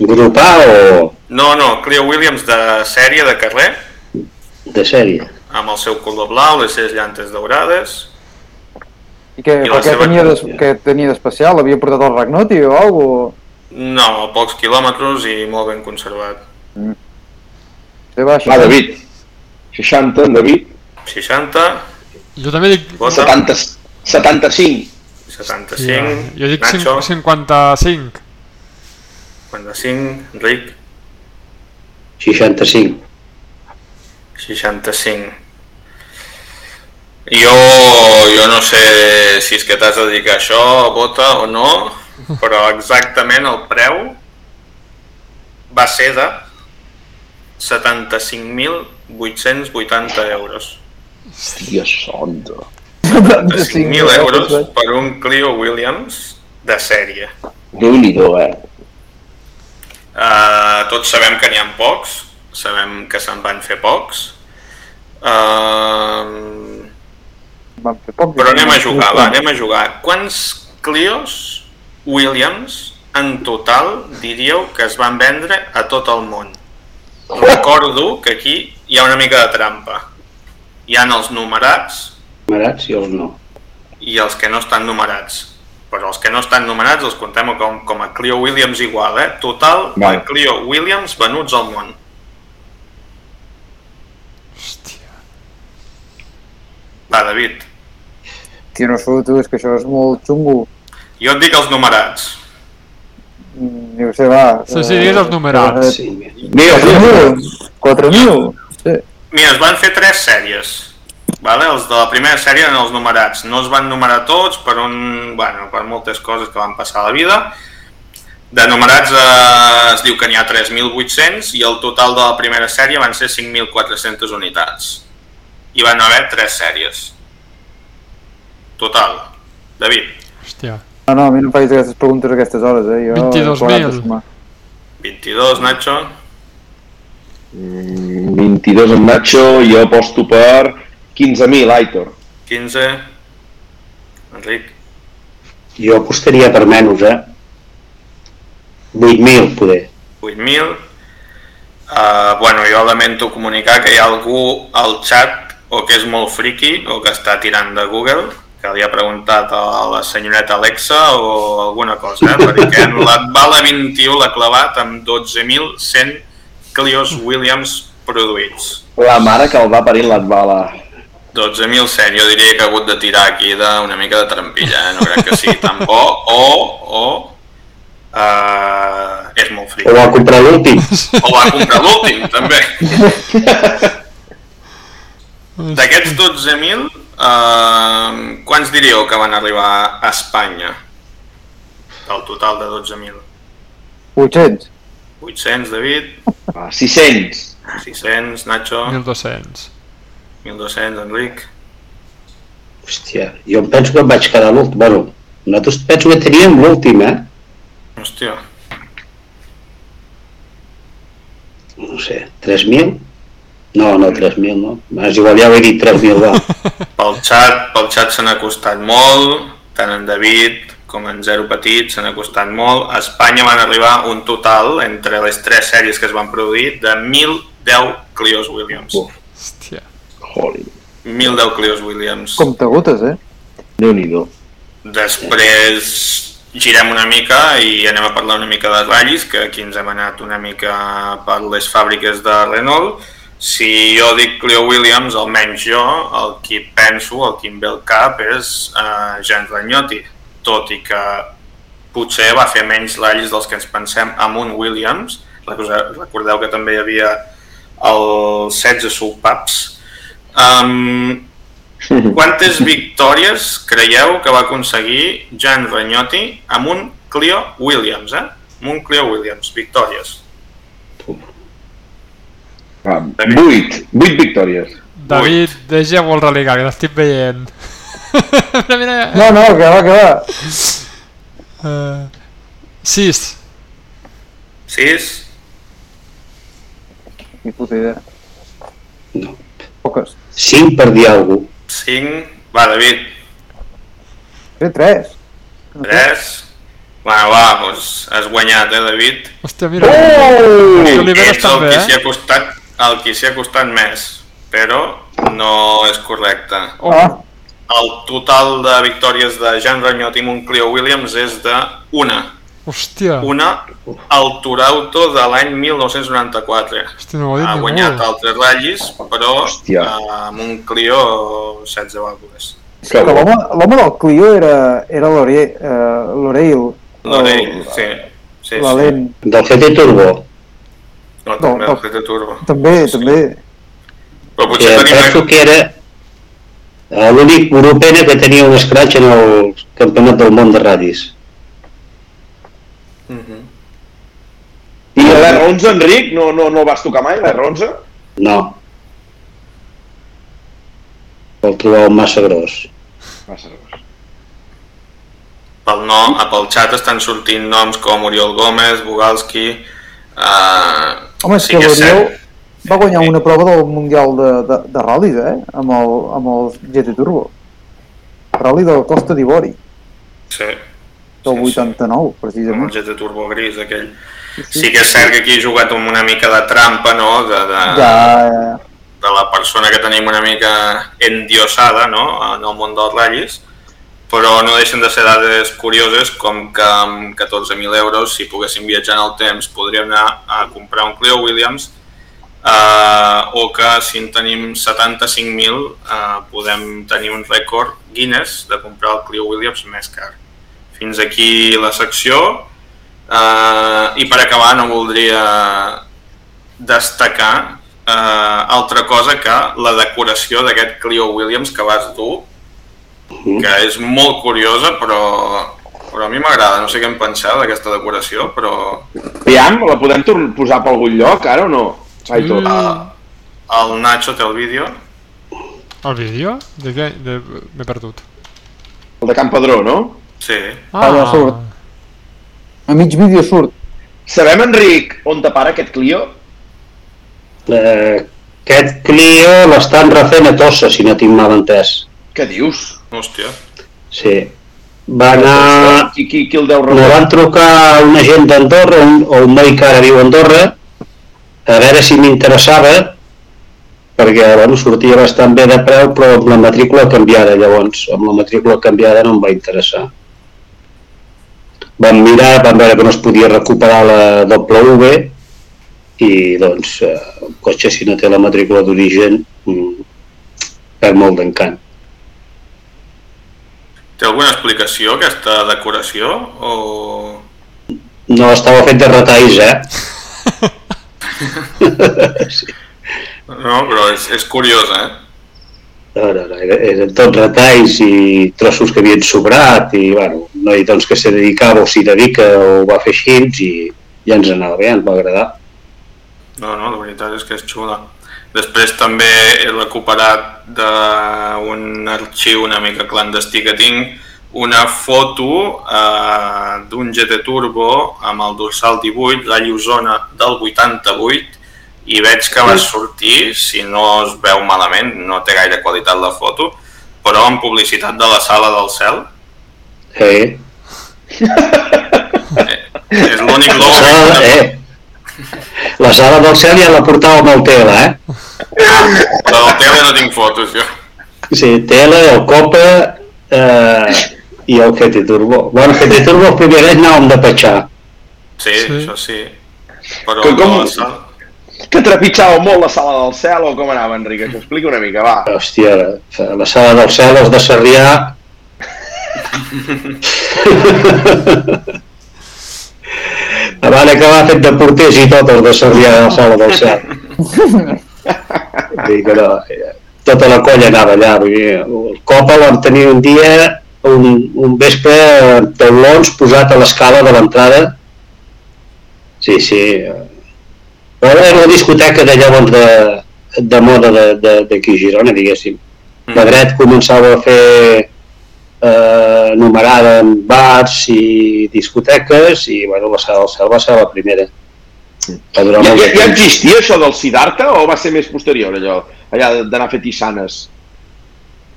Speaker 6: Grupà o
Speaker 4: No, no, Clio Williams de sèrie de carrer,
Speaker 6: de sèrie?
Speaker 4: amb el seu color blau, les seves llantes daurades...
Speaker 2: I què,
Speaker 4: I
Speaker 2: què
Speaker 4: seva
Speaker 2: tenia, des,
Speaker 6: còpia.
Speaker 2: què tenia d'especial? L'havia portat al Ragnoti o alguna cosa?
Speaker 4: No, pocs quilòmetres i molt ben conservat.
Speaker 2: Té baixa.
Speaker 1: Va, David. 60, en David.
Speaker 4: 60,
Speaker 3: Jo també dic...
Speaker 4: vota,
Speaker 1: 70, 75.
Speaker 4: 75,
Speaker 3: Ja, jo dic
Speaker 4: Nacho,
Speaker 3: 55.
Speaker 4: 55, Enric,
Speaker 6: 65.
Speaker 4: 65. Jo, jo no sé si és que t'has de dedicar a això, bota o no, però exactament el preu va ser de 75.880 euros.
Speaker 1: Hòstia santa.
Speaker 4: 5.000 euros per un Clio Williams de sèrie.
Speaker 1: Déu-n'hi-do, eh?
Speaker 4: Uh, tots sabem que n'hi ha pocs, sabem que se'n van fer pocs. Uh,
Speaker 2: Van fer poc.
Speaker 4: però anem a jugar, va, anem a jugar. Quants Clios Williams en total diríeu que es van vendre a tot el món? Recordo que aquí hi ha una mica de trampa. Hi han els numerats
Speaker 6: Numerats i els no.
Speaker 4: i els que no estan numerats. Però els que no estan numerats els contem com, com a Clio Williams igual, eh? Total,
Speaker 1: Vale.
Speaker 4: Clio Williams venuts al món.
Speaker 3: Hòstia.
Speaker 4: Va, David.
Speaker 2: Tio, no sé, tu, és que això és molt xungo.
Speaker 4: Jo et dic els numerats.
Speaker 2: Jo sé, va.
Speaker 3: Sí, sí, digues els numerats.
Speaker 6: Sí,
Speaker 2: 4.000? 4.000? Sí.
Speaker 4: Mira, es van fer tres sèries. Vale? Els de la primera sèrie eren els numerats. No es van numerar tots per, un, bueno, per moltes coses que van passar a la vida. De numerats eh, es diu que n'hi ha 3.800 i el total de la primera sèrie van ser 5.400 unitats. I van haver tres sèries. Total. David,
Speaker 3: Hòstia.
Speaker 2: No, no, a mi no em facis aquestes preguntes a aquestes hores, eh? Jo,
Speaker 3: 22.000.
Speaker 2: he plegat de sumar.
Speaker 4: 22, Nacho,
Speaker 1: 22 amb Nacho, jo aposto per 15.000, Aitor.
Speaker 4: 15, Enric,
Speaker 6: Jo apostaria per menys, eh? 8.000, poder.
Speaker 4: 8.000. Uh, bueno, jo lamento comunicar que hi ha algú al chat o que és molt friki o que està tirant de Google que li ha preguntat a la senyoreta Alexa o alguna cosa, eh? perquè en la bala 21 l'ha clavat amb 12.100 Clios Williams produïts.
Speaker 1: La mare que el va parir l'Atbala.
Speaker 4: 12.100, jo diria que ha hagut de tirar aquí d'una mica de trampilla, eh? no crec que sigui tan bo, o, o uh, és molt
Speaker 6: O
Speaker 4: friki.
Speaker 6: va comprar l'últim.
Speaker 4: O va comprar l'últim, també. D'aquests 12.000, uh, quants diríeu que van arribar a Espanya? Del total de 12.000.
Speaker 2: 800?
Speaker 4: 800, David,
Speaker 1: Ah, 600.
Speaker 4: 600, Nacho,
Speaker 3: 1.200.
Speaker 4: 1.200, Enric.
Speaker 6: Hòstia, jo em penso que em vaig quedar l'últim. Bueno, nosaltres penso que teníem l'últim, eh?
Speaker 4: Hòstia,
Speaker 6: No sé, 3.000? No, no, 3.000, no. És igual, ja ho he dit, 3.000, va.
Speaker 4: pel xat, pel xat se n'ha costat molt, tant en David com en Zero Petit se n'ha costat molt. A Espanya van arribar un total, entre les tres sèries que es van produir, de 1.010 Clios Williams.
Speaker 1: Uf. Holy.
Speaker 4: 1.010 Clios Williams.
Speaker 2: Comptagotes, eh?
Speaker 1: Déu-n'hi-do.
Speaker 4: Després girem una mica i anem a parlar una mica de ratllis, que aquí ens hem anat una mica per les fàbriques de Renault. Si jo dic Clio Williams, almenys jo, el que penso, el que em ve al cap és uh, Jean Ragnotti. tot i que potser va fer menys rallis dels que ens pensem amb un Williams. Recordeu, recordeu que també hi havia el 16 soupapes. Um, quantes victòries creieu que va aconseguir Jan Ragnotti amb un Clio Williams, eh? Amb un Clio Williams, victòries.
Speaker 1: Va, vuit, vuit victòries.
Speaker 3: David, deixa molt religar, que l'estic veient. mira, mira.
Speaker 2: No, no, que va, que va.
Speaker 3: Uh, sis.
Speaker 4: 6,
Speaker 2: Ni puta idea.
Speaker 6: No.
Speaker 2: Poques.
Speaker 6: 5 per dir alguna cosa.
Speaker 4: 5, va David,
Speaker 2: Té tres.
Speaker 4: 3, bueno va, doncs has guanyat eh David,
Speaker 3: Hòstia, mira.
Speaker 1: Oh!
Speaker 3: Que Oliveres
Speaker 4: ets el
Speaker 3: també,
Speaker 4: qui s'hi
Speaker 3: eh?
Speaker 4: ha costat, el qui s'hi ha costat més, però no és correcte.
Speaker 3: Oh,
Speaker 2: Ah,
Speaker 4: El total de victòries de Jean Ranyot i Monclio Williams és de una.
Speaker 3: Hòstia.
Speaker 4: Una al Turauto de l'any 1994.
Speaker 3: Hòstia, no ho ha dit
Speaker 4: Ha
Speaker 3: ningú.
Speaker 4: guanyat altres ratllis, però
Speaker 1: Hòstia.
Speaker 4: a Monclio 16 vàlcules.
Speaker 2: és que l'home l'home del Clio era, era l'Ore- eh, l'Oreil.
Speaker 4: L'Orell, sí. sí, sí.
Speaker 2: Valent.
Speaker 6: Del GT Turbo.
Speaker 4: No, també
Speaker 2: No,
Speaker 4: el GT Turbo.
Speaker 2: També,
Speaker 4: Sí.
Speaker 2: també.
Speaker 4: Però
Speaker 6: Que
Speaker 4: potser tenim...
Speaker 6: penso que era eh, l'únic europeu que tenia un scratch en el campionat del món de radis.
Speaker 4: Mhm.
Speaker 1: I l'R11, Enric, no, no, no el vas tocar mai, l'R11?
Speaker 6: No. El trobava massa gros.
Speaker 1: Massa gros.
Speaker 4: Pel, no, pel xat estan sortint noms com Oriol Gómez, Bugalski... Uh,
Speaker 2: Home, és
Speaker 4: sí
Speaker 2: que
Speaker 4: que
Speaker 2: l'Oriol va guanyar una prova del Mundial de, de, de ral·lis, eh? Amb el, amb el GT Turbo. Rally de la Costa d'Ivori,
Speaker 4: Sí,
Speaker 2: del
Speaker 4: Sí, sí.
Speaker 2: 89,
Speaker 4: amb el
Speaker 2: precisament.
Speaker 4: GT Turbo gris aquell. Sí que és cert que aquí he jugat amb una mica de trampa, no?, de, de,
Speaker 2: Ja, ja,
Speaker 4: de la persona que tenim una mica endiosada, no?, en el món dels ratllis, però no deixen de ser dades curioses com que amb 14.000 euros, si poguéssim viatjar en el temps, podríem anar a comprar un Clio Williams eh, o que si en tenim 75.000 eh, podem tenir un rècord Guinness de comprar el Clio Williams més car. Fins aquí la secció eh, i per acabar no voldria destacar eh, altra cosa que la decoració d'aquest Clio Williams que vas dur que és molt curiosa però, però a mi m'agrada, no sé què en penseu d'aquesta decoració però
Speaker 1: Aviam, la podem posar per algun lloc, ara o no? Saito.
Speaker 3: Mm.
Speaker 4: eh, el Nacho té el vídeo
Speaker 3: El vídeo? De què? De... M'he perdut.
Speaker 1: El de Campadró, no?
Speaker 4: Sí,
Speaker 2: Allà surt. A mig vídeo surt.
Speaker 1: Sabem, Enric, on te para aquest Clio?
Speaker 6: Eh, aquest Clio l'estan refent a Tossa, si no tinc mal entès.
Speaker 1: Què dius?
Speaker 4: hòstia
Speaker 6: Sí. Va anar...
Speaker 1: Qui, qui, qui el deu
Speaker 6: Me
Speaker 1: rebre?
Speaker 6: van trucar a una gent d'Andorra, un, o un noi que ara viu a Andorra, a veure si m'interessava, perquè bueno, sortia bastant bé de preu, però amb la matrícula canviada, llavors, amb la matrícula canviada no em va interessar. Vam mirar, vam veure que no es podia recuperar la W i doncs eh, el cotxe si no té la matrícula d'origen mm, perd molt d'encant.
Speaker 4: té alguna explicació aquesta decoració o...
Speaker 6: No estava fet de retalls, eh?
Speaker 4: no, però és, és curiosa eh?
Speaker 6: No, no, no, eren tots retalls i trossos que havien sobrat i, bueno, noi doncs, que se dedicava o s'hi dedica o va fer així i ja ens anava bé, ens va agradar.
Speaker 4: No, no, la veritat és que és xula. Després també he recuperat d'un arxiu una mica clandestí que tinc una foto eh, d'un GT Turbo amb el dorsal 18, la Osona del 88 i veig que va sortir, si no es veu malament, no té gaire qualitat la foto, però en publicitat de la Sala del Cel.
Speaker 6: Eh,
Speaker 4: És l'únic
Speaker 6: la,
Speaker 4: logo
Speaker 6: eh, la sala del cel ja la portava amb el tela, eh?
Speaker 4: però del tele no tinc fotos, jo.
Speaker 6: Sí, tela, el copa eh, i el GT Turbo. Bueno, GT Turbo el primer any anàvem de petxar.
Speaker 4: Sí,
Speaker 3: Sí.
Speaker 4: això sí. Però
Speaker 1: Que com-
Speaker 4: la Sala...
Speaker 1: Que trepitjava molt la sala del cel o com anava, Enric? Això explica una mica, va.
Speaker 6: Hòstia, la sala del cel, els de Sarrià... Van acabar fet de porters i tot els de Sarrià de la Sala del Cel. Vull que no, eh, tota la colla anava allà. Vull dir, el Copa vam tenir un dia, un, un vespre, amb taulons posat a l'escala de l'entrada. Sí, sí. Però era una discoteca de llavors de, de moda d'aquí de, de, d'aquí a Girona, diguéssim. La dret començava a fer eh, numerada en bars i discoteques i bueno, la Sala del Cel va ser la primera. Va durar
Speaker 1: Ja, ja,
Speaker 6: de
Speaker 1: ja existia això del Siddhartha o va ser més posterior allò? Allà d'anar a fer tissanes?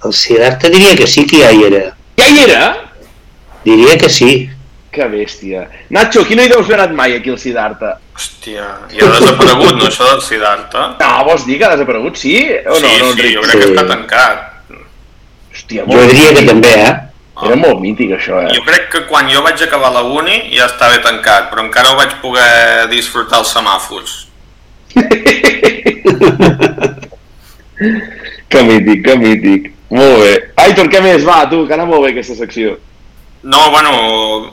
Speaker 6: El Siddhartha diria que sí que ja hi era.
Speaker 1: Ja hi era?
Speaker 6: Diria que sí.
Speaker 1: Que bèstia. Nacho, aquí no hi deus haver anat mai, aquí al Siddhartha.
Speaker 4: Hòstia, i ha desaparegut, no, això del Siddhartha?
Speaker 1: No, vols dir que ha desaparegut, sí? O no,
Speaker 4: sí,
Speaker 1: no,
Speaker 4: sí,
Speaker 1: Enric?
Speaker 4: jo crec que
Speaker 6: Sí.
Speaker 4: està tancat.
Speaker 1: Hòstia,
Speaker 6: Jo diria que també, eh?
Speaker 1: Era molt mític, això, eh?
Speaker 4: Jo crec que quan jo vaig acabar la uni ja estava tancat, però encara ho vaig poder disfrutar els semàfors.
Speaker 1: Que mític, que mític. Molt bé. Aitor, què més? Va, tu, que anava molt bé aquesta secció.
Speaker 4: No, bueno,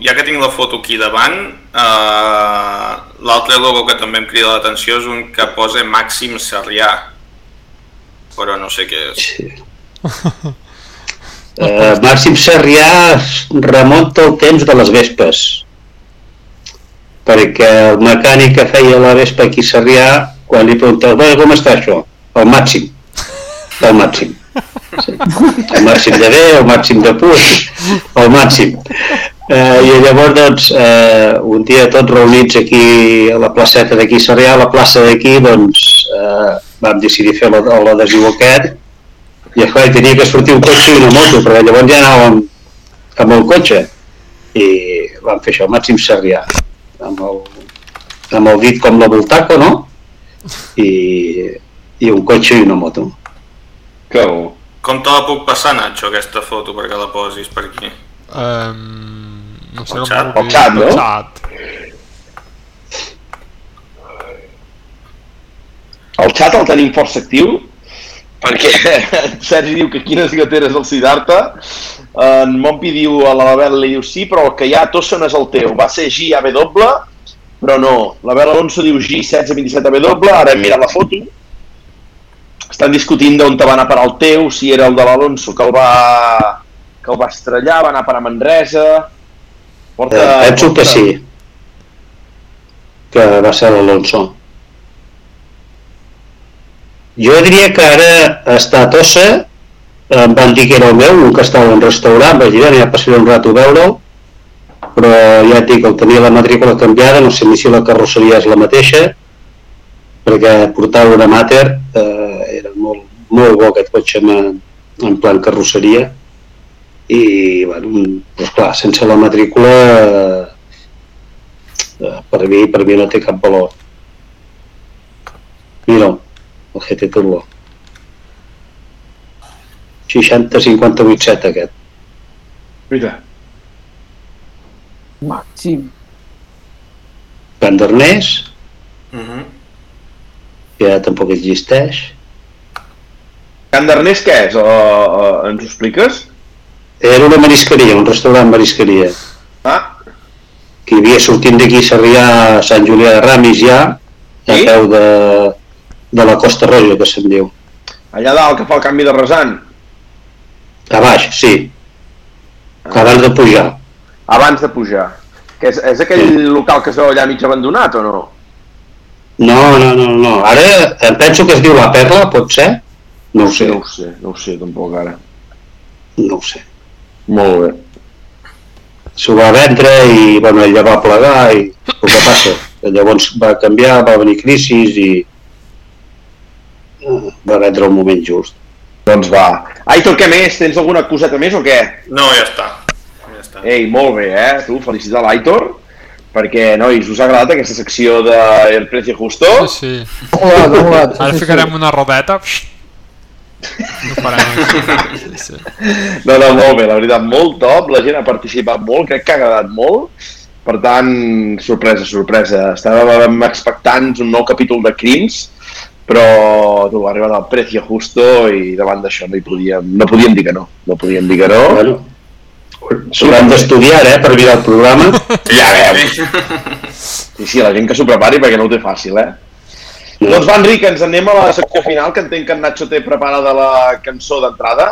Speaker 4: ja que tinc la foto aquí davant, eh, l'altre logo que també em crida l'atenció és un que posa Màxim Sarrià. Però no sé què és.
Speaker 6: sí. Uh, Màxim Sarrià es remunta el temps de les vespes perquè el mecànic que feia la vespa aquí a Sarrià quan li preguntava, com està això? El màxim el màxim sí. el màxim de bé, el màxim de put el màxim eh, i llavors doncs eh, un dia tots reunits aquí a la placeta d'aquí Sarrià, a la plaça d'aquí doncs eh, vam decidir fer la- l'adhesiu aquest i esclar, tenia que sortir un cotxe i una moto, perquè llavors ja anàvem amb el cotxe i vam fer això, el màxim Sarrià amb el, amb el dit com la Voltaco, no? I, i un cotxe i una moto.
Speaker 1: Que bo.
Speaker 4: Com te la puc passar, Nacho, aquesta foto, perquè la posis per aquí?
Speaker 3: Um, no sé com
Speaker 4: xat?
Speaker 1: xat, no?
Speaker 3: Xat.
Speaker 1: El xat el tenim força actiu, perquè Sergi diu que quines gateres el Siddhartha, en Mompi diu a la Label li diu sí, però el que hi ha a Tossa no és el teu, va ser GAW, però no, la Bel Alonso diu G1627AW, ara hem mirat la foto, estan discutint d'on te va anar a parar el teu, si era el de l'Alonso que el va que el va estrellar, va anar a parar a Manresa, porta...
Speaker 6: Eh, penso que
Speaker 1: porta-
Speaker 6: sí, que va ser l'Alonso. Jo diria que ara està a Tossa, em van dir que era el meu, un que estava en restaurant, vaig dir, ja passaré un rato a veure'l, però ja et dic, el tenia la matrícula canviada, no sé ni si la carrosseria és la mateixa, perquè portava una Mater, eh, era molt, molt bo aquest cotxe en, en plan carrosseria, i, bueno, doncs clar, sense la matrícula eh, per mi, per mi no té cap valor. Mira, el GT Turbo. 60-58-7 aquest.
Speaker 1: Mira,
Speaker 2: Màxim.
Speaker 6: Candernès,
Speaker 4: Uh -huh.
Speaker 6: que ja tampoc existeix.
Speaker 1: Can Darnés què és? O, o, ens ho expliques?
Speaker 6: Era una marisqueria, un restaurant marisqueria,
Speaker 1: Ah,
Speaker 6: que hi havia sortint d'aquí a Sarrià a Sant Julià de Ramis ja, a
Speaker 1: Sí?
Speaker 6: peu de, de la Costa Roja, que se'n diu.
Speaker 1: allà dalt que fa el canvi de resant,
Speaker 6: A baix, sí. Abans de pujar.
Speaker 1: abans de pujar. Que és, és aquell
Speaker 6: Sí.
Speaker 1: local que es veu allà mig abandonat o no?
Speaker 6: No, no, no, no. Ara em penso que es diu La Perla, pot ser? No ho sé,
Speaker 1: No ho sé, no ho sé tampoc ara.
Speaker 6: no ho sé.
Speaker 1: Molt bé.
Speaker 6: S'ho va vendre i, bueno, ella va plegar i el que passa? Llavors va canviar, va venir crisis i va vendre el moment just.
Speaker 1: Doncs va. Aitor, què més? Tens alguna coseta més o què?
Speaker 4: No, ja està. Ja està.
Speaker 1: Ei, molt bé, eh? Tu, felicitar l'Aitor, perquè, nois, us ha agradat aquesta secció de El Precio Justo?
Speaker 3: Sí, sí.
Speaker 2: Hola, hola.
Speaker 3: Ara ficarem una rodeta. farem així. Sí, sí.
Speaker 1: No, no, molt bé, la veritat, molt top, la gent ha participat molt, crec que ha agradat molt, per tant, sorpresa, sorpresa, estàvem expectants un nou capítol de crims, però tu, ha arribat el precio justo i davant d'això no hi podíem, no podíem dir que no, no podíem dir que no.
Speaker 6: Bueno, S'hauran d'estudiar, eh, per mirar el programa.
Speaker 1: Ja veus. Sí, sí, la gent que s'ho prepari perquè no ho té fàcil, eh?
Speaker 6: No.
Speaker 1: Doncs va, Enric, ens anem a la secció final, que entenc que en Nacho té preparada la cançó d'entrada.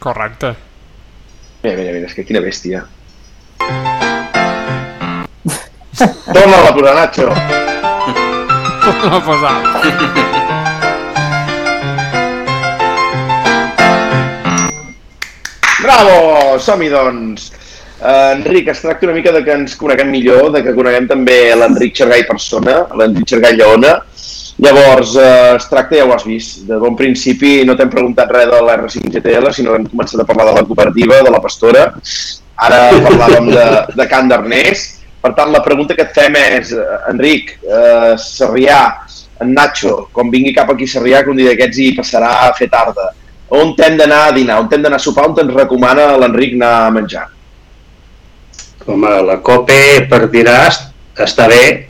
Speaker 3: Correcte.
Speaker 1: Mira, mira, mira, és que quina bèstia. Torna-la a posar, Nacho.
Speaker 3: No ha posat.
Speaker 1: Bravo! Som-hi, doncs. Uh, Enric, es tracta una mica de que ens coneguem millor, de que coneguem també l'Enric Xergai persona, l'Enric Xergai Lleona. Llavors, uh, es tracta, ja ho has vist, de bon principi no t'hem preguntat res de l'R5GTL, sinó que hem començat a parlar de la cooperativa, de la pastora. Ara parlàvem de, de Can d'Arnés. Per tant, la pregunta que et fem és, eh, Enric, uh, Sarrià, en Nacho, quan vingui cap aquí a Sarrià, que un dia d'aquests hi passarà a fer tarda, on t'hem d'anar a dinar, on t'hem d'anar a sopar, on ens recomana l'Enric anar a menjar?
Speaker 6: Home, la COPE per dinar est- està bé.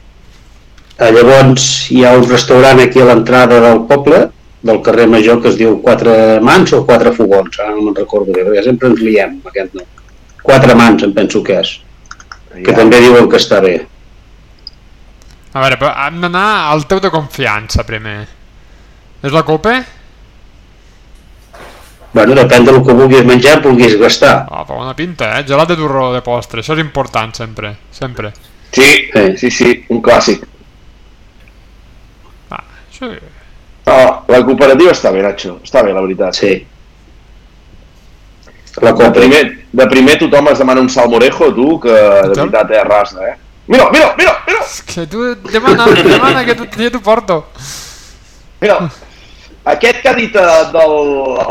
Speaker 6: Eh, Llavors hi ha un restaurant aquí a l'entrada del poble, del carrer Major, que es diu Quatre Mans o Quatre Fogons, ara no me'n recordo bé, perquè sempre ens liem aquest nom. Quatre Mans, em penso que és, que també diuen que està bé.
Speaker 3: A veure, però hem d'anar al teu de confiança primer. És la copa?
Speaker 6: Bueno, depèn del que vulguis menjar, vulguis gastar.
Speaker 3: Ah, però bona pinta, eh? Gelat de turró de postre, això és important sempre, sempre.
Speaker 1: Sí,
Speaker 6: Sí.
Speaker 1: sí, sí, un clàssic.
Speaker 3: Ah, sí.
Speaker 1: Oh, la cooperativa està bé, Nacho, està bé, la veritat.
Speaker 6: Sí. La
Speaker 1: De primer, de primer tothom es demana un salmorejo, tu, que de veritat és rasa, eh? Mira, mira, mira, mira,
Speaker 3: És que tu demana, demana que tu, jo t'ho porto.
Speaker 1: mira. Aquest que ha dit eh, del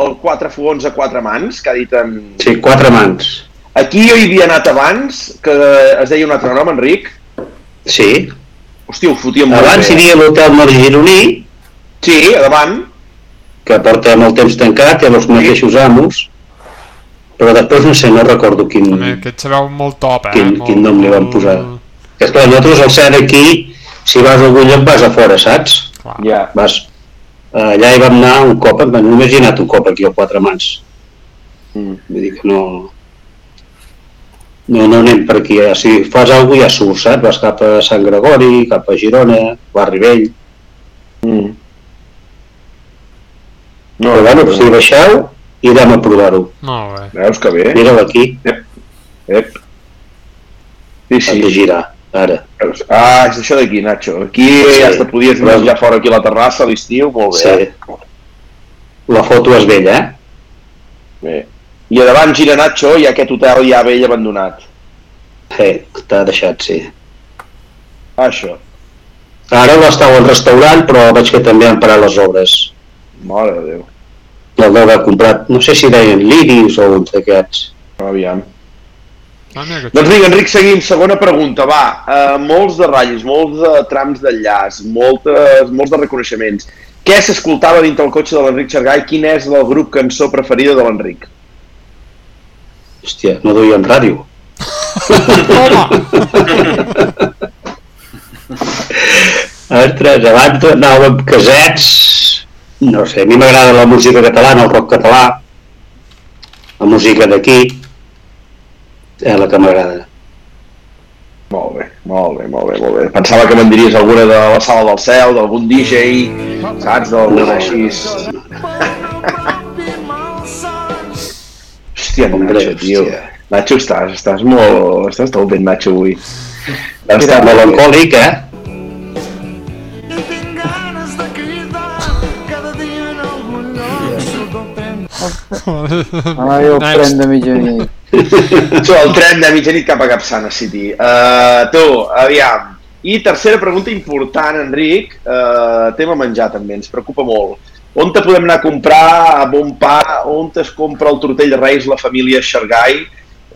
Speaker 1: el quatre fogons a quatre mans, que ha dit en...
Speaker 6: Sí, quatre mans.
Speaker 1: Aquí jo hi havia anat abans, que es deia un altre nom, Enric.
Speaker 6: Sí.
Speaker 1: Hòstia, ho fotia molt
Speaker 6: Abans hi
Speaker 1: bé.
Speaker 6: havia l'hotel Nord Gironí,
Speaker 1: Sí, a davant.
Speaker 6: que porta molt temps tancat, té els mateixos amos, però després no sé, no recordo quin...
Speaker 3: Home, aquest se veu molt top, eh?
Speaker 6: Quin-
Speaker 3: molt,
Speaker 6: quin nom li van
Speaker 3: molt-
Speaker 6: posar? És clar, nosaltres al ser aquí, si vas a algun lloc vas a fora, saps?
Speaker 3: Clar.
Speaker 1: Ja.
Speaker 6: Vas, allà hi vam anar un cop, només hi he anat un cop aquí a Quatre Mans.
Speaker 1: Mm.
Speaker 6: Vull dir que no... No, no anem per aquí. eh? Si fas alguna cosa ja surts, saps? Vas cap a Sant Gregori, cap a Girona, Barri Vell.
Speaker 1: Mm.
Speaker 6: No, però bueno, si baixeu, irem a provar-ho.
Speaker 3: Molt bé.
Speaker 1: Veus que bé?
Speaker 6: Mira-la aquí,
Speaker 1: Ep. Sí,
Speaker 6: has
Speaker 1: sí.
Speaker 6: de girar, ara.
Speaker 1: Ah, és això d'aquí, Nacho. Aquí
Speaker 6: Sí.
Speaker 1: ja te podies menjar fora aquí a la terrassa a l'estiu, molt bé.
Speaker 6: Sí. La foto és vella, eh?
Speaker 1: Bé. I a davant gira Nacho i aquest hotel ja vell abandonat.
Speaker 6: Sí, t'ha deixat, sí.
Speaker 1: Ah, això.
Speaker 6: Ara l'estava al restaurant, però veig que també han parat les obres.
Speaker 1: Mare de Déu.
Speaker 6: El deu haver comprat, no sé si deien liris o uns d'aquests.
Speaker 1: Aviam.
Speaker 3: Ah, mira que
Speaker 1: Doncs vinga, Enric, seguim. Segona pregunta, va. Uh, molts de ratllis, molts de trams d'enllaç, moltes, molts de reconeixements. Què s'escoltava dintre el cotxe de l'Enric Xergai? Quin és el grup cançó preferida de l'Enric?
Speaker 6: Hòstia, no duien ràdio. Altres, abans anàvem amb casets, no sé, a mi m'agrada la música catalana, el rock català, la música d'aquí, és la que m'agrada.
Speaker 1: Molt bé, molt bé, molt bé, molt bé. Pensava que me'n diries alguna de la sala del cel, d'algun DJ, saps? D'alguna així. Hòstia,
Speaker 6: Hombre,
Speaker 1: Nacho, tio.
Speaker 6: hòstia.
Speaker 1: Nacho, estàs, estàs molt... Estàs molt ben, Nacho, avui.
Speaker 6: Està melancòlic, eh?
Speaker 2: Ai, el
Speaker 3: Next.
Speaker 2: tren de mitjanit.
Speaker 1: Això, el tren de mitjanit cap a Capçana City. Uh, tu, aviam. I tercera pregunta important, Enric, uh, tema menjar també, ens preocupa molt. On te podem anar a comprar a bon pa? On es compra el tortell de reis la família Xargai?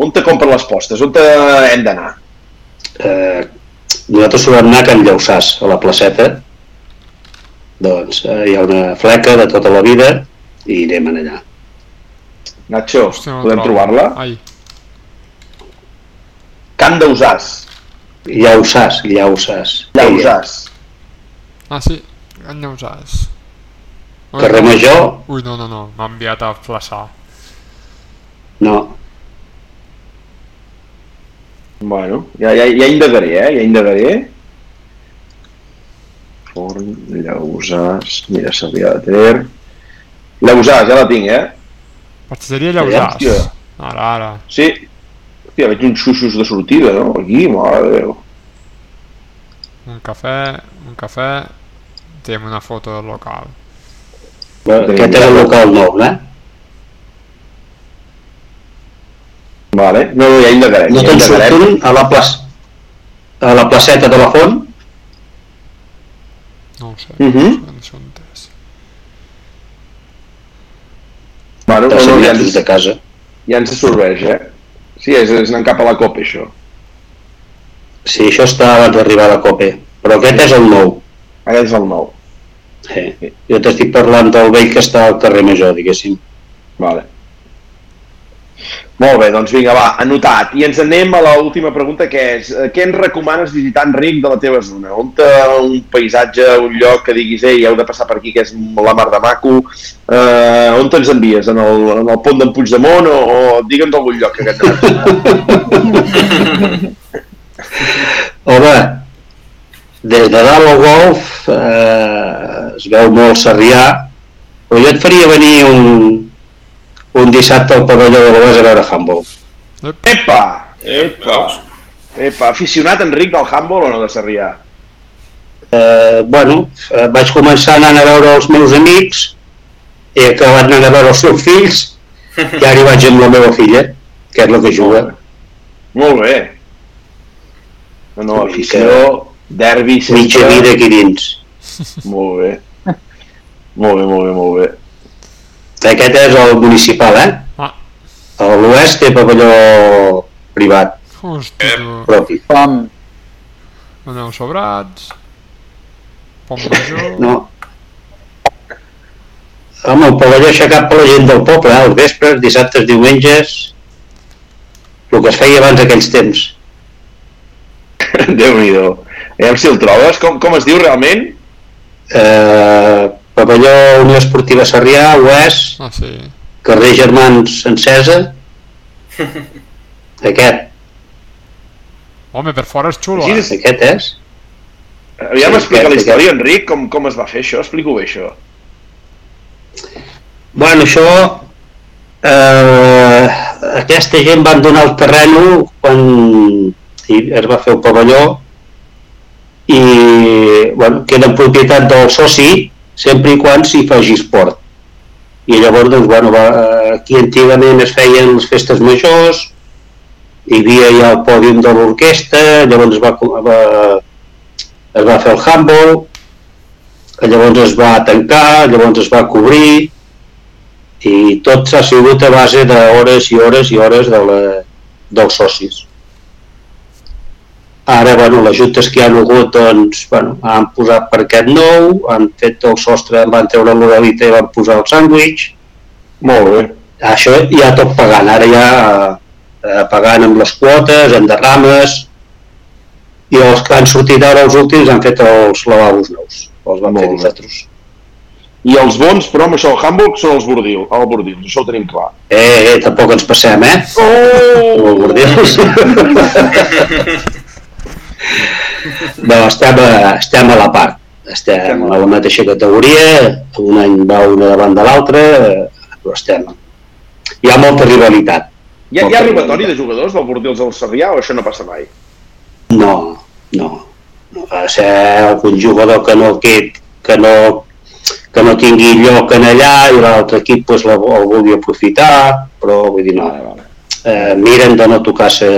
Speaker 1: On te compren les postes? On te hem d'anar?
Speaker 6: eh, nosaltres solem anar a Can Llausàs, a la placeta. Doncs eh, hi ha una fleca de tota la vida i anem allà.
Speaker 1: Nacho,
Speaker 3: Hòstia, no
Speaker 1: podem trobar-la?
Speaker 3: Ai,
Speaker 1: Can d'Usàs.
Speaker 6: Llausàs, Llausàs.
Speaker 1: Llausàs.
Speaker 3: ah sí, en ho saps. Ui,
Speaker 6: Carrer Major,
Speaker 3: Ui, no, no, no, m'ha enviat a flaçar.
Speaker 6: no.
Speaker 1: Bueno, ja, ja, ja indagaré, eh? Ja indagaré. Forn, Llausàs, mira, Sarrià de Ter... Llausàs, ja la tinc, eh?
Speaker 3: Pastisseria Llausàs.
Speaker 1: Hòstia.
Speaker 3: Ara, ara.
Speaker 1: Sí. Hòstia, veig uns xuxos de sortida, no? Aquí, mare de Déu.
Speaker 3: Un cafè, un cafè. Tenim una foto del local.
Speaker 6: Aquest és el local nou, eh?
Speaker 1: Vale. No, no, ja indagarem.
Speaker 6: No
Speaker 1: ja
Speaker 6: te'n surt
Speaker 1: indagarem.
Speaker 6: un a la, plaç... a la placeta de la font?
Speaker 3: No ho sé.
Speaker 1: Mhm.
Speaker 3: no sé
Speaker 1: Bueno, no, no,
Speaker 6: 100
Speaker 1: ja, ens,
Speaker 6: de casa.
Speaker 1: ja ens serveix, eh? Sí, és, és anant cap a la copa, això.
Speaker 6: Sí, això està abans d'arribar a la COPE. Però aquest és el nou.
Speaker 1: Aquest és el nou.
Speaker 6: Sí. Jo t'estic parlant del vell que està al carrer Major, diguéssim.
Speaker 1: Vale. Molt bé, doncs vinga, va, anotat. I ens anem a l'última pregunta, que és eh, què ens recomanes visitar, Enric, de la teva zona? On un paisatge, un lloc que diguis, ei, heu de passar per aquí, que és la mar de maco? Eh, on te'ns envies? En el, en el pont d'en Puigdemont o, o digue'ns algun lloc que
Speaker 6: Home, des de dalt al golf eh, es veu molt Sarrià, però jo et faria venir un, un dissabte al pavelló de l'Oest a veure handball.
Speaker 1: Epa! Epa! Epa! Aficionat, Enric, del handball o no de Sarrià?
Speaker 6: Eh, bueno, eh, vaig començar anant a veure els meus amics, he acabat anant a veure els seus fills, i ara hi vaig amb la meva filla, que és la que juga.
Speaker 1: Molt bé. No, no, afició, derbi,
Speaker 6: Mitja vida aquí dins.
Speaker 1: Molt bé. Molt bé, molt bé, molt bé.
Speaker 6: Aquest és el municipal, eh?
Speaker 3: Ah,
Speaker 6: A l'oest té pavelló privat,
Speaker 3: hosti, tu.
Speaker 6: propi.
Speaker 2: Pam.
Speaker 3: Aneu sobrats. Pont major.
Speaker 6: No. Home, el pavelló aixecat per la gent del poble, eh? els vespres, dissabtes, diumenges... El que es feia abans aquells temps.
Speaker 1: Déu-n'hi-do. Aviam si el trobes. Com, com es diu realment?
Speaker 6: Eh, pavelló Unió Esportiva Sarrià, oest,
Speaker 3: Ah, sí.
Speaker 6: carrer Germans Encesa. Aquest,
Speaker 3: Home, per fora és xulo,
Speaker 1: Així
Speaker 3: eh?
Speaker 1: és.
Speaker 6: aquest és.
Speaker 1: Aviam,
Speaker 6: Sí,
Speaker 1: explica la
Speaker 6: aquest,
Speaker 1: història, Enric, com, com es va fer això? Explico bé això.
Speaker 6: Bueno, això... Eh, aquesta gent van donar el terreno quan es va fer el pavelló i bueno, queda en propietat del soci sempre i quan s'hi faci esport. I llavors, doncs, bueno, va, aquí antigament es feien les festes majors, hi havia ja el pòdium de l'orquestra, llavors va, va, es va fer el handball, llavors es va tancar, llavors es va cobrir, i tot ha sigut a base d'hores i hores i hores de la, dels socis. Ara, bueno, les juntes que hi han hagut, doncs, bueno, han posat per aquest nou, han fet el sostre, van treure l'oralita i van posar el sàndwich.
Speaker 1: Molt bé.
Speaker 6: Això ja tot pagant, ara ja eh, pagant amb les quotes, en derrames, i els que han sortit ara, els últims, han fet els lavabos nous. Els vam
Speaker 1: Molt
Speaker 6: fer nosaltres.
Speaker 1: I els bons, però amb això, el Hamburg són els bordils, el bordils, això ho tenim clar.
Speaker 6: Eh, eh, tampoc ens passem, eh?
Speaker 1: Oh!
Speaker 6: Oh, bordils. no, estem a, estem a la part. Estem a la mateixa categoria, un any va una davant de l'altre, però estem. Hi ha molta rivalitat.
Speaker 1: Hi ha, hi ha robatori de jugadors del bordils al Sarrià o això no passa mai?
Speaker 6: No, no. No va ser algun jugador que no, que, que no, que no tingui lloc en allà i l'altre equip pues, la, el vulgui aprofitar, però vull dir, no.
Speaker 1: vale.
Speaker 6: Eh, miren de no tocar-se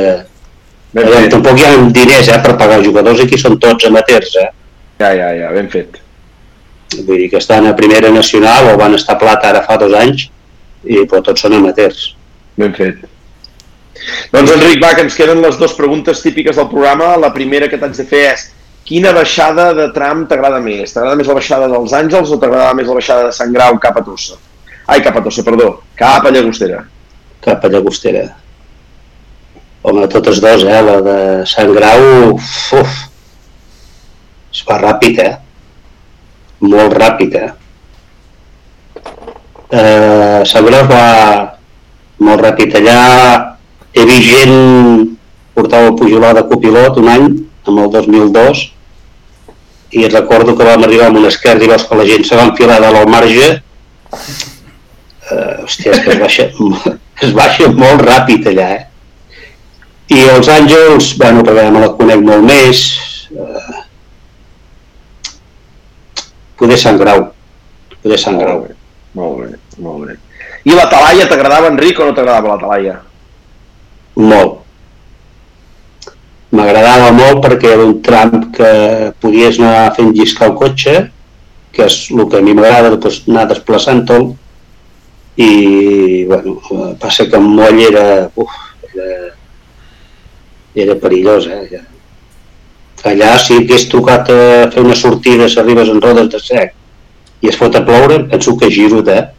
Speaker 1: Ben fet.
Speaker 6: tampoc hi ha diners eh, per pagar els jugadors, aquí són tots amateurs, eh?
Speaker 1: Ja, ja, ja, ben fet.
Speaker 6: Vull dir que estan a primera nacional o van estar plata ara fa dos anys, i, però tots són amateurs.
Speaker 1: Ben fet. Doncs Enric, va, que ens queden les dues preguntes típiques del programa. La primera que t'haig de fer és quina baixada de tram t'agrada més? T'agrada més la baixada dels Àngels o t'agrada més la baixada de Sant Grau cap a Tossa? Ai, cap a Tossa, perdó. Cap a Llagostera.
Speaker 6: Cap a Llagostera. Home, totes dos, eh? La de Sant Grau, uf, es fa ràpid, eh? Molt ràpid, eh? eh Sant Grau va molt ràpid allà, he vist gent portava el Pujolà de copilot un any, amb el 2002, i recordo que vam arribar amb un esquerd i veus que la gent se va enfilar de al marge uh, hòstia, és que es baixa, es baixa molt ràpid allà, eh? I els Àngels, bueno, perquè me la conec molt més, eh, poder Sant Grau, poder Sant Grau.
Speaker 1: Molt bé, molt bé. I la Talaia, t'agradava, Enric, o no t'agradava la Talaia?
Speaker 6: Molt. M'agradava molt perquè era un tram que podies anar fent lliscar el cotxe, que és el que a mi m'agrada, doncs, anar desplaçant-te'l, i bueno, passa que en moll era, uf, era, era perillós, eh? Allà si hagués trucat a fer una sortida si arribes en rodes de sec i es fot a ploure, penso que giro de...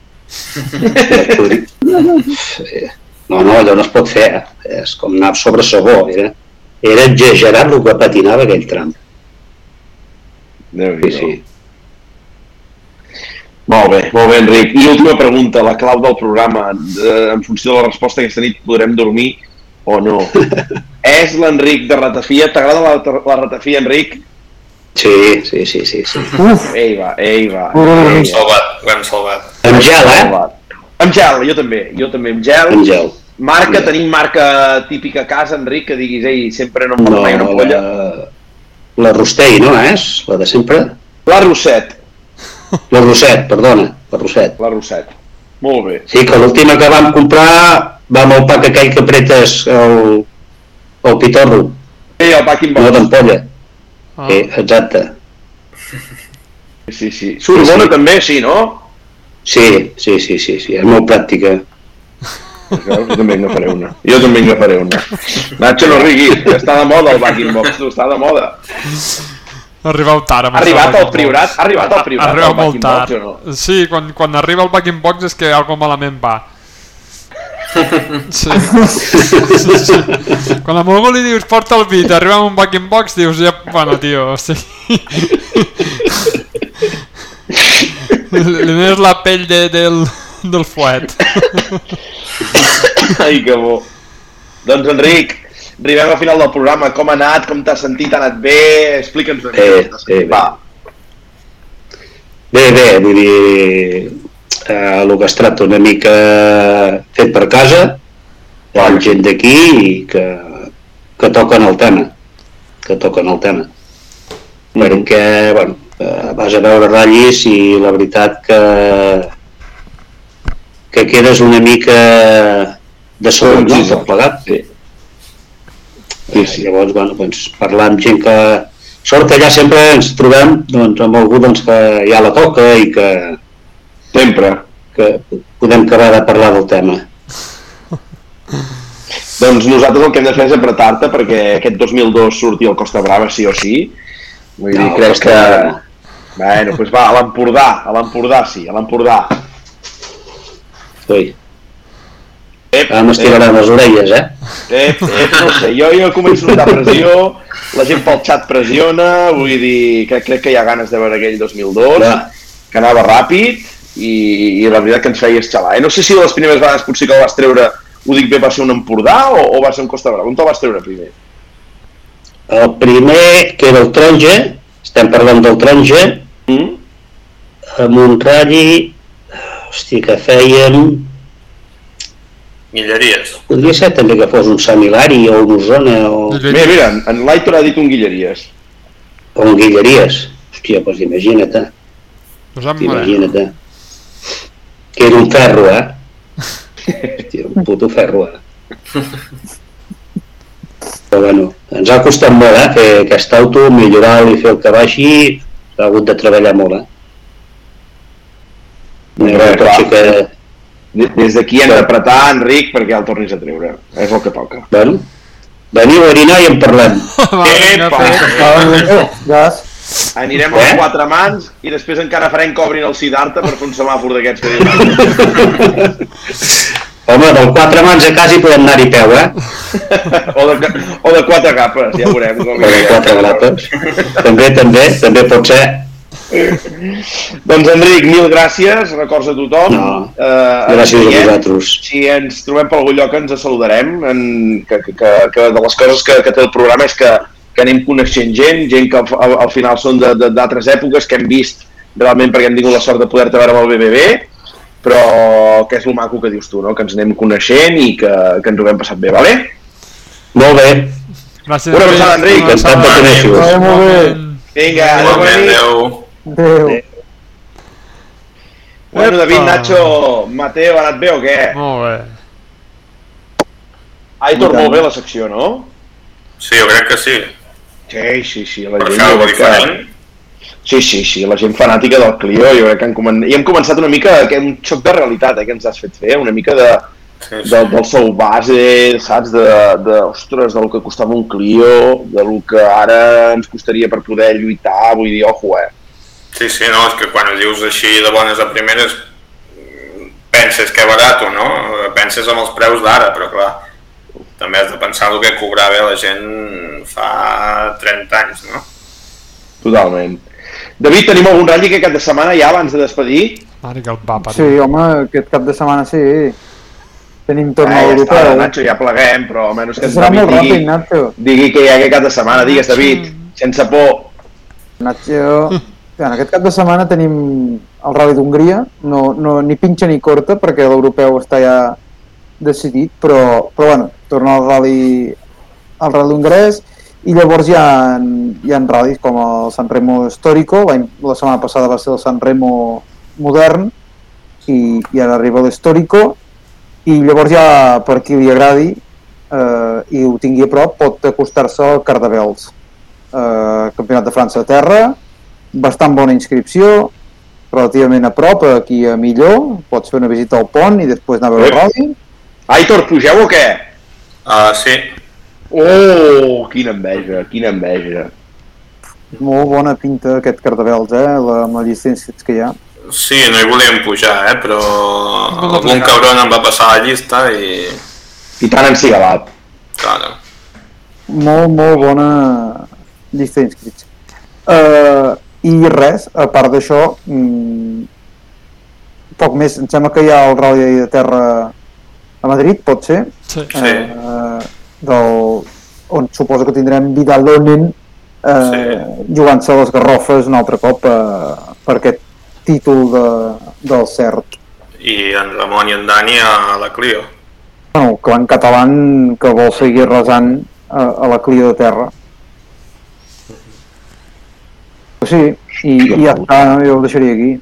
Speaker 6: No, no, allò no es pot fer, eh? és com anar sobre sabó, era, era exagerat el que patinava aquell tram.
Speaker 1: déu
Speaker 6: Sí, sí.
Speaker 1: Molt bé, molt bé, Enric. I última pregunta, la clau del programa. Eh, en funció de la resposta aquesta nit podrem dormir o no. És l'Enric de Ratafia? T'agrada la, la Ratafia, Enric?
Speaker 6: Sí, sí, sí, sí, sí.
Speaker 1: Ei, va, ei, va. Ei,
Speaker 4: L'hem
Speaker 1: va.
Speaker 4: salvat, l'hem salvat.
Speaker 6: Amb gel, eh?
Speaker 1: Amb gel, jo també, jo també amb gel.
Speaker 6: Amb gel.
Speaker 1: Marca,
Speaker 6: Sí.
Speaker 1: tenim marca típica a casa, Enric, que diguis, ei, sempre no em
Speaker 6: No,
Speaker 1: mai una ampolla.
Speaker 6: la, la Rostell, no és? La de sempre?
Speaker 1: La Rosset,
Speaker 6: La Roset, perdona, la Roset.
Speaker 1: la Rosset. Molt bé.
Speaker 6: Sí, que l'última que vam comprar va amb el pack aquell que apretes el, el pitorro,
Speaker 1: Ei, el packing
Speaker 6: no
Speaker 1: box.
Speaker 6: d'ampolla.
Speaker 3: Ah.
Speaker 6: Sí, exacte.
Speaker 1: Sí, sí. Surt
Speaker 6: Sí,
Speaker 1: bona
Speaker 6: sí.
Speaker 1: també, sí, no?
Speaker 6: Sí, sí, sí, sí, sí, és molt pràctica.
Speaker 1: Jo també en faré una. Jo també en faré una. Nacho, no riguis, que està de moda el backing box, tu, està de moda.
Speaker 3: Arribeu tard. amb
Speaker 1: Ha arribat al
Speaker 3: backing
Speaker 1: Priorat? Ha arribat al Priorat,
Speaker 3: Arriba
Speaker 1: el
Speaker 3: molt tard.
Speaker 1: box, o no?
Speaker 3: Sí, quan, quan arriba el backing box és que algo malament va. Sí. sí, sí. Quan a algú li dius porta el beat, arriba amb un backing box, dius, ja, bueno, tio, o sigui... li dones la pell de, del, del fuet.
Speaker 1: Ai, que bo. Doncs, Enric, arribem al final del programa. Com ha anat? Com t'has sentit? Ha anat bé? Explica'ns una mica.
Speaker 6: Bé, bé.
Speaker 1: Va.
Speaker 6: Bé, bé, vull dir, eh, el que es tracta una mica fet per casa, ha gent d'aquí que, que toquen el tema, que toquen el tema. Perquè, bueno, eh, vas a veure ratllis i la veritat que que quedes una mica de segon, no?
Speaker 1: Conciso.
Speaker 6: Tot plegat.
Speaker 1: Sí.
Speaker 6: Sí, sí. Llavors, bueno, doncs, parlar amb gent que... Sort que allà sempre ens trobem doncs, amb algú doncs, que ja la toca i que,
Speaker 1: Sempre.
Speaker 6: que podem acabar de parlar del tema.
Speaker 1: Doncs nosaltres el que hem de fer és apretar-te perquè aquest 2002 surti al Costa Brava sí o sí. Vull dir,
Speaker 6: No,
Speaker 1: crec
Speaker 6: Costa
Speaker 1: que...
Speaker 6: No.
Speaker 1: Bueno, doncs va, a l'Empordà, a l'Empordà sí, a l'Empordà.
Speaker 6: Ui,
Speaker 1: Ep,
Speaker 6: ara m'estiraran les orelles, eh?
Speaker 1: Ep, ep, no sé, jo, jo començo a notar pressió, la gent pel xat pressiona, vull dir, que crec que hi ha ganes de veure aquell 2002,
Speaker 6: Clar.
Speaker 1: que anava ràpid i, i la veritat que ens feia xalar. Eh? No sé si de les primeres vegades potser que el vas treure, ho dic bé, va ser un Empordà o, o va ser un Costa Brava? On te'l vas treure primer?
Speaker 6: El primer, que era el taronja, estem parlant del taronja,
Speaker 1: Mm?
Speaker 6: amb un ratlli, hosti, que fèiem...
Speaker 4: Guilleries.
Speaker 6: Podria ser també que fos un Sant Hilari o un Osona o,
Speaker 1: Mira, mira, en- l'Aitor ha dit un Guilleries.
Speaker 6: o un Guilleries. Hòstia, doncs imagina't, eh?
Speaker 3: Josep Moreno.
Speaker 6: Que era un ferro, eh? Hòstia, un puto ferro, eh? Però bueno, ens ha costat molt, eh? Fer aquest auto, millorar-lo i fer el que vagi, s'ha hagut de treballar molt, eh? No era un
Speaker 1: Clar.
Speaker 6: cotxe que...
Speaker 1: De- Des d'aquí hem d'apretar, Enric, perquè el tornis a treure. És el que toca.
Speaker 6: Bueno, veniu a dinar i en parlem.
Speaker 3: Va, vinga,
Speaker 1: Epa! Anirem
Speaker 6: Eh?
Speaker 1: als quatre mans i després encara farem que obrin el Siddhartha per fer un semàfor d'aquests que diuen.
Speaker 6: Home, del quatre mans a casa hi podem anar-hi peu, eh?
Speaker 1: o, de, o de quatre capes, ja veurem. Com
Speaker 6: O de quatre grapes. també, també, també pot ser.
Speaker 1: doncs Enric, mil gràcies, records a tothom.
Speaker 6: No,
Speaker 1: Eh,
Speaker 6: gràcies a vosaltres.
Speaker 1: Si ens trobem per algun lloc ens saludarem, en, que, que, que de les coses que, que té el programa és que, que anem coneixent gent, gent que al, al, al final són de- de- d'altres èpoques que hem vist realment perquè hem tingut la sort de poder-te veure amb el BBB, però que és el maco que dius tu, no? que ens anem coneixent i que, que ens ho hem passat bé, vale?
Speaker 6: Molt bé.
Speaker 3: Gràcies,
Speaker 1: Una abraçada, Enric.
Speaker 3: Una
Speaker 6: Encantat de
Speaker 3: abraçada.
Speaker 6: conèixer-vos.
Speaker 2: Vaya, molt bé.
Speaker 1: Vinga, adéu, nit.
Speaker 4: adeu.
Speaker 2: Adéu.
Speaker 1: Bueno, David. Nacho, Mateo, ha anat bé o què?
Speaker 3: Molt bé.
Speaker 1: Aitor,
Speaker 2: tant.
Speaker 1: molt bé la secció, no?
Speaker 4: Sí, jo crec que sí.
Speaker 1: Sí, sí, sí, la
Speaker 4: Per
Speaker 1: gent... crec que-. Sí, sí, sí, la gent fanàtica del Clio, jo crec que han comen... i hem començat una mica, que un xoc de realitat, eh, que ens has fet fer, una mica de,
Speaker 4: Sí, sí.
Speaker 1: de, del seu base, saps, de, de, ostres, del que costava un Clio, de lo que ara ens costaria per poder lluitar, vull dir, ojo, eh.
Speaker 4: Sí, sí, no, és que quan ho dius així de bones a primeres mm, penses que és barat o no, penses amb els preus d'ara, però clar, també has de pensar el que cobrava la gent fa 30 anys, no?
Speaker 1: Totalment. David, tenim algun ratll aquest cap de setmana ja abans de despedir?
Speaker 3: Mare que el va parir.
Speaker 2: Sí, home, aquest cap de setmana sí. Tenim torn
Speaker 1: Eh,
Speaker 2: a
Speaker 1: ja està. Nacho, ja pleguem, però almenys que
Speaker 2: Serà molt
Speaker 1: digui,
Speaker 2: ràpid, Nacho.
Speaker 1: digui que hi ha aquest cap de setmana. Digues, David, sense por.
Speaker 2: Nacho... En aquest cap de setmana tenim el Rally d'Hongria, no, no, ni pinxa ni corta perquè l'europeu està ja decidit, però, però bueno, torna al Rally, al Rally hongarès i llavors hi ha, hi ha ral·lis com el San Remo Histórico, l'any- la setmana passada va ser el San Remo modern i, i ara arriba l'Histórico i llavors ja per qui li agradi eh, i ho tingui a prop pot acostar-se al Cardavels eh, Campionat de França de terra bastant bona inscripció relativament a prop, aquí a Millor pots fer una visita al pont i després anar a veure el rally
Speaker 1: Aitor, pugeu o què?
Speaker 4: Uh, sí,
Speaker 1: Oh, quina enveja, quina enveja.
Speaker 2: molt bona pinta aquest Cardavels eh? la, amb la llista d'inscrits que hi ha
Speaker 4: sí, no hi volíem pujar, eh? però
Speaker 3: No,
Speaker 4: algun cabron em va passar la llista i...
Speaker 1: I tan encigalat.
Speaker 4: Claro.
Speaker 2: molt, molt bona llista d'inscrits uh, i res, a part d'això mm, poc més, em sembla que hi ha el Rally de Terra a Madrid, pot ser
Speaker 3: Sí.
Speaker 4: Sí.
Speaker 2: eh, del, on suposo que tindrem Vidalonen eh,
Speaker 4: Sí.
Speaker 2: jugant-se a les garrofes un altre cop eh, per aquest títol de, del CERT
Speaker 4: I en Ramon i en Dani a la Clio.
Speaker 2: bueno, el clan català que vol seguir resant a, a la clia de terra sí, i, i ja està, jo ho deixaria aquí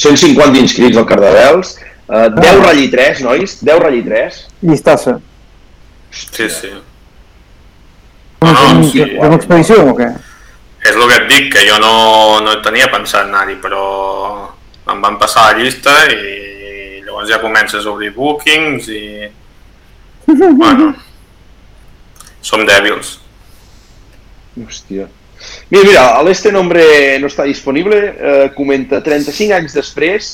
Speaker 1: 150 inscrits al Cardavels. Uh, 10 ratll 3, nois? 10 ratll 3.
Speaker 2: Llistassa.
Speaker 4: Sí, sí.
Speaker 2: No,
Speaker 4: No,
Speaker 2: no,
Speaker 4: sí.
Speaker 2: una expedició o què?
Speaker 4: És el que et dic, que jo no, no tenia pensat anar-hi, però em van passar la llista i llavors ja comences a obrir bookings i... Bueno, som dèbils.
Speaker 1: Hòstia. Mira, mira, l'Este Nombre no està disponible, eh, comenta 35 anys després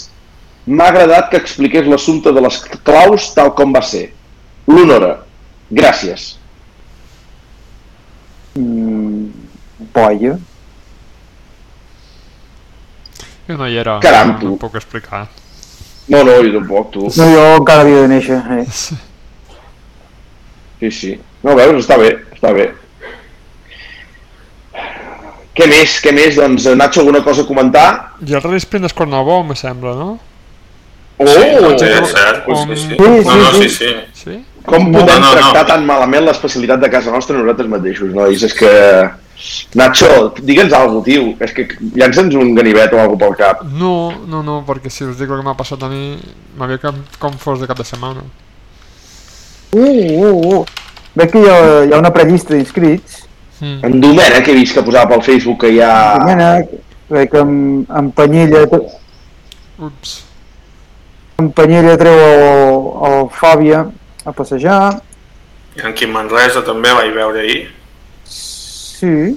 Speaker 1: m'ha agradat que expliqués l'assumpte de les claus tal com va ser. L'honora. Gràcies.
Speaker 2: Mm, boia.
Speaker 3: Jo no hi era.
Speaker 1: Caram,
Speaker 3: no,
Speaker 1: tu.
Speaker 3: no puc explicar.
Speaker 1: No, no, jo tampoc, tu.
Speaker 2: No, jo encara havia de néixer. Eh.
Speaker 1: Sí, sí. No, veus, està bé, està bé. Què més, què més? Doncs, Nacho, alguna cosa a comentar?
Speaker 3: I el Rally Sprint es Cornabó, me sembla, no?
Speaker 1: Oh!
Speaker 4: Sí,
Speaker 3: sí,
Speaker 4: és cert.
Speaker 3: com-
Speaker 4: Sí, sí.
Speaker 2: Sí,
Speaker 4: No, no,
Speaker 2: sí,
Speaker 4: sí, sí.
Speaker 1: Com podem
Speaker 4: No, no, no.
Speaker 1: tractar tan malament l'especialitat de casa nostra nosaltres mateixos, nois? És que... Nacho, digue'ns alguna cosa, tio. És que llança'ns un ganivet o alguna pel cap.
Speaker 3: No, no, no, perquè si us dic el que m'ha passat a mi, m'havia com, com fos de cap de setmana.
Speaker 2: Uh, uh, uh. Veig que hi ha, hi ha una prellista d'inscrits.
Speaker 3: Mm.
Speaker 1: En Domènec, que he vist que posava pel Facebook que hi ha...
Speaker 2: Domènec, veig que en, en Panyella,
Speaker 3: Ups.
Speaker 2: En Panyella treu el, el Fàbia a passejar.
Speaker 4: I en Quim Manresa també vaig veure ahir.
Speaker 2: Sí.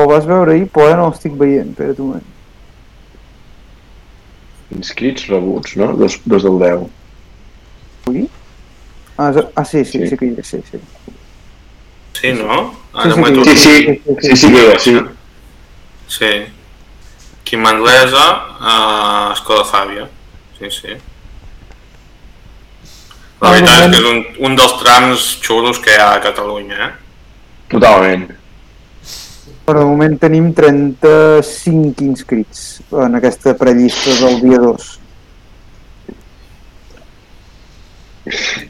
Speaker 2: El vas veure ahir, però ara no l'estic veient. Espera't un moment.
Speaker 1: Inscrits rebuts, no? Dos, dos del 10.
Speaker 2: Avui? Ah, ah sí, sí,
Speaker 1: Sí.
Speaker 2: sí, que hi és, sí, sí.
Speaker 4: Sí, no?
Speaker 2: Sí,
Speaker 4: Ara
Speaker 2: sí,
Speaker 4: m'ho he
Speaker 2: sí,
Speaker 1: Sí,
Speaker 4: trobat.
Speaker 1: sí, sí, sí que sí.
Speaker 4: Sí. Aquí a Manresa, a Escola Fàbia. Sí, sí. La
Speaker 2: Ah,
Speaker 4: veritat és que és un, un dels trams xulos que hi ha a Catalunya, eh?
Speaker 1: Totalment.
Speaker 2: Per de moment tenim 35 inscrits en aquesta prellista del dia 2.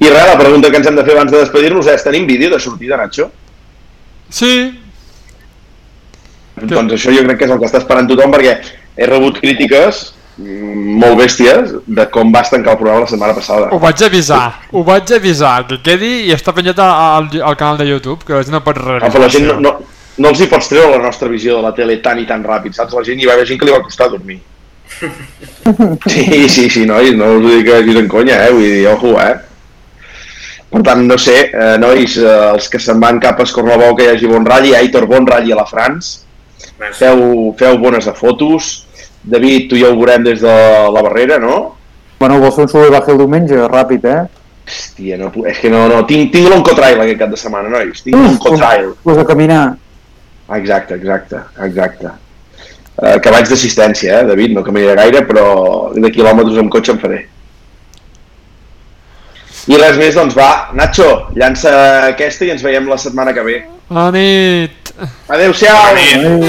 Speaker 1: I res, la pregunta que ens hem de fer abans de despedir-nos és, tenim vídeo de sortida, Nacho?
Speaker 3: Sí,
Speaker 1: Doncs això jo crec que és el que està esperant tothom perquè he rebut crítiques molt bèsties de com vas tancar el programa la setmana passada.
Speaker 3: ho vaig avisar, ho vaig avisar, que quedi i està penjat al, al canal de YouTube, que la gent no pot
Speaker 1: Ah,
Speaker 3: revisar.
Speaker 1: però la gent no, no, no els hi pots treure la nostra visió de la tele tan i tan ràpid, saps? La gent hi va haver gent que li va costar dormir. Sí, sí, sí, nois, no us ho dic aquí en conya, eh? Vull dir, ojo, eh? Per tant, no sé, eh, nois, eh, els que se'n van cap a Escornalbou que hi hagi bon ratll, Aitor, bon ratll a la Frans,
Speaker 4: Merci.
Speaker 1: feu, feu bones de fotos, David, tu ja ho veurem des de la barrera, no?
Speaker 2: Bueno, vols fer un i baja el diumenge? Ràpid, eh?
Speaker 1: Hòstia, no, és que no, no, tinc, tinc l'oncotrail aquest cap de setmana, nois, tinc l'oncotrail.
Speaker 2: Pues a caminar.
Speaker 1: Ah, Exacte, exacte, exacte. Uh, que vaig d'assistència, eh, David, no caminaré gaire, però de quilòmetres amb cotxe em faré. I res més, doncs va, Nacho, llança aquesta i ens veiem la setmana que ve.
Speaker 3: Bona nit.
Speaker 1: Adéu-siau.
Speaker 4: Adéu.